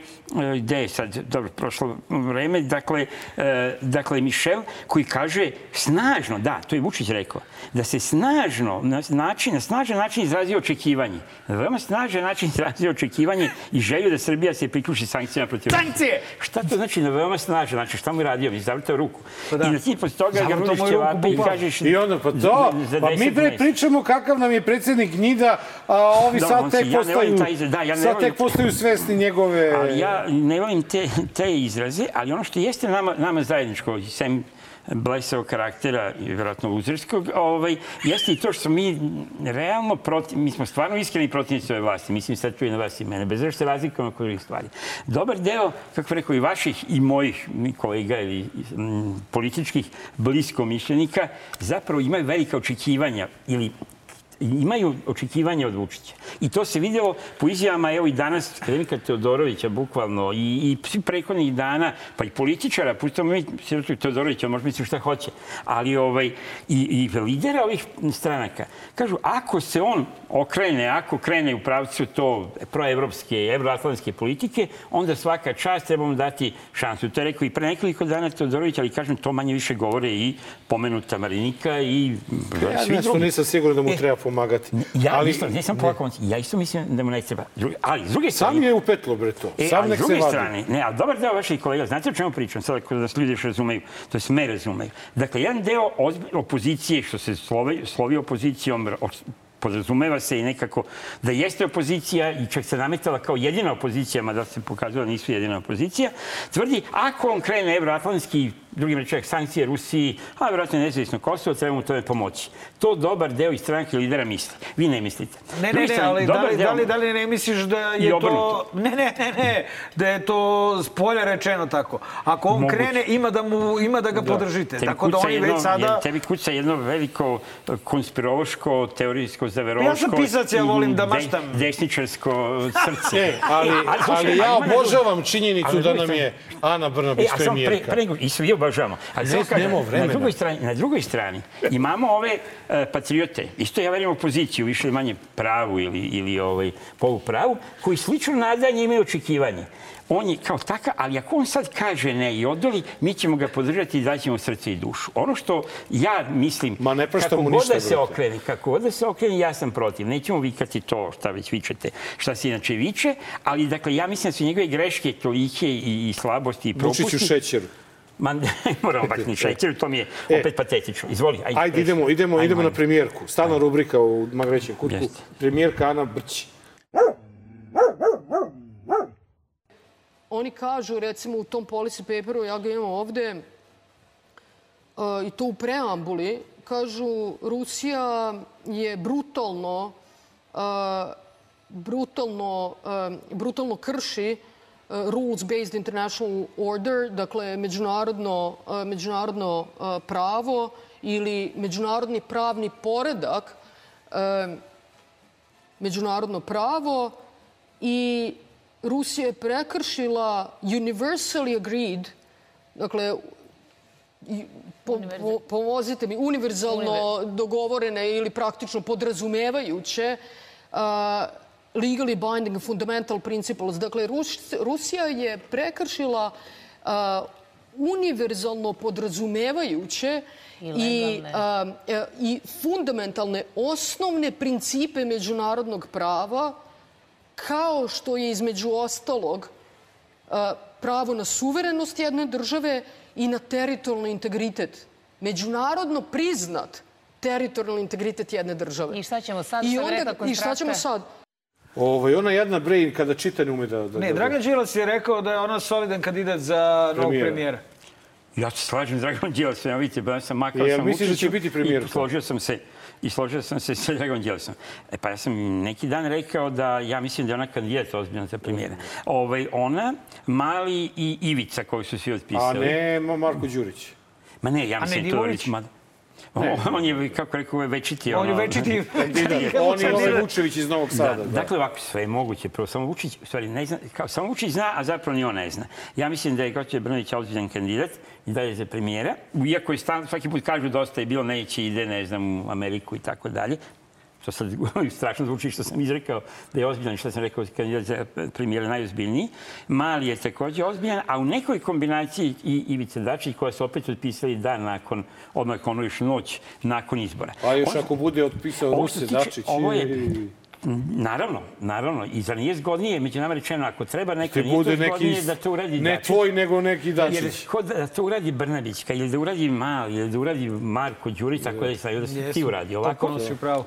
Speaker 12: gde je sad, dobro, prošlo vreme, dakle, e, dakle, Mišel koji kaže snažno, da, to je Vučić rekao, da se snažno, na način, na snažan način izrazio očekivanje. Na veoma snažan način izrazio očekivanje i želju da Srbija se priključi sankcijama protiv.
Speaker 2: Sankcije!
Speaker 12: Šta to znači na veoma snažan? Znači šta mu je radio? Mi zavrtao ruku.
Speaker 2: Pa da.
Speaker 12: I na ti posle toga ga
Speaker 2: ruku,
Speaker 12: ćevape i kažeš...
Speaker 1: I onda, pa to,
Speaker 12: za- za
Speaker 1: pa mi
Speaker 12: 10
Speaker 1: bre
Speaker 12: mesta.
Speaker 1: pričamo kakav nam je predsednik Gnjida, a ovi
Speaker 12: Da,
Speaker 1: sad
Speaker 12: se-
Speaker 1: tek
Speaker 12: ja
Speaker 1: postaju,
Speaker 12: taj da, ja ne
Speaker 1: sad
Speaker 12: volim-
Speaker 1: tek postaju svesni njegove...
Speaker 12: Ali ja ne volim te, te izraze, ali ono što jeste nama, nama zajedničko, sem blesavog karaktera vjerojatno luzerskog, ovaj, jeste i to što mi realno protiv, mi smo stvarno iskreni protivnici ove vlasti. Mislim sad tu na vas i mene, bez obzira što se razlikujemo oko drugih stvari. Dobar deo, kako rekao, i vaših i mojih kolega ili mm, političkih blisko mišljenika zapravo imaju velika očekivanja ili imaju očekivanja od Vučića. I to se vidjelo po izjavama, evo i danas, akademika Teodorovića, bukvalno, i, i svi prethodnih dana, pa i političara, pustamo mi Teodorovića, može misliti šta hoće, ali ovaj, i, i lidera ovih stranaka, kažu, ako se on okrene, ako krene u pravcu to proevropske, evroatlantske politike, onda svaka čast trebamo dati šansu. To je rekao i pre nekoliko dana Teodorović, ali kažem, to manje više govore i pomenuta Marinika i
Speaker 1: Ja
Speaker 12: svi
Speaker 1: nešto nisam siguran da mu
Speaker 12: E,
Speaker 1: treba pomagati.
Speaker 12: Ja
Speaker 1: ali,
Speaker 12: isto, ne sam polako, ja isto mislim da mu ne treba. Drugi, ali s druge strane...
Speaker 1: Sam je upetlo, bre, to.
Speaker 12: E,
Speaker 1: Sam nek se vadi.
Speaker 12: strane, ne, ali dobar deo vaših kolega, znate o čemu pričam, sad ako da se ljudi još razumeju, to jest me razumeju. Dakle, jedan deo opozicije, što se slovi, slovi opozicijom, podrazumeva se i nekako da jeste opozicija i čak se nametala kao jedina opozicija, mada se pokazala da nisu jedina opozicija, tvrdi ako on krene evroatlantski, drugim rečima, sankcije Rusiji, a vjerojatno nezavisno Kosovo, treba mu tome pomoći. To dobar deo i stranke lidera misli. Vi ne mislite.
Speaker 2: Ne, ne, ne, ali da li,
Speaker 12: deo-
Speaker 2: da, li, da li ne misliš da je to... Ne, ne, ne, ne, da je to s polja rečeno tako. Ako on
Speaker 12: Moguće.
Speaker 2: krene, ima da, mu, ima da ga podržite.
Speaker 12: Tebi
Speaker 2: Tako da oni
Speaker 12: jedno,
Speaker 2: već sada...
Speaker 12: Tebi kuca jedno veliko e, konspirološko, teorijsko, zaveroško...
Speaker 2: Ja sam pisac, ja volim da
Speaker 12: de-
Speaker 2: maštam.
Speaker 12: Desničarsko srce.
Speaker 1: E, ali, ali ja
Speaker 12: ima nešto-
Speaker 1: obožavam činjenicu
Speaker 12: ali
Speaker 1: da nam je Ana
Speaker 12: E,
Speaker 1: Brnabić
Speaker 12: a samo pre,
Speaker 1: premijerka.
Speaker 12: pre obožavamo. Ali
Speaker 1: Ne,
Speaker 12: kažem,
Speaker 1: nemamo
Speaker 12: na
Speaker 1: vremena.
Speaker 12: drugoj strani, na drugoj strani imamo ove e, patriote, isto ja verujem opoziciju, više ili manje pravu ili, ili ovaj, polupravu, koji slično nadanje imaju očekivanje. On je kao takav, ali ako on sad kaže ne i odoli, mi ćemo ga podržati i daćemo srce i dušu. Ono što ja mislim,
Speaker 1: Ma ne
Speaker 12: kako
Speaker 1: mu
Speaker 12: god da se okrene, kako god da se okrene, ja sam protiv. Nećemo vikati to šta već vičete, šta se inače viče, ali dakle, ja mislim da su njegove greške tolike i, i slabosti i propusti.
Speaker 1: Vučić u šećeru.
Speaker 12: Ma ne <laughs> moramo baš ni šećer, to mi je opet patetično. Izvoli, ajde.
Speaker 1: Ajde, idemo, idemo,
Speaker 12: Ajmo,
Speaker 1: idemo na
Speaker 12: ajmo.
Speaker 1: premijerku. Stalna rubrika u Magrećem kutku.
Speaker 12: Jeste.
Speaker 1: Premijerka Ana Brć.
Speaker 10: Oni kažu, recimo, u tom policy paperu, ja ga imam ovde, uh, i to u preambuli, kažu Rusija je brutalno, uh, brutalno, uh, brutalno krši uh, rules-based international order, dakle međunarodno, uh, međunarodno uh, pravo ili međunarodni pravni poredak, uh, međunarodno pravo i Rusija je prekršila universally agreed, dakle, po, po, pomozite mi, univerzalno dogovorene ili praktično podrazumevajuće uh, legally binding fundamental principles. Dakle, Rus, Rusija je prekršila uh, univerzalno podrazumevajuće i,
Speaker 14: legalne.
Speaker 10: uh, i fundamentalne osnovne principe međunarodnog prava kao što je između ostalog pravo na suverenost jedne države i na teritorijalni integritet. Međunarodno priznat teritorijalni integritet jedne države.
Speaker 14: I šta ćemo sad?
Speaker 10: I, onda, I šta ćemo sad?
Speaker 1: Ovaj, ona jedna brain kada čita ne ume da... da
Speaker 2: Ne,
Speaker 1: da-
Speaker 2: Dragan Đilas je rekao da je ona solidan kandidat za novog
Speaker 1: Premijera.
Speaker 12: Ja se slažem s Draganom Đilasom, ja vidite, ba sam makao sam
Speaker 1: misliš da će biti premijer?
Speaker 12: I složio sam se i složio sam se sa Draganom Đilasom. E pa ja sam neki dan rekao da ja mislim da je ona kandidat ozbiljna za premijera. Ovaj, ona, Mali i Ivica koji su svi
Speaker 1: A
Speaker 12: otpisali.
Speaker 1: ne Ma- Marko Đurić.
Speaker 12: Ma ne, ja
Speaker 2: A ne
Speaker 12: mislim to Ma, on je, kako rekao, je večiti.
Speaker 2: On je večiti...
Speaker 1: On je ovaj Vučević iz Novog Sada.
Speaker 12: Da,
Speaker 1: Da,
Speaker 12: Dakle, ovako, sve je moguće. Prvo, samo Vučić, u stvari, ne zna, kao, samo Vučić zna, a zapravo ni on ne zna. Ja mislim da je gospođa Brnović ozbiljan kandidat i da je za premijera. Iako je stan, svaki put kažu dosta je bilo, neće, ide, ne znam, u Ameriku i tako dalje. Što sad <laughs> strašno zvuči što sam izrekao da je ozbiljan, što sam rekao kandidat za premijera najozbiljniji. Mali je takođe ozbiljan, a u nekoj kombinaciji i Ivica Dačić koja su opet otpisali dan nakon, odmah ono još noć nakon izbora.
Speaker 1: A još
Speaker 12: On-
Speaker 1: ako bude otpisao Ruse Dačić...
Speaker 12: ovo je- Naravno, naravno. I za nije zgodnije, među nama rečeno, ako treba neko, nije to zgodnije da to uradi
Speaker 1: Ne
Speaker 12: Dačić.
Speaker 1: tvoj, nego neki
Speaker 12: Jer
Speaker 1: Dačić.
Speaker 12: kod da to uradi Brnabićka ili da uradi Mali ili da uradi Marko Đurić, tako da stavio da se ti uradi. Ovako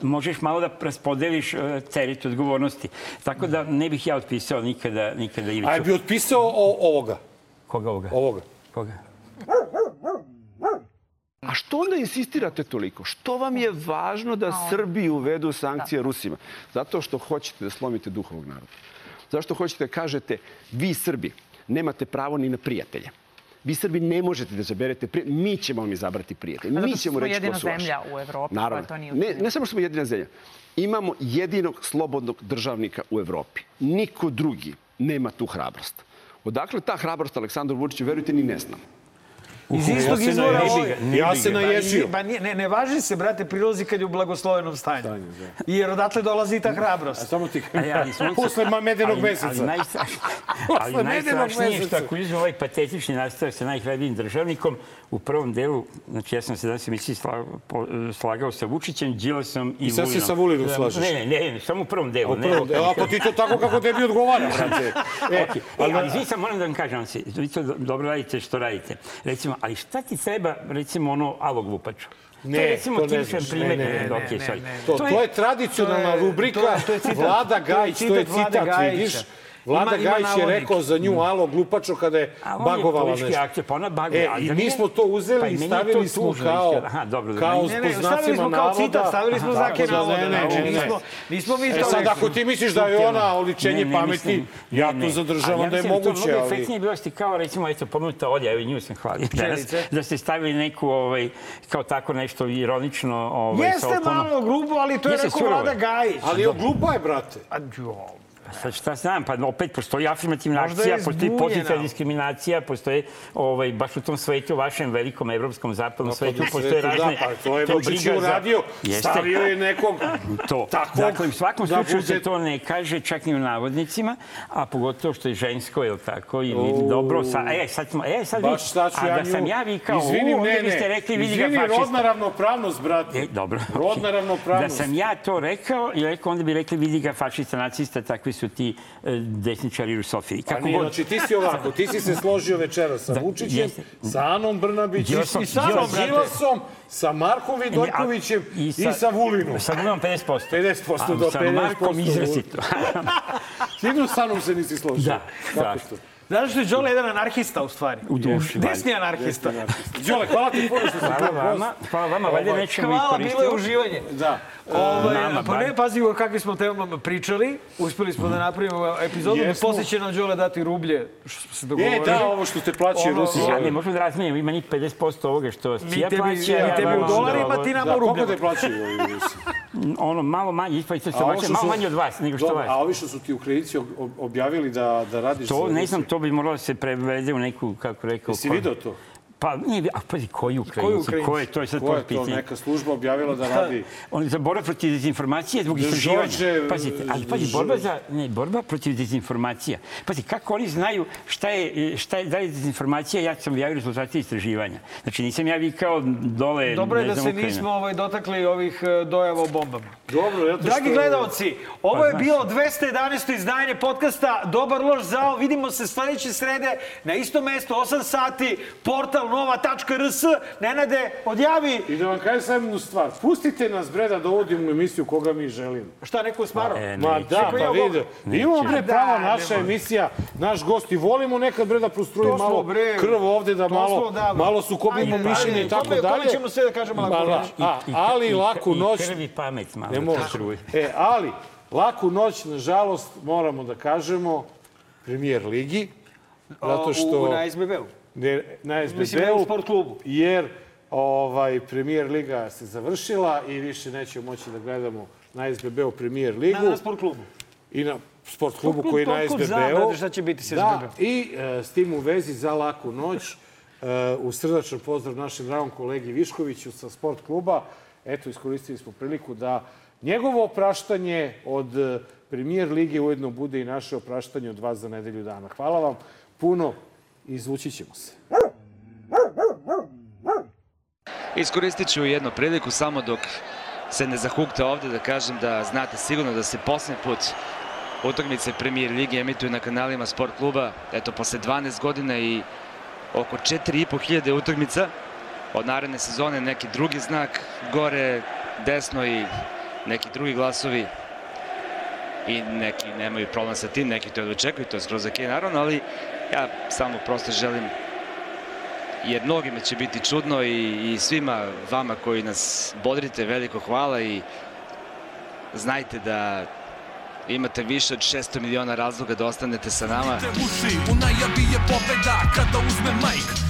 Speaker 12: možeš malo da raspodeliš uh, teret odgovornosti. Tako da ne bih ja otpisao nikada, nikada Iviću.
Speaker 1: A bi otpisao o, ovoga?
Speaker 12: Koga ovoga?
Speaker 1: Ovoga.
Speaker 12: Koga?
Speaker 15: A što onda insistirate toliko? Što vam je važno da Srbiji uvedu sankcije Rusima? Zato što hoćete da slomite duh ovog naroda. Zašto hoćete da kažete, vi Srbi nemate pravo ni na prijatelje. Vi Srbi ne možete da izaberete prijatelje. Mi ćemo vam izabrati prijatelje.
Speaker 14: Pa
Speaker 15: Mi ćemo reći
Speaker 14: jedina
Speaker 15: ko su vaši.
Speaker 14: zemlja u Evropi koja
Speaker 15: Naravno.
Speaker 14: to nije
Speaker 15: Ne, ne samo što smo jedina zemlja. Imamo jedinog slobodnog državnika u Evropi. Niko drugi nema tu hrabrost. Odakle ta hrabrost Aleksandru Vučiću, verujte, ni ne znam.
Speaker 2: Iz
Speaker 1: Ja
Speaker 2: istog
Speaker 1: se
Speaker 2: izvora... ovaj-
Speaker 1: ga.
Speaker 2: Pa
Speaker 1: naježio.
Speaker 2: Pa nije, ne, ne važi se, brate, prilozi kad je u blagoslovenom stanju. Jer odatle dolazi i ta hrabrost.
Speaker 1: A samo ti...
Speaker 12: Ali, ali, sunce- <laughs>
Speaker 1: Posle medenog
Speaker 12: ali-
Speaker 1: meseca.
Speaker 12: Ali, najstrašnije, ali najstrašnije je što ako uzmemo ovaj patetični nastavak sa najhrabrijim državnikom, u prvom delu, znači ja sam se danas emisiji slagao sa Vučićem, Đilasom i,
Speaker 1: I sad se sa Vulinom
Speaker 12: Da,
Speaker 1: slažeš?
Speaker 12: Ne, ne, ne, ne, samo u prvom delu.
Speaker 1: U prvom delu, a pa ti to tako kako tebi odgovara, <laughs> brate. E,
Speaker 12: E,
Speaker 1: ali-
Speaker 12: ali izvini, sam moram da vam kažem, se, vi to dobro radite što radite. Recimo, ali šta ti treba, recimo, ono alog lupaču?
Speaker 1: Ne,
Speaker 12: to je recimo
Speaker 1: znaš.
Speaker 12: primjer.
Speaker 1: Ne, ne, ne, ne. To, to je tradicionalna rubrika. Vlada Gajić, to je
Speaker 2: citat
Speaker 1: vidiš? Vlada
Speaker 2: Ima- ima
Speaker 1: Gajić je rekao za nju alo glupačo kada je
Speaker 12: je
Speaker 1: bagovala
Speaker 12: politički
Speaker 1: nešto.
Speaker 12: akcija, pa ona baguje,
Speaker 1: E,
Speaker 12: ali
Speaker 1: i
Speaker 12: da
Speaker 1: mi smo to uzeli
Speaker 12: pa
Speaker 1: i
Speaker 12: je
Speaker 1: stavili smo
Speaker 12: tužno
Speaker 1: kao.
Speaker 12: Aha, dobro,
Speaker 1: kao
Speaker 12: Ne,
Speaker 2: Ne, ne, stavili smo kao citat, stavili smo znake
Speaker 1: da
Speaker 2: navoda.
Speaker 1: ne, ne, ne, ne.
Speaker 2: nismo- Nismo mi
Speaker 1: E
Speaker 2: to...
Speaker 1: sad, ako ti misliš da je ona oličenje pameti,
Speaker 12: mislim-
Speaker 1: ja to zadržavam
Speaker 12: Ali
Speaker 1: da je
Speaker 12: mislim
Speaker 1: moguće,
Speaker 12: To mnogo
Speaker 1: ali...
Speaker 12: efektnije bilo ste kao, recimo, eto, pomenuta Olja, evo nju sam hvalio danas, da ste stavili neku, ovaj, kao tako nešto ironično... Ovaj,
Speaker 2: Jeste malo grubo, ali to je rekao. Vlada Gajić.
Speaker 1: Ali je glupa je, brate.
Speaker 2: A, jo,
Speaker 12: Pa sad šta znam, pa opet postoji afirmativna
Speaker 2: Možda
Speaker 12: akcija, postoji poticaj diskriminacija, postoje ovaj, baš u tom svetu, vašem velikom evropskom zapadnom svetu, postoje
Speaker 1: Svetu,
Speaker 12: razne...
Speaker 1: Da, pa to je Vučić uradio.
Speaker 12: Jeste.
Speaker 1: Stavio je nekog
Speaker 12: to.
Speaker 1: takvog
Speaker 12: Dakle, u svakom
Speaker 1: da
Speaker 12: slučaju se to ne kaže, čak ni u navodnicima, a pogotovo što je žensko, je li tako? Ili
Speaker 1: O.
Speaker 12: dobro, sa, e, sad smo, e, sad vi,
Speaker 1: Baš šta ću
Speaker 12: a
Speaker 1: ja
Speaker 12: da
Speaker 1: nju...
Speaker 12: sam ja vikao,
Speaker 1: Izvini,
Speaker 12: u,
Speaker 1: ne,
Speaker 12: biste rekli, vidi ga
Speaker 1: Izvini,
Speaker 12: fašista.
Speaker 1: rodna ravnopravnost, brate.
Speaker 12: E, dobro.
Speaker 1: Rodna
Speaker 12: okej.
Speaker 1: ravnopravnost.
Speaker 12: Da sam ja to rekao i rekao, onda bi rekli, vidi ga fašista, nacista, takvi su ti e, desničari rusofili.
Speaker 1: Pa nije, znači ti si ovako, ti si se složio večera sa Vučićem,
Speaker 12: jeste.
Speaker 1: sa Anom Brnabić,
Speaker 12: Đilasom-
Speaker 1: i sa
Speaker 12: Đilasom,
Speaker 1: sa Markom Vidojkovićem i sa, Vulinom.
Speaker 12: Sa Vulinom 50%.
Speaker 1: 50%
Speaker 12: A,
Speaker 1: do
Speaker 12: sa
Speaker 1: 50%.
Speaker 12: Markom izrazito. <laughs>
Speaker 1: Jedno sa mnom se nisi složio.
Speaker 12: Da,
Speaker 1: Kako
Speaker 12: strašno.
Speaker 1: to?
Speaker 2: Znaš što je Đole jedan anarhista u stvari?
Speaker 12: U duši,
Speaker 2: Desni anarhista.
Speaker 1: Đole, hvala ti puno što si
Speaker 12: Hvala vama, hvala vama, valjda
Speaker 1: Ovaj,
Speaker 12: nećemo
Speaker 2: Hvala,
Speaker 12: i
Speaker 2: bilo je uživanje.
Speaker 1: Da.
Speaker 2: Ovaj,
Speaker 12: Nama
Speaker 2: pa ne, pazi o kakvim smo temama pričali. Uspeli smo da napravimo epizodu.
Speaker 1: Jesmo.
Speaker 2: Posle će nam Đole dati rublje, što smo se dogovorili.
Speaker 1: E, da, ovo što te plaćaju
Speaker 2: Ono,
Speaker 1: Rusi.
Speaker 12: Ja ne možemo da razmijenimo, ima njih 50% ovoga što Cija
Speaker 2: tebi-
Speaker 12: plaća.
Speaker 2: mi
Speaker 12: ja
Speaker 2: tebi u dolarima, ti nama
Speaker 1: Da,
Speaker 2: u
Speaker 1: koliko
Speaker 2: rubljama.
Speaker 1: te plaćaju ovi Rusi? <laughs>
Speaker 12: Ono, malo manje, ispali ste se malo
Speaker 1: su-
Speaker 12: manje od vas nego što vas.
Speaker 1: A ovi što su ti u kredici ob- objavili da, da radiš
Speaker 12: To, ne znam, to bi moralo da se prevede u neku, kako rekao...
Speaker 1: Jesi video to?
Speaker 12: Pa, nije, a pazi, koji Ukrajinci?
Speaker 2: Ukrajinci?
Speaker 12: Ko je to? Je sad to
Speaker 1: to?
Speaker 12: pitanje.
Speaker 1: Neka služba objavila da radi.
Speaker 12: On za borba protiv dezinformacije zbog istraživanja. Pazite, ali pazi, borba za ne, borba protiv dezinformacija. Pazi, kako oni znaju šta je šta je da li je dezinformacija, ja sam objavio rezultate istraživanja. Znači nisam ja vikao dole
Speaker 2: Dobro je
Speaker 12: ne
Speaker 2: da se
Speaker 12: Ukrajina.
Speaker 2: nismo ovaj, dotakli ovih e, dojava o bombama.
Speaker 1: Dobro, zato što...
Speaker 2: Dragi gledalci, ovo
Speaker 12: Pa
Speaker 2: je
Speaker 12: znaš.
Speaker 2: bilo 211. izdanje podcasta Dobar loš zao. Vidimo se sledeće srede na istom mestu, 8 sati, portal nova.rs. Nenade, odjavi.
Speaker 1: I da vam kažem sad jednu stvar. Pustite nas, bre, da dovodimo u emisiju koga mi želimo.
Speaker 2: Šta, neko je smarao?
Speaker 12: E,
Speaker 1: Ma da, pa vidi. Imamo bre
Speaker 2: Da,
Speaker 1: prava naša
Speaker 2: nemoj.
Speaker 1: emisija, naš gost i volimo nekad bre da prostruji malo
Speaker 2: bre.
Speaker 1: krv ovde, da malo,
Speaker 2: smo, da.
Speaker 1: malo sukobimo mišljenje i tako
Speaker 2: kome-
Speaker 1: dalje.
Speaker 2: kome ćemo sve da kažemo laku
Speaker 1: Ma, la-
Speaker 2: noć?
Speaker 1: ali laku noć,
Speaker 12: I krv i pamet malo.
Speaker 1: ne
Speaker 12: da
Speaker 1: može. E, ali, laku noć, nažalost, moramo da kažemo, premijer ligi, zato što...
Speaker 2: U, na SBB-u.
Speaker 1: Na SBB-u,
Speaker 2: sport klubu.
Speaker 1: jer ovaj, premijer liga se završila i više nećemo moći da gledamo na SBB-u premijer ligu.
Speaker 2: Na, na sport klubu.
Speaker 1: I na sport klubu
Speaker 2: klub,
Speaker 1: koji je na SBB-u.
Speaker 2: šta će biti sa
Speaker 1: Da, i e, s tim u vezi za laku noć, e, u srdačan pozdrav našem dragom kolegi Viškoviću sa sport kluba. Eto, iskoristili smo priliku da njegovo opraštanje od e, premijer lige ujedno bude i naše opraštanje od vas za nedelju dana. Hvala vam puno izvući ćemo se.
Speaker 14: Iskoristit ću jednu priliku samo dok se ne zahukte ovde da kažem da znate sigurno da se posljednji put utakmice premijer Ligi emituju na kanalima Sport kluba. Eto, posle 12 godina i oko 4.500 utakmica od naredne sezone neki drugi znak gore, desno i neki drugi glasovi i neki nemaju problem sa tim, neki to očekuju, to je skroz ok naravno, ali ja samo prosto želim jer mnogima će biti čudno i, i svima vama koji nas bodrite veliko hvala i znajte da imate više od 600 miliona razloga da ostanete sa nama.
Speaker 16: Uši, u najavi je pobeda kada uzme majk